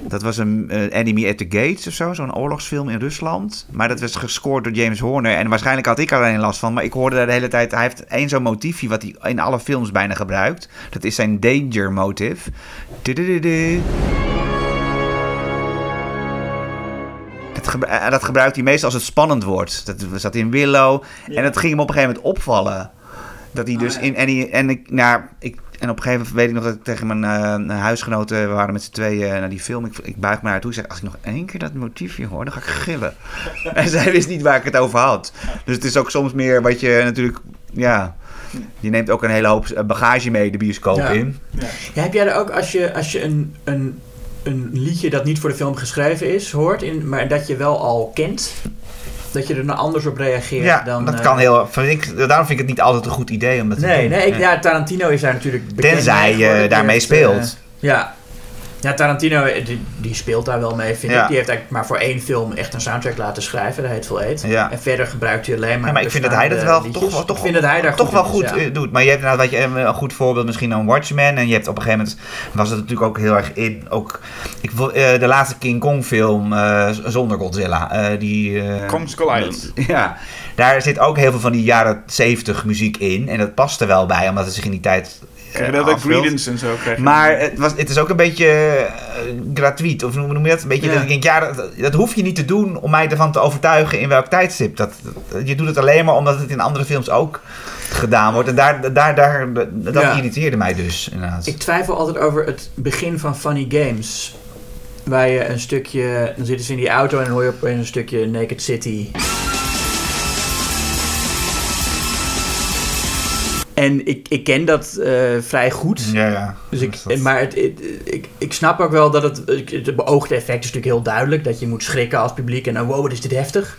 Dat was een eh, Enemy at the Gates of zo. Zo'n oorlogsfilm in Rusland. Maar dat was gescoord door James Horner. En waarschijnlijk had ik er alleen last van. Maar ik hoorde daar de hele tijd. Hij heeft één zo'n motiefje wat hij in alle films bijna gebruikt. Dat is zijn danger motive. Eh, dat gebruikt hij meestal als het spannend wordt. Dat zat in Willow. En dat ging hem op een gegeven moment opvallen. Dat hij dus Ah, ja. in. En, hij- en, ik, nou, ik, en op een gegeven moment weet ik nog dat ik tegen mijn eh, huisgenoten. We waren met z'n tweeën naar die film. Ik, ik buig me naar haar toe. Ik zeg: Als ik nog één keer dat motiefje hoor, dan ga ik gillen. en zij wist niet waar ik het over had. Dus het is ook soms meer wat je natuurlijk. Ja. Je neemt ook een hele hoop eh, bagage mee de bioscoop Ja. in. Ja, heb jij er ook, als je, als je een, een, een liedje dat niet voor de film geschreven is, hoort, in, maar dat je wel al kent, dat je er nou anders op reageert Ja, dan... dat eh, kan heel. Vind ik, daarom vind ik het niet altijd een goed idee om dat te Nee, doen. nee ik, ja, Tarantino is daar natuurlijk bekend Tenzij je daarmee heeft, eh, speelt. ja. Ja, Tarantino, eh, die, die speelt daar wel mee, vind Ja. ik. Die heeft eigenlijk maar voor één film echt een soundtrack laten schrijven. Dat heet Full Eight. Ja. En verder gebruikt hij alleen maar Ja, maar ik vind dat hij dat wel toch, toch, Ik vind dat hij daar toch goed wel goed is, ja. eh, doet. Maar je hebt inderdaad wat je, een een goed voorbeeld misschien een Watchmen. En je hebt op een gegeven moment was het natuurlijk ook heel erg in. Ook, ik, eh, de laatste King Kong film eh, zonder Godzilla. eh, die, eh, Kong Skull Island. Ja, daar zit ook heel veel van die jaren 70 muziek in. En dat past er wel bij, omdat het zich in die tijd. Krijg je dat ook. Greedence en zo. Maar het, was, het is ook een beetje eh, gratuit. Of hoe noem je dat? Een beetje Ja. dat ik denk, ja, dat, dat hoef je niet te doen om mij ervan te overtuigen in welk tijdstip. Dat, dat- je doet het alleen maar omdat het in andere films ook gedaan wordt. En daar, daar, daar, dat Ja. irriteerde mij dus, inderdaad. Ik twijfel altijd over het begin van Funny Games. Waar je een stukje, dan zitten ze in die auto en dan hoor je opeens een stukje Naked City. En ik, ik ken dat eh, vrij goed. ja, ja. Dus ik, Dus dat- maar het, het- ik, ik snap ook wel dat het, het beoogde effect is natuurlijk heel duidelijk. Dat je moet schrikken als publiek en dan wow, wat is dit heftig.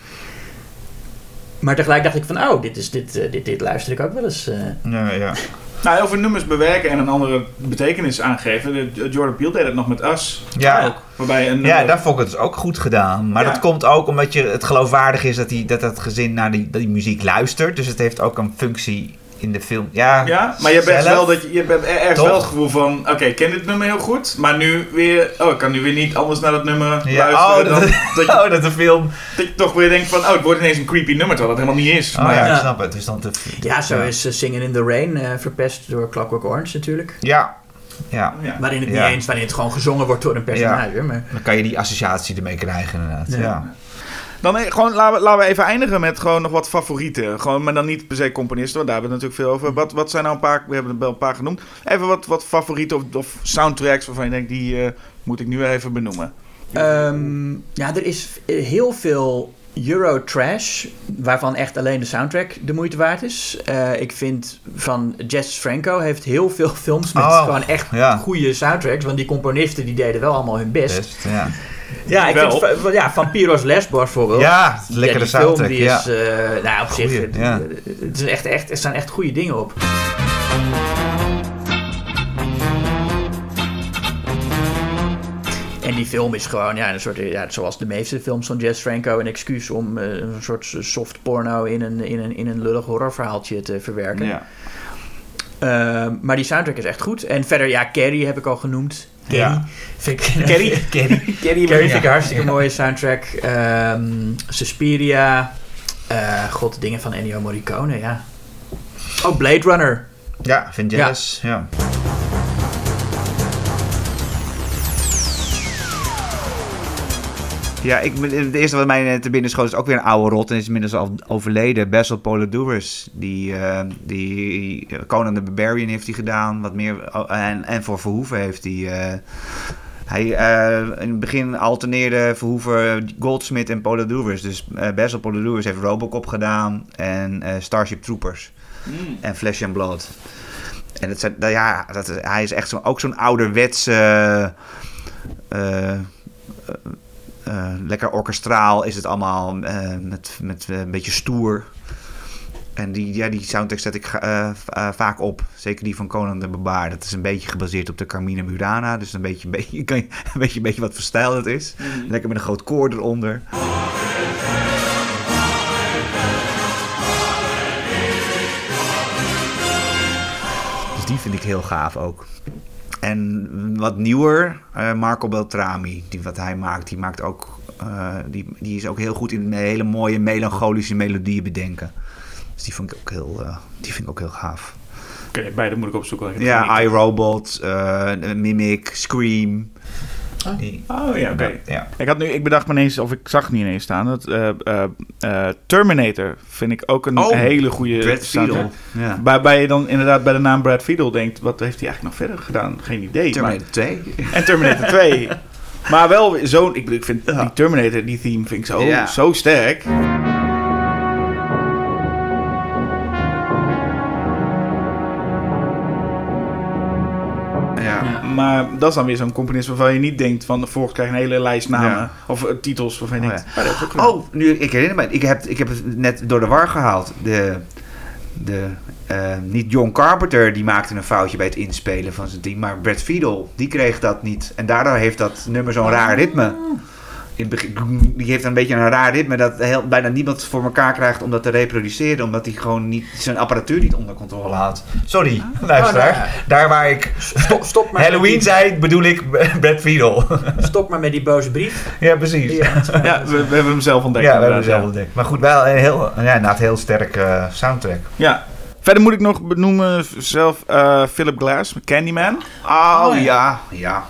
Maar tegelijk dacht ik van, oh, dit, is, dit, eh, dit, dit luister ik ook wel eens. eh. ja, ja. Nou, over nummers bewerken en een andere betekenis aangeven. De- Jordan Peele deed het nog met Us. Ja. Ook. Waarbij een Ja, daar vond ik het dus ook goed gedaan. Maar Ja. dat komt ook omdat je, het geloofwaardig is dat, die, dat het gezin naar die, die muziek luistert. Dus het heeft ook een functie in de film. Ja, Ja, maar je hebt Zelf? wel dat je, je hebt er- ergens Toch? wel het gevoel van, oké, ik ken dit nummer heel goed, maar nu weer, oh, ik kan nu weer niet anders naar dat nummer Ja, luisteren oh, dan dat- je, Oh, dat de film. dat je toch weer denkt van, oh, het wordt ineens een creepy nummer, terwijl dat helemaal niet is. Oh maar ja, Ja. ik snap het. Dus dan te, Ja, zo is eh, Singing in the Rain eh, verpest door Clockwork Orange natuurlijk. Ja, ja. Waarin het Ja. niet eens, waarin het gewoon gezongen wordt door een personage. Maar, Dan kan je die associatie ermee krijgen, inderdaad. Ja. Dan eh, gewoon, laten we, laten we even eindigen met gewoon nog wat favorieten. Gewoon, maar dan niet per se componisten, want daar hebben we het natuurlijk veel over. Wat, wat zijn nou een paar, we hebben er wel een paar genoemd. Even wat, wat favorieten of, of soundtracks waarvan je denkt, die eh, moet ik nu even benoemen. Ehm, ja, er is heel veel Eurotrash, waarvan echt alleen de soundtrack de moeite waard is. Eh, ik vind van Jess Franco heeft heel veel films met Oh, gewoon echt ja. goede soundtracks. Want die componisten die deden wel allemaal hun best. Best, ja. Ja, ik Wel. vind ja, Vampiros Lesbos bijvoorbeeld. Ja, lekkere die film soundtrack, die ja. is, eh, nou op zich, het, ja. het is echt, echt, er staan echt goede dingen op. En die film is gewoon, ja, een soort, ja, zoals de meeste films van Jess Franco, een excuus om eh, een soort soft porno in een, in een, in een lullig horrorverhaaltje te verwerken. Ja. Ehm, maar die soundtrack is echt goed. En verder, ja, Carrie heb ik al genoemd. Carrie. Ja. Vind ik, Kerry. Kerry. Carrie vind ik een hartstikke mooie soundtrack. Ehm Suspiria. Eh, God, dingen van Ennio Morricone, ja. Oh, Blade Runner. Ja, Vangelis. Ja. Ja, ik, het eerste wat mij te binnen schoot is ook weer een oude rot. En is inmiddels al overleden. Basil Polidorus. Die, eh die Conan the Barbarian heeft hij gedaan. Wat meer, oh, en, en voor Verhoeven heeft hij... eh, hij eh, in het begin alterneerde Verhoeven Goldsmith en Polidorus. Dus eh Basil Polidorus heeft Robocop gedaan. En eh, Starship Troopers. En Flesh and Blood. En het zijn, nou ja, dat, hij is echt zo, ook zo'n ouderwetse. eh, eh, lekker orkestraal is het allemaal. eh, met met eh, een beetje stoer. En die, ja, die soundtrack zet ik vaak op. Zeker die van Conan de Barbaar. Dat is een beetje gebaseerd op de Carmina Burana. Dus een beetje, een beetje, kan je, een beetje, een beetje wat voor stijl het is. Lekker met een groot koor eronder. Dus die vind ik heel gaaf ook. En wat nieuwer, eh, Marco Beltrami, die wat hij maakt, die maakt ook, eh, die, die is ook heel goed in hele mooie melancholische melodieën bedenken. Dus die vind ik ook heel, eh, die vind ik ook heel gaaf. Oké, beide moet ik opzoeken. Ja, iRobot, Mimic, Scream. Die, Oh ja, oké. ja. Ik, had nu, ik bedacht me ineens, of ik zag niet ineens staan, dat eh, eh, eh, Terminator vind ik ook een Oh, hele goede Brad. Fiedel. Ja. Waarbij je dan inderdaad bij de naam Brad Fiedel denkt, wat heeft hij eigenlijk nog verder gedaan? Geen idee. Terminator 2. Maar, en Terminator 2. Maar wel zo'n, ik, ik vind die Terminator, die theme vind ik zo, Ja. zo sterk. Maar dat is dan weer zo'n componist waarvan je niet denkt van, volgens krijg je een hele lijst namen. Ja. Of eh, titels waarvan je Oh, denkt, ah. Oh, nu, ik herinner me, ik heb, ik heb het net door de war gehaald. De, de, eh, niet John Carpenter, die maakte een foutje bij het inspelen van zijn team, maar Brad Fiedel, die kreeg dat niet. En daardoor heeft dat nummer zo'n raar ritme. In het begin, die heeft een beetje een raar ritme dat heel, bijna niemand voor elkaar krijgt om dat te reproduceren, omdat hij gewoon niet, zijn apparatuur niet onder controle had. Sorry, luisteraar. Oh, nou ja. Daar waar ik Stop, stop, maar Halloween zei, bedoel ik Brad Fiedel. stop maar met die boze brief. ja, precies. Ja, Ja, we, we hebben hem zelf ontdekt. Ja, we hebben het zelf ontdekt. Maar goed, wel een heel, ja, inderdaad heel sterk eh, soundtrack. Ja. Verder moet ik nog benoemen zelf eh, Philip Glass Candyman. Oh, ja. ja, ja.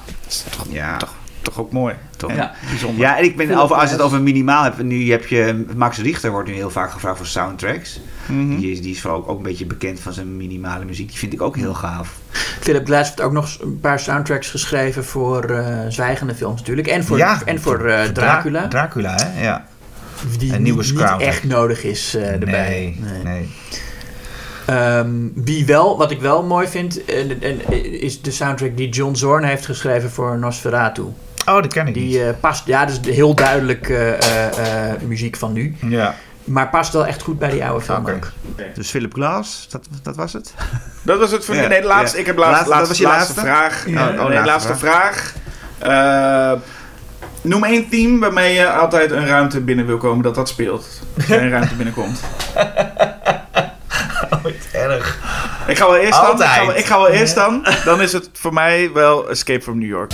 Toch, Ja. toch, toch ook mooi. Toch Ja. bijzonder. Ja, en ik ben over, als je het over minimaal hebt, nu heb je Max Richter wordt nu heel vaak gevraagd voor soundtracks. Mhm. Die, is, die is vooral ook, ook een beetje bekend van zijn minimale muziek. Die vind ik ook heel gaaf. Philip Glass heeft ook nog een paar soundtracks geschreven voor eh, zwijgende films natuurlijk. En voor, Ja, en voor eh, Dracula. Dracula, hè? Ja. die een nieuwe niet, niet echt nodig is eh, erbij. Nee, nee. Ehm, wie wel, wat ik wel mooi vind, en- en- is de soundtrack die John Zorn heeft geschreven voor Nosferatu. Oh, dat ken ik Die niet. eh, past, ja, dat is heel duidelijk eh, eh, eh, muziek van nu. ja. Maar past wel echt goed bij die oude film ook. Dus Philip Glass, dat, dat was het? Dat was het voor Ja, nee, de laatste. ja. Ik heb laatste, Laatste- dat was je laatste, laatste? vraag. Ja. Nee, Oh, nee, laatste laatste vraag. Eh, noem één theme waarmee je altijd een ruimte binnen wil komen dat dat speelt. Als een ruimte binnenkomt. Ooit erg. Ik ga wel eerst dan. Ik Altijd. ga wel, ik ga wel eerst dan. Dan is het voor mij wel Escape from New York.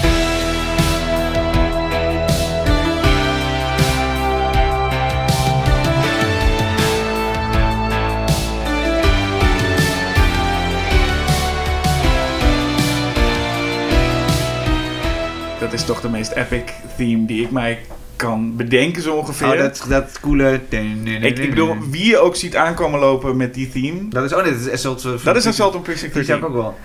Dat is toch de meest epic theme die ik mij kan bedenken zo ongeveer. Oh, dat, dat coole... ik, ik bedoel, wie je ook ziet aankomen lopen met die theme. Dat is, oh nee, dat is Assault... Dat is een Assault on Precinct Die zou ik 13. ook wel...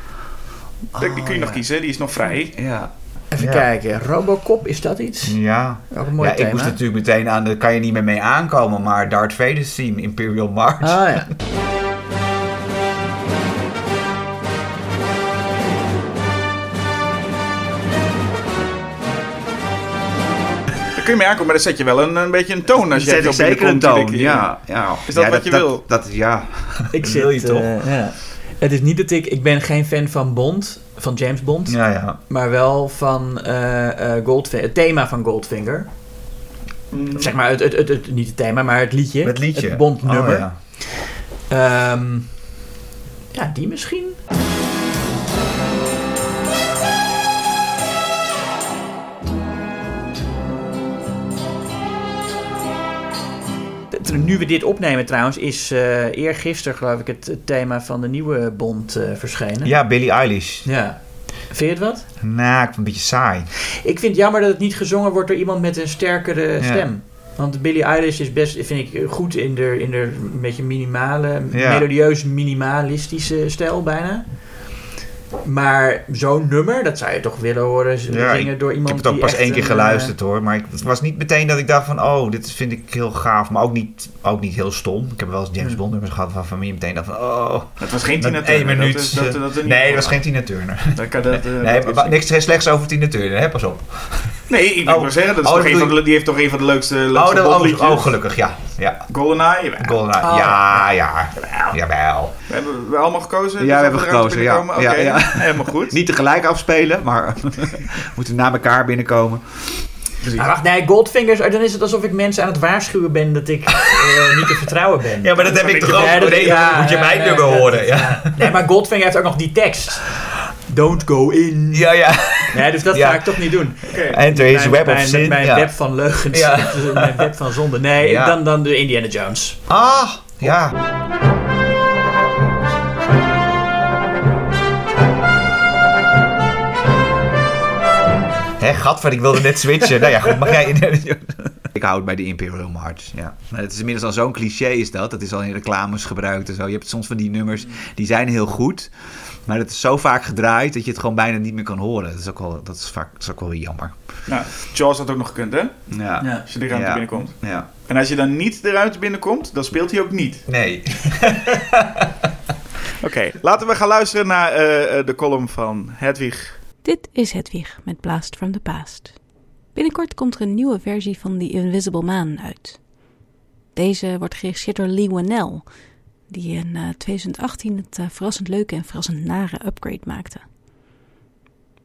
Die die kun je Oh, nog kiezen, die is nog vrij. Ja. Even Ja. kijken. Robocop, is dat iets? Ja. Ook een mooi ja, thema. ik moest natuurlijk meteen aan, daar kan je niet meer mee aankomen, maar Darth Vader's theme, Imperial March. Ah ja. kun je mee aankomen, maar dan zet je wel een, een beetje een toon als je Zet ik zeker een binnenkomt, toon, ja. ja. Is dat Ja, wat je wil? Dat, ja. Ik zit, wil je toch? eh, ja. Het is niet dat ik... Ik ben geen fan van Bond, van James Bond. Ja, ja. Maar wel van eh, eh, Goldfinger, het thema van Goldfinger. Mm. Zeg maar, het, het, het, het- niet het thema, maar het liedje. Het liedje. Het Bond-nummer. Oh, ja. Ehm, ja, die misschien. Nu we dit opnemen trouwens, is eh eergisteren geloof ik het, het thema van de nieuwe Bond eh, verschenen. ja, Billie Eilish. Ja. Vind je het wat? Nou, ik vind het een beetje saai. Ik vind het jammer dat het niet gezongen wordt door iemand met een sterkere Ja. stem. Want Billie Eilish is best, vind ik, goed in de, in de een beetje minimale, Ja. melodieus minimalistische stijl bijna. Maar zo'n nummer, dat zou je toch willen horen Ja, zingen door Ik iemand heb het ook pas één keer geluisterd hoor. Maar ik, het was niet meteen dat ik dacht van... Oh, dit vind ik heel gaaf. Maar ook niet, ook niet heel stom. Ik heb wel eens James. Bond nummers gehad waarvan je meteen dacht van... Oh, Het was geen Tina Turner. één minuut. Dat is, dat, dat, dat nee, dat was geen Tina Turner. Dat kan, dat, eh, nee, maar niks slechts over Tina Turner. Hè? Pas op. nee, ik wil Oh. maar zeggen, dat is Oh, toch dat een van de, die heeft toch een van de leukste, Oh, leukste dat, oh, Bondliedjes. oh, gelukkig. Ja. ja. GoldenEye. jawel. GoldenEye. Oh. Ja, ja. Jawel. We hebben we allemaal gekozen? Ja, Dus we hebben gekozen, ja. Ja, helemaal goed. Niet tegelijk afspelen, maar moeten na elkaar binnenkomen. Precies. Ah, wacht, nee, Goldfingers, dan is het alsof ik mensen aan het waarschuwen ben dat ik eh, niet te vertrouwen ben. Ja, maar dat heb ik toch ook. Nee, moet je ja, mijn nee, nummer horen. Ja, Nee, maar Goldfinger heeft ook nog die tekst. Don't go in. ja. ja. Nee, dus dat Ja. ga ik toch niet doen. Oké. Enter his Mijn- web of mijn, sin. Mijn ja. web van leugens. Ja. Mijn web van zonde. Nee, Ja. dan, dan de Indiana Jones. Ah, ja. Hé, gadver, ik wilde net switchen. nou ja, goed, mag jij... ik hou het bij de Imperial March, ja. Maar het is inmiddels al zo'n cliché is dat. Dat is al in reclames gebruikt en zo. Je hebt soms van die nummers, die zijn heel goed. Maar het is zo vaak gedraaid dat je het gewoon bijna niet meer kan horen. Dat is ook wel, dat is vaak, dat is ook wel weer jammer. Nou, Jaws had ook nog gekund, hè? Ja. Als je de ruimte Ja. binnenkomt. ja. En als je dan niet de ruimte binnenkomt, dan speelt hij ook niet. Nee. Oké, laten we gaan luisteren naar eh, eh, de column van Hedwig. Dit is Hedwig met Blast from the Past. Binnenkort komt er een nieuwe versie van The Invisible Man uit. Deze wordt geregisseerd door Lee Whannell, die in eh, 2018 het eh, verrassend leuke en verrassend nare upgrade maakte.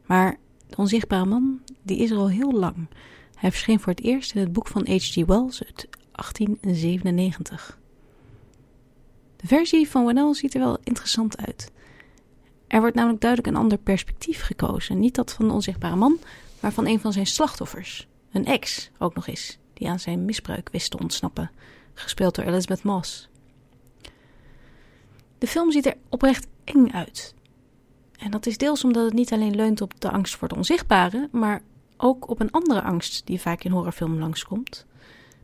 Maar de onzichtbare man, die is er al heel lang. Hij verscheen voor het eerst in het boek van H.G. Wells uit 1897. De versie van Whannell ziet er wel interessant uit. Er wordt namelijk duidelijk een ander perspectief gekozen. Niet dat van de onzichtbare man, maar van een van zijn slachtoffers. Een ex ook nog eens, die aan zijn misbruik wist te ontsnappen. Gespeeld door Elizabeth Moss. De film ziet er oprecht eng uit. En dat is deels omdat het niet alleen leunt op de angst voor het onzichtbare, maar ook op een andere angst die vaak in horrorfilm langskomt.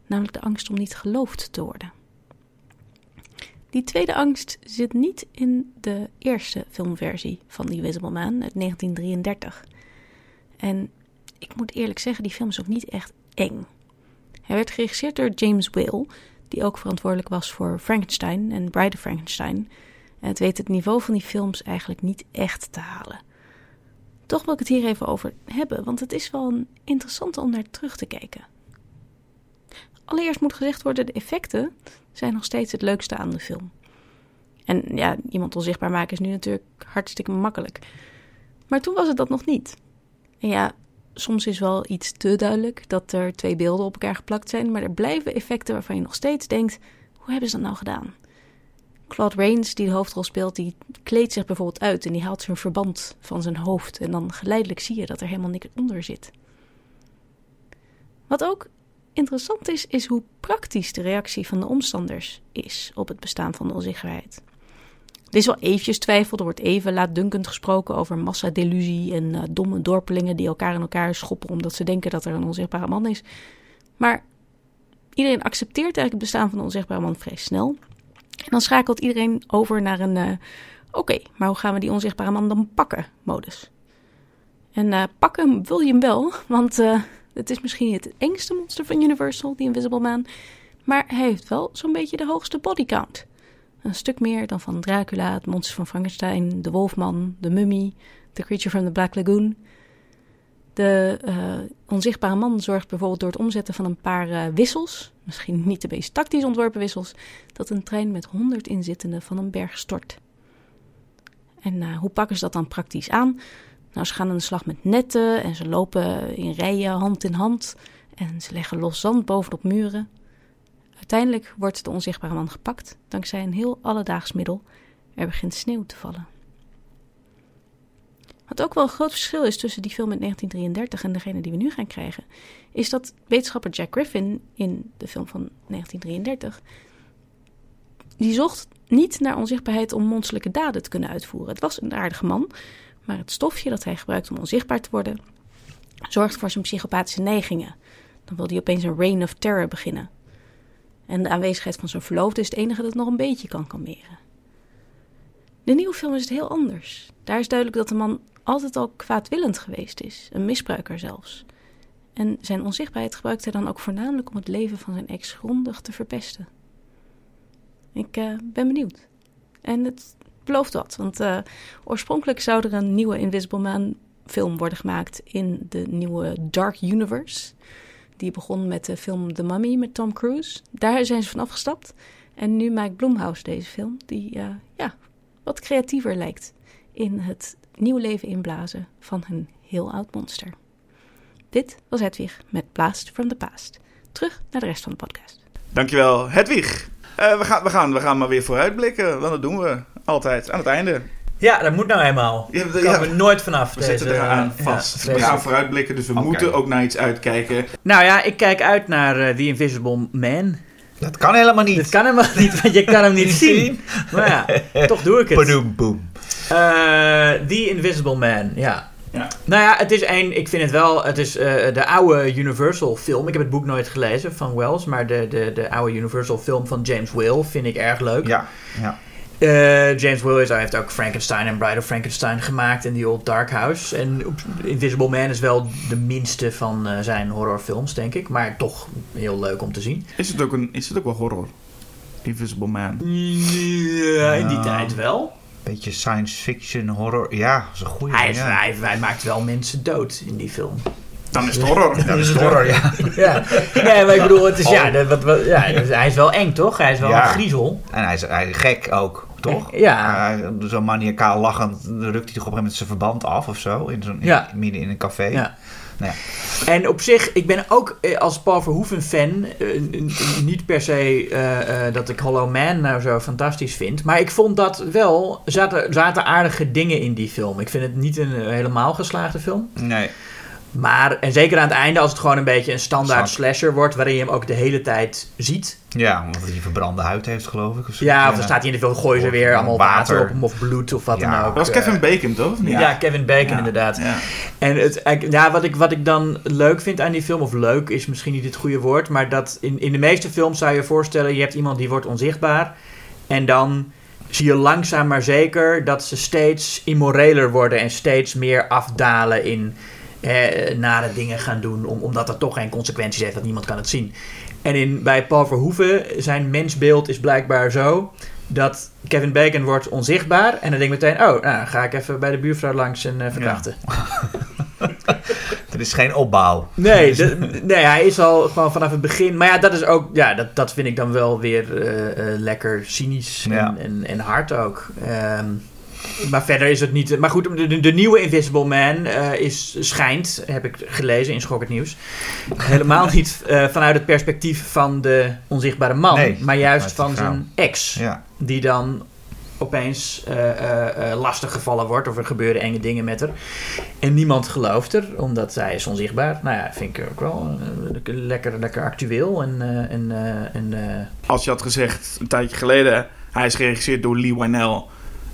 Namelijk de angst om niet geloofd te worden. Die tweede angst zit niet in de eerste filmversie van The Invisible Man uit 1933. En ik moet eerlijk zeggen, die film is ook niet echt eng. Hij werd geregisseerd door James Whale, die ook verantwoordelijk was voor Frankenstein en Bride of Frankenstein. Het weet het niveau van die films eigenlijk niet echt te halen. Toch wil ik het hier even over hebben, want het is wel een interessante om naar terug te kijken. Allereerst moet gezegd worden, de effecten zijn nog steeds het leukste aan de film. En ja, iemand onzichtbaar maken is nu natuurlijk hartstikke makkelijk. Maar toen was het dat nog niet. En ja, soms is wel iets te duidelijk dat er twee beelden op elkaar geplakt zijn, maar er blijven effecten waarvan je nog steeds denkt: hoe hebben ze dat nou gedaan? Claude Rains, die de hoofdrol speelt, die kleedt zich bijvoorbeeld uit en die haalt zijn verband van zijn hoofd. En dan geleidelijk zie je dat er helemaal niks onder zit. Wat ook interessant is, is hoe praktisch de reactie van de omstanders is op het bestaan van de onzichtbaarheid. Er is wel eventjes twijfel, er wordt even laatdunkend gesproken over massadelusie en eh, domme dorpelingen die elkaar in elkaar schoppen omdat ze denken dat er een onzichtbare man is. Maar iedereen accepteert eigenlijk het bestaan van de onzichtbare man vrij snel. En dan schakelt iedereen over naar een, eh, oké, maar hoe gaan we die onzichtbare man dan pakken modus? En uh, pakken wil je hem wel, want uh, het is misschien het engste monster van Universal, die Invisible Man. Maar hij heeft wel zo'n beetje de hoogste body count. Een stuk meer dan van Dracula, het monster van Frankenstein, de Wolfman, de Mummy, The Creature from the Black Lagoon. De uh, onzichtbare man zorgt bijvoorbeeld door het omzetten van een paar uh, wissels, misschien niet de meest tactisch ontworpen wissels, dat een trein met 100 inzittenden van een berg stort. En uh, hoe pakken ze dat dan praktisch aan? Nou, ze gaan aan de slag met netten en ze lopen in rijen hand in hand en ze leggen los zand bovenop muren. Uiteindelijk wordt de onzichtbare man gepakt dankzij een heel alledaags middel. Er begint sneeuw te vallen. Wat ook wel een groot verschil is tussen die film uit 1933 en degene die we nu gaan krijgen, is dat wetenschapper Jack Griffin in de film van 1933 die zocht niet naar onzichtbaarheid om monsterlijke daden te kunnen uitvoeren. Het was een aardige man, maar het stofje dat hij gebruikt om onzichtbaar te worden zorgt voor zijn psychopathische neigingen. Dan wil hij opeens een reign of terror beginnen. En de aanwezigheid van zijn verloofde is het enige dat nog een beetje kan kalmeren. De nieuwe film is het heel anders. Daar is duidelijk dat de man altijd al kwaadwillend geweest is, een misbruiker zelfs. En zijn onzichtbaarheid gebruikt hij dan ook voornamelijk om het leven van zijn ex grondig te verpesten. Ik uh, ben benieuwd. En het belooft wat, want uh, oorspronkelijk zou er een nieuwe Invisible Man film worden gemaakt in de nieuwe Dark Universe. Die begon met de film The Mummy met Tom Cruise. Daar zijn ze van afgestapt. En nu maakt Blumhouse deze film, die uh, ja, wat creatiever lijkt in het nieuw leven inblazen van een heel oud monster. Dit was Hedwig met Blast from the Past. Terug naar de rest van de podcast. Dankjewel, Hedwig. Uh, we, gaan, we, gaan, we gaan maar weer vooruitblikken, want dat doen we altijd aan het einde. Ja, dat moet nou eenmaal. Ja, Daar komen we nooit vanaf. We deze, zitten eraan vast. Ja, we gaan vooruitblikken, dus we okay. moeten ook naar iets uitkijken. Nou ja, ik kijk uit naar uh, The Invisible Man. Dat kan helemaal niet. Dat kan helemaal niet, want je kan hem niet zien. Maar ja, toch doe ik het. Badoom, boom. Uh, The Invisible Man, ja. Ja. Nou ja, het is een, ik vind het wel, het is uh, de oude Universal film. Ik heb het boek nooit gelezen van Wells, maar de, de, de oude Universal film van James Will vind ik erg leuk. Ja, ja. Uh, James Will heeft ook Frankenstein en Bride of Frankenstein gemaakt in The Old Dark House. En Invisible Man is wel de minste van uh, zijn horrorfilms, denk ik. Maar toch heel leuk om te zien. Is het ook, een, is het ook wel horror? Invisible Man? Ja, in die tijd wel beetje science fiction, horror. Ja, dat is een goede. Hij, ja. hij, hij, maakt wel mensen dood in die film. Dan is het horror. Dan is het horror, ja. ja. Nee, maar ik bedoel, het is, ja, wat, wat, ja, hij is wel eng, toch? Hij is wel ja. een griezel. En hij is, hij is gek ook, toch? Ja. Uh, zo maniacaal lachend rukt hij toch op een gegeven moment zijn verband af of zo. In zo'n, ja. midden in een café. Ja. Ja. En op zich, ik ben ook als Paul Verhoeven fan, niet per se uh, dat ik Hollow Man nou zo fantastisch vind, maar ik vond dat wel, zaten, zaten aardige dingen in die film. Ik vind het niet een helemaal geslaagde film. Nee. Maar, en zeker aan het einde, als het gewoon een beetje een standaard slasher wordt, waarin je hem ook de hele tijd ziet. Ja, omdat hij verbrande huid heeft, geloof ik. Of ja, of dan staat hij in de film, gooien ze weer allemaal water. water. op hem of bloed of wat ja. dan ook. Dat was Kevin Bacon, toch? Ja, ja Kevin Bacon, ja. inderdaad. Ja. En het, ja, wat, ik, wat ik dan leuk vind aan die film, of leuk is misschien niet het goede woord, maar dat in, in de meeste films zou je je voorstellen, je hebt iemand die wordt onzichtbaar en dan zie je langzaam maar zeker dat ze steeds immoreler worden en steeds meer afdalen in eh, nare dingen gaan doen, om, omdat dat toch geen consequenties heeft, dat niemand kan het zien. En in, bij Paul Verhoeven, zijn mensbeeld is blijkbaar zo dat Kevin Bacon wordt onzichtbaar. En dan denk ik meteen, oh, nou, ga ik even bij de buurvrouw langs en uh, verkrachten. Ja. er is geen opbouw. Nee, nee, hij is al gewoon vanaf het begin. Maar ja, dat is ook, ja, dat, dat vind ik dan wel weer uh, uh, lekker cynisch ja. en, en, hard ook. Um, maar verder is het niet. Maar goed, de, de nieuwe Invisible Man uh, is, schijnt, heb ik gelezen in Schok het Nieuws. Helemaal niet uh, vanuit het perspectief van de onzichtbare man, nee, maar juist van zijn ex. Ja. Die dan opeens uh, lastig gevallen wordt of er gebeuren enge dingen met haar. En niemand gelooft er, omdat zij is onzichtbaar. Nou ja, vind ik ook wel lekker, lekker actueel. En, en, en, Als je had gezegd een tijdje geleden, hij is geregisseerd door Lee Wynell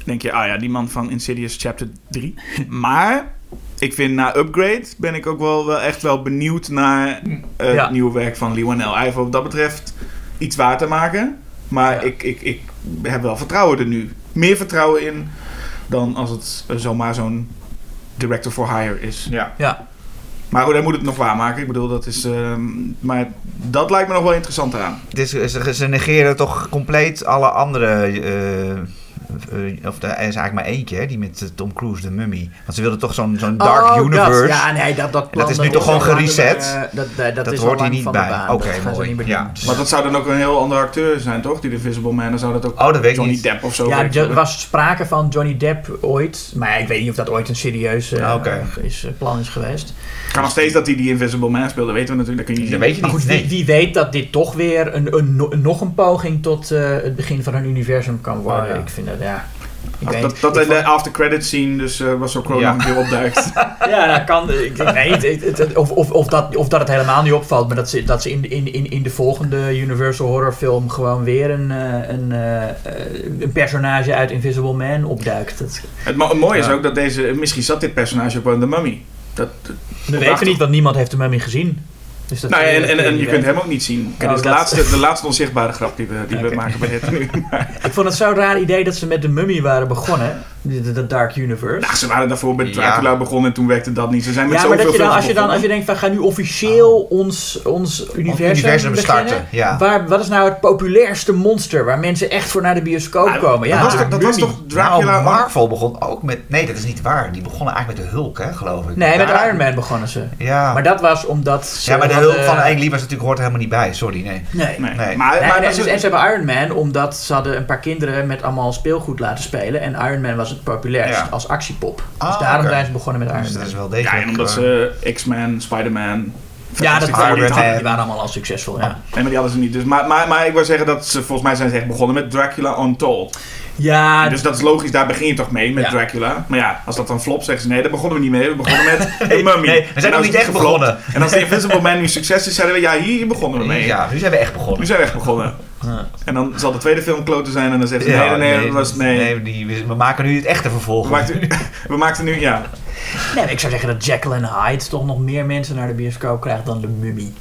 denk je, ah ja, die man van Insidious Chapter 3. maar ik vind na Upgrade ben ik ook wel, wel echt wel benieuwd naar uh, het nieuwe werk van Lee Wanell. Hij heeft wat dat betreft iets waar te maken. Maar ja. ik, ik, ik heb wel vertrouwen er nu. Meer vertrouwen in dan als het zomaar zo'n director for hire is. Ja. Ja. Maar goed, hij moet het nog waarmaken. Ik bedoel, dat is... ehm, maar dat lijkt me nog wel interessant eraan. Dus ze, ze negeren toch compleet alle andere. Eh, eh, of er is eigenlijk maar eentje, hè, die met eh, Tom Cruise, de mummy. Want ze wilden toch zo'n zo'n Dark Oh, Universe. Dat, ja, nee, dat, dat, plan, is nu dat toch gewoon gereset? de- eh, dat, dat, dat, Dat is hoort hier niet bij. Oké, dat mooi. niet Ja. Maar dat zou dan ook een heel andere acteur zijn, toch? Die de Invisible Man. Dan zou dat ook Oh, dat weet ik Johnny niet. Depp of zo Ja, er was sprake van Johnny Depp ooit. Maar ik weet niet of dat ooit een serieus eh, Ah, is, eh, plan is geweest. kan nog steeds dat hij die Invisible Man speelde. Dat weten we natuurlijk. Dat kun je Dat niet weet je Maar niet. goed, nee. wie, wie weet dat dit toch weer een, een, no- nog een poging tot eh, het begin van een universum kan worden. Oh, ja. Ik vind dat, ja... Ik weet dat dat in de after credits scene, dus eh Russell Crowe Ja. nog een keer opduikt. Ja, dat kan. Ik, weet niet. Het- het- Of, of, of, dat, of dat het helemaal niet opvalt, maar dat ze, dat ze in, in, in, in de volgende Universal Horror film gewoon weer een, eh, een, eh, een personage uit Invisible Man opduikt. Dat, het, mo- het mooie is ook dat deze... Misschien zat dit personage ook wel in de Mummy. Dat, weten we niet, want niemand heeft de mummy gezien. Dus dat nou, ja, en, dat en, je kunt hem ook niet zien. Kijk, Oh, dit is de dat- laatste, de laatste onzichtbare grap die we, die we maken bij nu. Ik vond het zo'n raar idee dat ze met de mummy waren begonnen. De, Dark Universe. Nou, ze waren daarvoor met Ja. Dracula begonnen en toen werkte dat niet. Ze zijn met ja, maar dat je dan, als je dan als je denkt van ga nu officieel ons, ons universum, universum beginnen. starten, ja. Waar, wat is nou het populairste monster waar mensen echt voor naar de bioscoop Nou, komen? Ja, dat was, dat was toch Dracula... Nou, Marvel begon ook met... Nee, dat is niet waar. Die begonnen eigenlijk met de Hulk, hè, geloof ik. Nee, met Iron Man begonnen ze. Ja, Maar dat was omdat ze ja maar de Hulk van Ang Lee was natuurlijk hoort er helemaal niet bij. Sorry, nee. Nee. Nee, Nee. maar, Nee, maar is- dus- en ze hebben Iron Man omdat ze hadden een paar kinderen met allemaal speelgoed laten spelen. En Iron Man was het populairst Ja. als actiepop. Ah, dus daarom oké. zijn ze begonnen met Iron Dus dat Man. is wel ja, degelijk... en omdat eh, ze X-Men, Spider-Man... Ja, dat waren, die, die waren allemaal al succesvol. Ja, Nee, maar die hadden ze niet. Dus, maar, maar, maar ik wil zeggen dat ze, volgens mij zijn ze echt begonnen met Dracula Untold. ja dus dat is logisch, daar begin je toch mee met Ja. Dracula. Maar ja, als dat dan flop, zeggen ze nee, daar begonnen we niet mee. We begonnen met The Mummy. nee, we zijn nog niet echt geflopt- begonnen. En als The Invisible Man nu succes is, zeiden we ja, hier begonnen we mee. Ja, nu zijn we echt Nu begonnen. zijn we echt begonnen. Ja. En dan zal de tweede film kloten zijn en dan zeggen ze Ja, nee, nee, nee, was nee. nee die, we, maken nu het echte vervolg. We, maakten nu, ja. Nee, maar ik zou zeggen dat Jekyll en Hyde toch nog meer mensen naar de bioscoop krijgt dan de Mummy.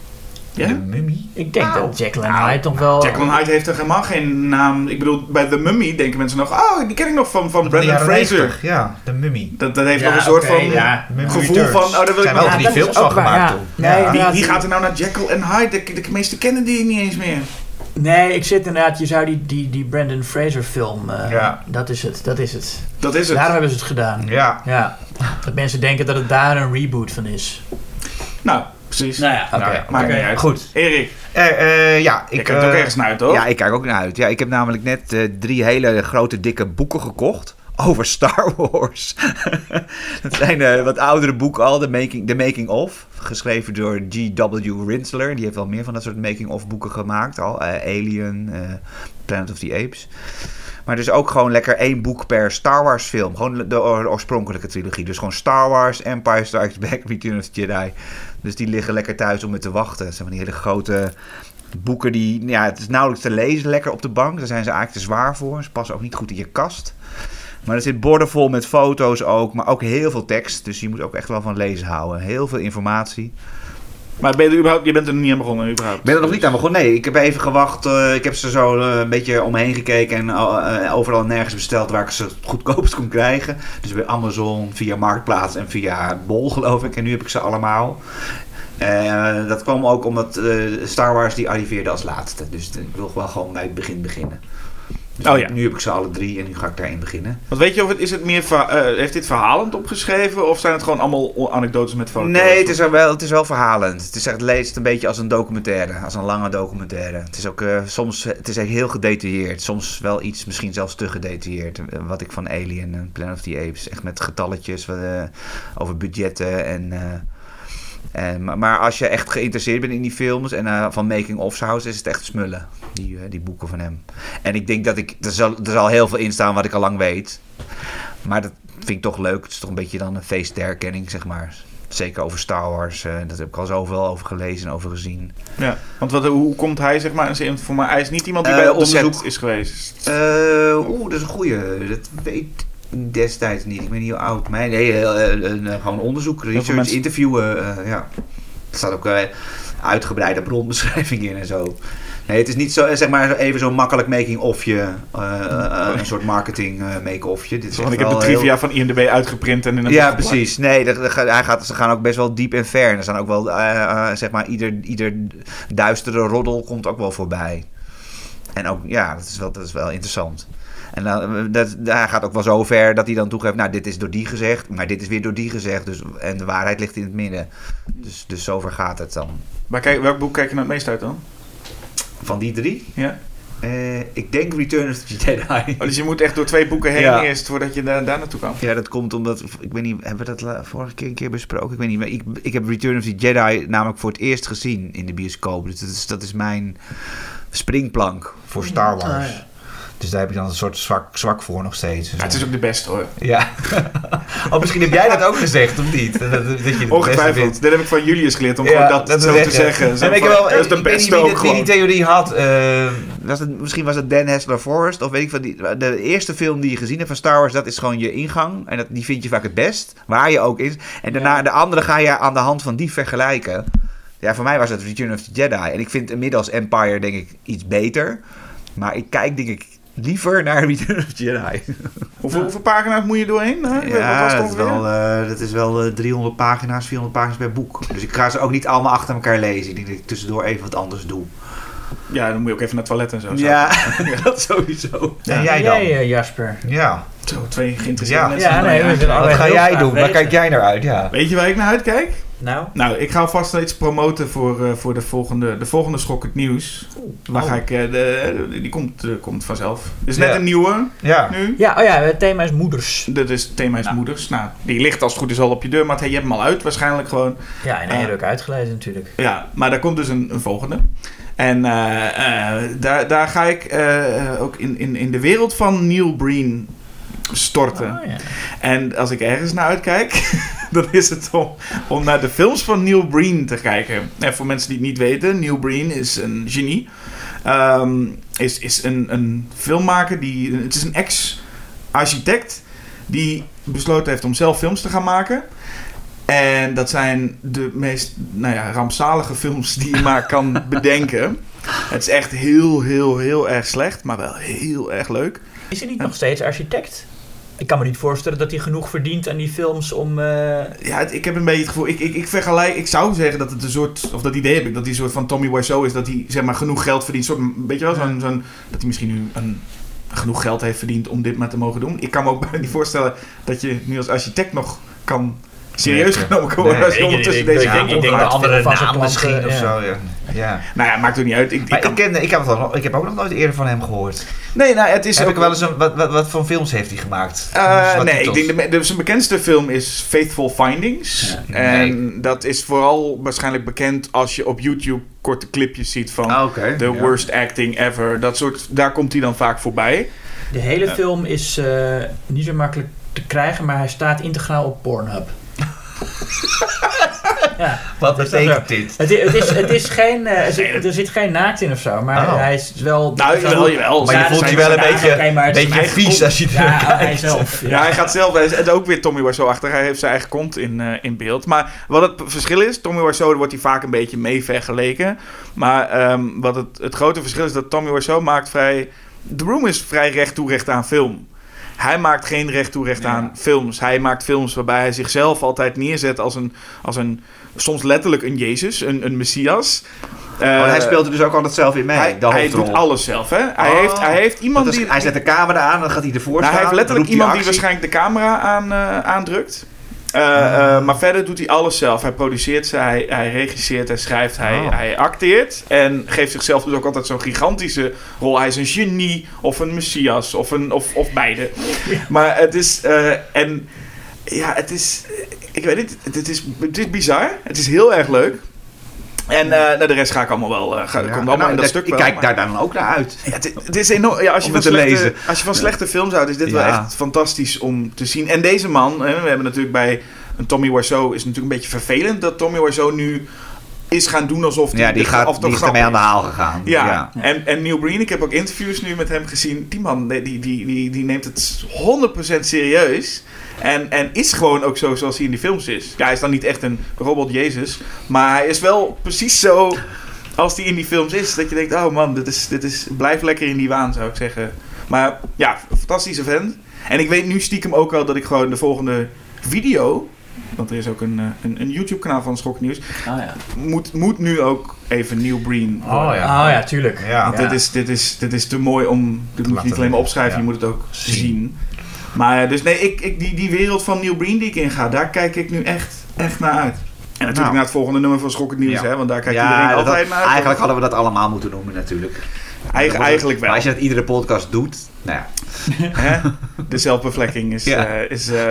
ja? De mummie? Ik denk dat Jekyll en Nou, Hyde toch wel... Jekyll and Hyde heeft er helemaal geen naam. Ik bedoel, bij The Mummy denken mensen nog, oh, die ken ik nog van, van Brendan Fraser. 90, Ja, de mummie. Dat, dat heeft Ja, nog een soort van ja. Mummy gevoel Returns. van, oh, daar wil ik Zijn wel drie is films van gemaakt ja. Nee. Wie, die- gaat er nou naar Jekyll en Hyde? De, de meesten kennen die niet eens meer. Nee, ik zit inderdaad... Je zou die, die, die Brandon Fraser film... eh, Ja. Dat is het, dat is het. Dat is het. Daarom hebben ze het gedaan. Ja. Ja. Dat mensen denken dat het daar een reboot van is. Nou, precies. Nou ja, oké. Nou ja, Maakt oké. niet uit. Goed. Erik, Eh, eh, ja, je ik... kijkt ook ergens naar uit, toch? Ja, ik kijk ook naar uit. Ja, ik heb namelijk net eh, drie hele grote, dikke boeken gekocht over Star Wars. dat zijn eh, wat oudere boeken al, de making, de making of. Geschreven door G.W. Rinsler. Die heeft wel meer van dat soort making-of boeken gemaakt al. Eh, Alien, eh, Planet of the Apes. Maar dus ook gewoon lekker één boek per Star Wars film. Gewoon de oor- oorspronkelijke trilogie. Dus gewoon Star Wars, Empire Strikes Back, Return of the Jedi. Dus die liggen lekker thuis om me te wachten. Zijn die hele grote boeken die... Ja, het is nauwelijks te lezen lekker op de bank. Daar zijn ze eigenlijk te zwaar voor. Ze passen ook niet goed in je kast. Maar er zit borden vol met foto's ook. Maar ook heel veel tekst. Dus je moet ook echt wel van lezen houden. Heel veel informatie. Maar ben je, er überhaupt, je bent er nog niet aan begonnen, überhaupt? Ik ben er nog niet aan begonnen. Nee, ik heb even gewacht. eh, ik heb ze zo eh, een beetje omheen gekeken. En eh, overal en nergens besteld waar ik ze het goedkoopst kon krijgen. Dus bij Amazon, via Marktplaats en via Bol geloof ik. En nu heb ik ze allemaal. Dat kwam ook omdat Star Wars die arriveerde als laatste. Dus ik wil wel gewoon bij het begin beginnen. Dus Oh ja. Nu heb ik ze alle drie en nu ga ik daarin beginnen. Want weet je of het, is het meer, eh, heeft dit verhalend opgeschreven of zijn het gewoon allemaal anekdotes met foto's? Nee, het is, er wel, het is wel verhalend. Het is echt, leest een beetje als een documentaire, als een lange documentaire. Het is ook eh, soms, het is echt heel gedetailleerd. Soms wel iets, misschien zelfs te gedetailleerd. Eh, Wat ik van Alien en Planet of the Apes, echt met getalletjes over budgetten en... eh, en, maar- maar als je echt geïnteresseerd bent in die films en eh, van Making of House, is het echt smullen, die, eh, die boeken van hem. En ik denk dat ik, er zal, er zal heel veel in staan wat ik al lang weet. Maar dat vind ik toch leuk. Het is toch een beetje dan een feest der herkenning, zeg maar. Zeker over Star Wars. eh dat heb ik al zoveel over gelezen en over gezien. Ja, want wat, hoe komt hij, zeg maar, in voor mij, hij is niet iemand die bij onderzoek. is geweest. Eh, Oeh, dat is een goeie. Dat weet ik destijds niet. Ik ben niet hoe oud. Maar nee, eh, eh, eh, gewoon onderzoek, research, mensen- interviewen. ja. Er staat ook uitgebreide bronbeschrijving in en zo. Nee, het is niet zo, zeg maar, even zo'n makkelijk making-offje. eh, eh, een soort marketing. Dit is Want ik heb de heel- trivia van IMDb uitgeprint en in een Ja, precies. Nee, dat, dat gaat- hij gaat, ze gaan ook best wel diep en ver. En er staan ook wel, zeg maar, ieder, ieder duistere roddel komt ook wel voorbij. En ook, ja, dat is wel, dat is wel interessant. En dan, dat, hij gaat ook wel zo ver dat hij dan toegeeft, nou, dit is door die gezegd, maar dit is weer door die gezegd. Dus, en de waarheid ligt in het midden. Dus, dus zover gaat het dan. Maar kijk, welk boek kijk je nou het meest uit dan? Van die drie, Ja? eh, ik denk Return of the Jedi. Oh, dus je moet echt door twee boeken heen Ja. eerst voordat je daar, daar naartoe kan. Ja, dat komt omdat, ik weet niet, hebben we dat vorige keer een keer besproken? Ik weet niet, maar ik, ik heb Return of the Jedi namelijk voor het eerst gezien in de bioscoop. Dus dat is, dat is mijn springplank voor Star Wars. Ah, ja. Dus daar heb ik dan een soort zwak, zwak voor nog steeds. Ja, het is ook de beste hoor. Ja. oh, misschien heb jij dat ook gezegd, of niet? Dat, dat, dat je het beste Ongetwijfeld. vindt. Dat heb ik van Julius geleerd om Ja, dat, zo te zeggen. Zo En ik heb wel, dat is de ik weet beste niet wie, ook dit- wie die theorie had. eh, was het, misschien was het Dan Hessler Forrest. Of weet ik van die, de eerste film die je gezien hebt van Star Wars. Dat is gewoon je ingang. En dat, die vind je vaak het best. Waar je ook is. En daarna de andere ga je aan de hand van die vergelijken. Ja, voor mij was het Return of the Jedi. En ik vind inmiddels Empire denk ik iets beter. Maar ik kijk denk ik liever naar Return of the Jedi. Hoeveel, hoeveel pagina's moet je doorheen? hè? Was Ja, het dat is wel, eh, dat is wel eh, 300 pagina's, 400 pagina's per boek. Dus ik ga ze ook niet allemaal achter elkaar lezen. Ik denk dat ik tussendoor even wat anders doe. Ja, dan moet je ook even naar het toilet en zo. Ja, dat sowieso. En jij dan? Jij, eh, Jasper. Ja. Zo, twee geïnteresseerde Ja. mensen. Ja, nee, we zijn Wat ga jij doen? Waar kijk jij naar uit? Ja. Weet je waar ik naar uitkijk? Nou, Nou, ik ga alvast iets promoten voor, eh, voor de volgende, de volgende Schokkend Nieuws. Waar Oh. ga ik, eh, de, die komt, eh, komt vanzelf. Is net Ja. een nieuwe Ja. nu. ja, oh ja, het thema is moeders. Dat is het thema is moeders. Nou, die ligt als het goed is al op je deur, maar hey, je hebt hem al uit waarschijnlijk gewoon. Ja, en Ah. leuk uitgelezen natuurlijk. Ja, maar daar komt dus een, een volgende. En eh, eh, daar, daar ga ik eh, ook in, in, in de wereld van Neil Breen storten. Oh, ja. En als ik ergens naar uitkijk, dan is het om, om naar de films van Neil Breen te kijken. En voor mensen die het niet weten, Neil Breen is een genie. Ehm, is is een, een filmmaker, die, het is een ex-architect die besloten heeft om zelf films te gaan maken. En dat zijn de meest nou ja, rampzalige films die je maar kan bedenken. Het is echt heel, heel, heel erg slecht, maar wel heel erg leuk. Is hij niet nog steeds architect? Ik kan me niet voorstellen dat hij genoeg verdient aan die films om... eh, Ja, het- ik heb een beetje het gevoel. Ik, ik, ik vergelijk. Ik zou zeggen dat het een soort. Of dat idee heb ik. Dat hij een soort van Tommy Wiseau is. Dat hij zeg maar genoeg geld verdient. Soort, weet je wel, zo'n, zo'n, dat hij misschien nu een, genoeg geld heeft verdiend om dit maar te mogen doen. Ik kan me ook bijna niet voorstellen dat je nu als architect nog kan serieus genomen worden. nee, als je ondertussen deze ik- denk dat andere naam misschien, of ja. zo. Ja. Ja. Nou ja, maakt ook niet uit. Ik, ik kan- ken, ik, heb het al, nog- ik heb ook nog nooit eerder van hem gehoord. nee, nou, het is Heb ook ik wel eens een, wat, wat, wat voor films heeft hij gemaakt? Eh, nee, ik denk de, de, zijn bekendste film is Faithful Findings. Ja. En dat is vooral waarschijnlijk bekend als je op YouTube korte clipjes ziet van Ah. The Ja. worst acting ever. Dat soort, daar komt hij dan vaak voorbij. De hele film is eh, niet zo makkelijk te krijgen, maar hij staat integraal op Pornhub. Ja. Wat betekent dit? Het, is, het is geen, eh, er, zit, er zit geen naakt in of zo, maar Oh. hij is wel... Nou, jawel, jawel. Maar je Ja, voelt je wel een ja, beetje, is beetje vies kont. als je er Ja, naar hij zelf. Ja, hij gaat zelf, hij is en ook weer Tommy Wiseau achter. Hij heeft zijn eigen kont in, eh, in beeld. Maar wat het verschil is, Tommy Wiseau wordt hij vaak een beetje mee vergeleken. Maar ehm, wat het, het grote verschil is dat Tommy Wiseau maakt vrij... The Room is vrij recht toe recht aan film. Hij maakt geen recht toe recht aan films. Hij maakt films waarbij hij zichzelf altijd neerzet als een, als een soms letterlijk een Jezus, een, een Messias. Oh, hij speelt er dus ook altijd zelf in mee, hij, hij doet alles zelf, hè? Hij, Oh. heeft, hij heeft iemand is- die... hij zet de camera aan, dan gaat hij ervoor Nou, staan. hij heeft letterlijk iemand die waarschijnlijk de camera aan, eh, aandrukt. Eh, eh, maar verder doet hij alles zelf. Hij produceert ze, hij, hij regisseert, hij schrijft, hij, Oh. hij acteert. En geeft zichzelf dus ook altijd zo'n gigantische rol. Hij is een genie of een messias of, een, of, of beide. Maar het is... eh, en ja, het is... Ik weet niet, het, het is, het is bizar. Het is heel erg leuk. En eh, naar de rest ga ik allemaal wel... eh, ga, Ja, komt allemaal nou, in dat stuk Ik wel, kijk maar- daar dan ook naar uit. ja, het, het is enorm. Ja, als, je van slechte, lezen. als je van slechte films houdt, is dit wel echt fantastisch om te zien. En deze man, we hebben natuurlijk bij een Tommy Wiseau, is natuurlijk een beetje vervelend dat Tommy Wiseau nu is gaan doen alsof Ja, die, de- gaat, of de die is grap ermee aan de haal gegaan. Ja, En, en Neil Breen, ik heb ook interviews nu met hem gezien. Die man, die, die, die, die, neemt het 100% serieus. En, en is gewoon ook zo zoals hij in die films is. Ja, hij is dan niet echt een robot Jezus. Maar hij is wel precies zo als die in die films is, dat je denkt, oh man, dit is, dit is, blijf lekker in die waan, zou ik zeggen. Maar ja, fantastische vent. En ik weet nu stiekem ook al dat ik gewoon de volgende video, want er is ook een, eh, een, een YouTube-kanaal van Schoknieuws, Ah ja. moet, moet nu ook even Neil Breen worden. Oh ja. Oh ja, tuurlijk. Ja. Want dit, is, dit, is, dit is te mooi om. Dit moet je niet alleen maar opschrijven, ja. je moet het ook zien. Zien. Maar dus nee, ik, ik, die, die wereld van Neil Breen die ik inga, daar kijk ik nu echt, echt naar uit. En natuurlijk Nou. naar het volgende nummer van Schokkend Nieuws, Ja. hè, want daar kijkt Ja, iedereen dat- altijd naar uit. eigenlijk hadden we dat allemaal moeten noemen natuurlijk. Eigen- eigenlijk wel. Maar als je dat iedere podcast doet, nou ja. Hè? De zelfbevlekking is, Ja. eh, is eh,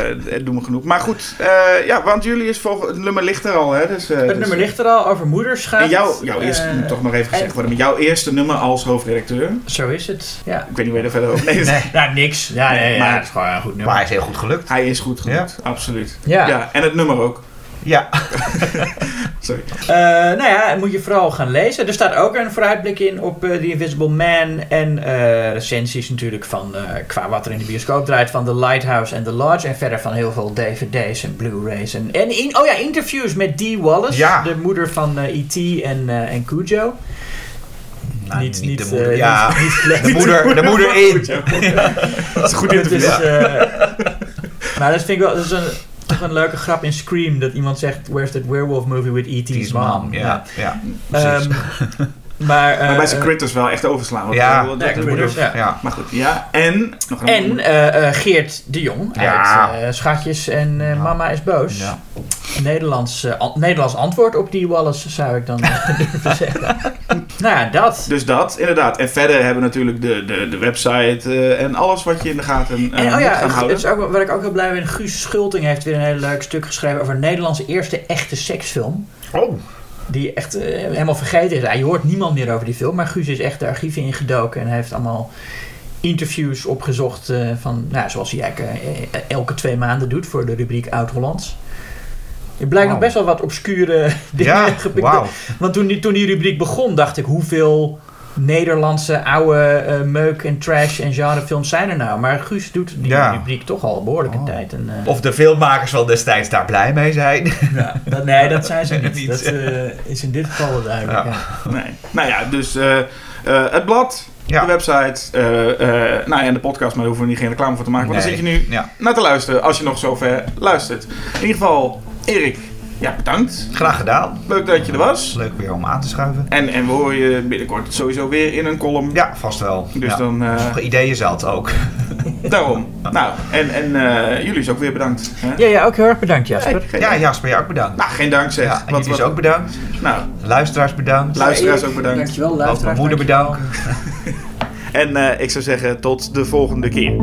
doen we genoeg. Maar goed, eh, ja, want jullie is volg het nummer ligt er al, hè? Dus, eh, Het dus- nummer ligt er al over moeders gaat. En jouw, jouw eerste, moet toch nog even gezegd en- worden, maar jouw eerste nummer als hoofdredacteur. Zo is het. Ja. Ik weet niet je er verder over nee, Nee, nou, niks. Ja, nee, Nee, ja, maar- het is gewoon een goed Maar hij is heel goed gelukt. Hij is goed genoeg, absoluut. Ja. ja, en het nummer ook. Ja. Sorry. Eh, nou ja, moet je vooral gaan lezen. Er staat ook een vooruitblik in op eh, The Invisible Man. En eh, recensies natuurlijk van, eh, qua wat er in de bioscoop draait, van The Lighthouse en The Lodge. En verder van heel veel DVD's en Blu-rays. En, en in, oh ja, interviews met Dee Wallace, Ja. de moeder van eh, E.T. en, eh, en Cujo. Nou, niet, niet, de moeder. ja, niet- de moeder, de moeder in. Dat is een goed Het interview. is, maar dat vind ik wel, dat is een, toch een leuke grap in Scream, dat iemand zegt, where's that werewolf movie with E.T.'s mom? Ja, ja. precies. Ehm, maar, eh, Maar bij zijn eh, critters wel echt overslaan. want Ja. dat- Nee, dat- Critters, ja. ja. Maar goed, ja. En... Nog een En eh, eh, Geert de Jong Ja. uit eh, Schatjes en eh, Ja. Mama is boos. Ja. Nederlands, eh, an- Nederlands antwoord op die Wallace zou ik dan durven zeggen. nou ja, dat. Dus dat, inderdaad. En verder hebben we natuurlijk de, de, de website eh, en alles wat je in de gaten En oh moet ja, gaan het is ook, waar ik ook heel blij ben. Guus Schulting heeft weer een heel leuk stuk geschreven over Nederlandse eerste echte seksfilm. Oh. Die echt eh, helemaal vergeten is. Ja, je hoort niemand meer over die film. Maar Guus is echt de archieven ingedoken. En heeft allemaal interviews opgezocht. eh, van, nou, zoals hij eigenlijk eh, elke twee maanden doet voor de rubriek Oud-Hollands. Er blijkt nog best wel wat obscure dingen. Ja, gepikt. wauw. Want toen die, toen die rubriek begon, dacht ik hoeveel Nederlandse oude eh, meuk en trash en genrefilms zijn er nou. Maar Guus doet die Ja. rubriek toch al behoorlijk een Oh. tijd. En, eh, Of de filmmakers van destijds daar blij mee zijn. ja, dat, nee, dat zijn ze niet. Dat eh, is in dit geval wel duidelijk. Ja. ja. Nee. Nou ja, dus eh, eh, het blad, Ja. de website, eh, eh, nou ja, en de podcast, maar daar hoeven we niet geen reclame voor te maken. Want Nee. dan zit je nu Ja. naar te luisteren, als je nog zover luistert. In ieder geval, Erik, ja, bedankt. Graag gedaan. Leuk dat je er was. Leuk weer om aan te schuiven. En, en we horen je binnenkort sowieso weer in een column. Ja, vast wel. Dus ja. dan, eh, Nog ideeën zat ook. daarom. Nou, en, en eh, jullie is ook weer bedankt. Hè? Ja, ja, ook heel erg bedankt Jasper. Ja. Jasper, jij ook bedankt. Nou, geen dank zeg. Ja, en Wat- jullie is wat- ook bedankt. Nou, Luisteraars bedankt. luisteraars ook bedankt. Dankjewel, Ook luisteraars. mijn moeder bedanken. En eh, ik zou zeggen, tot de volgende keer.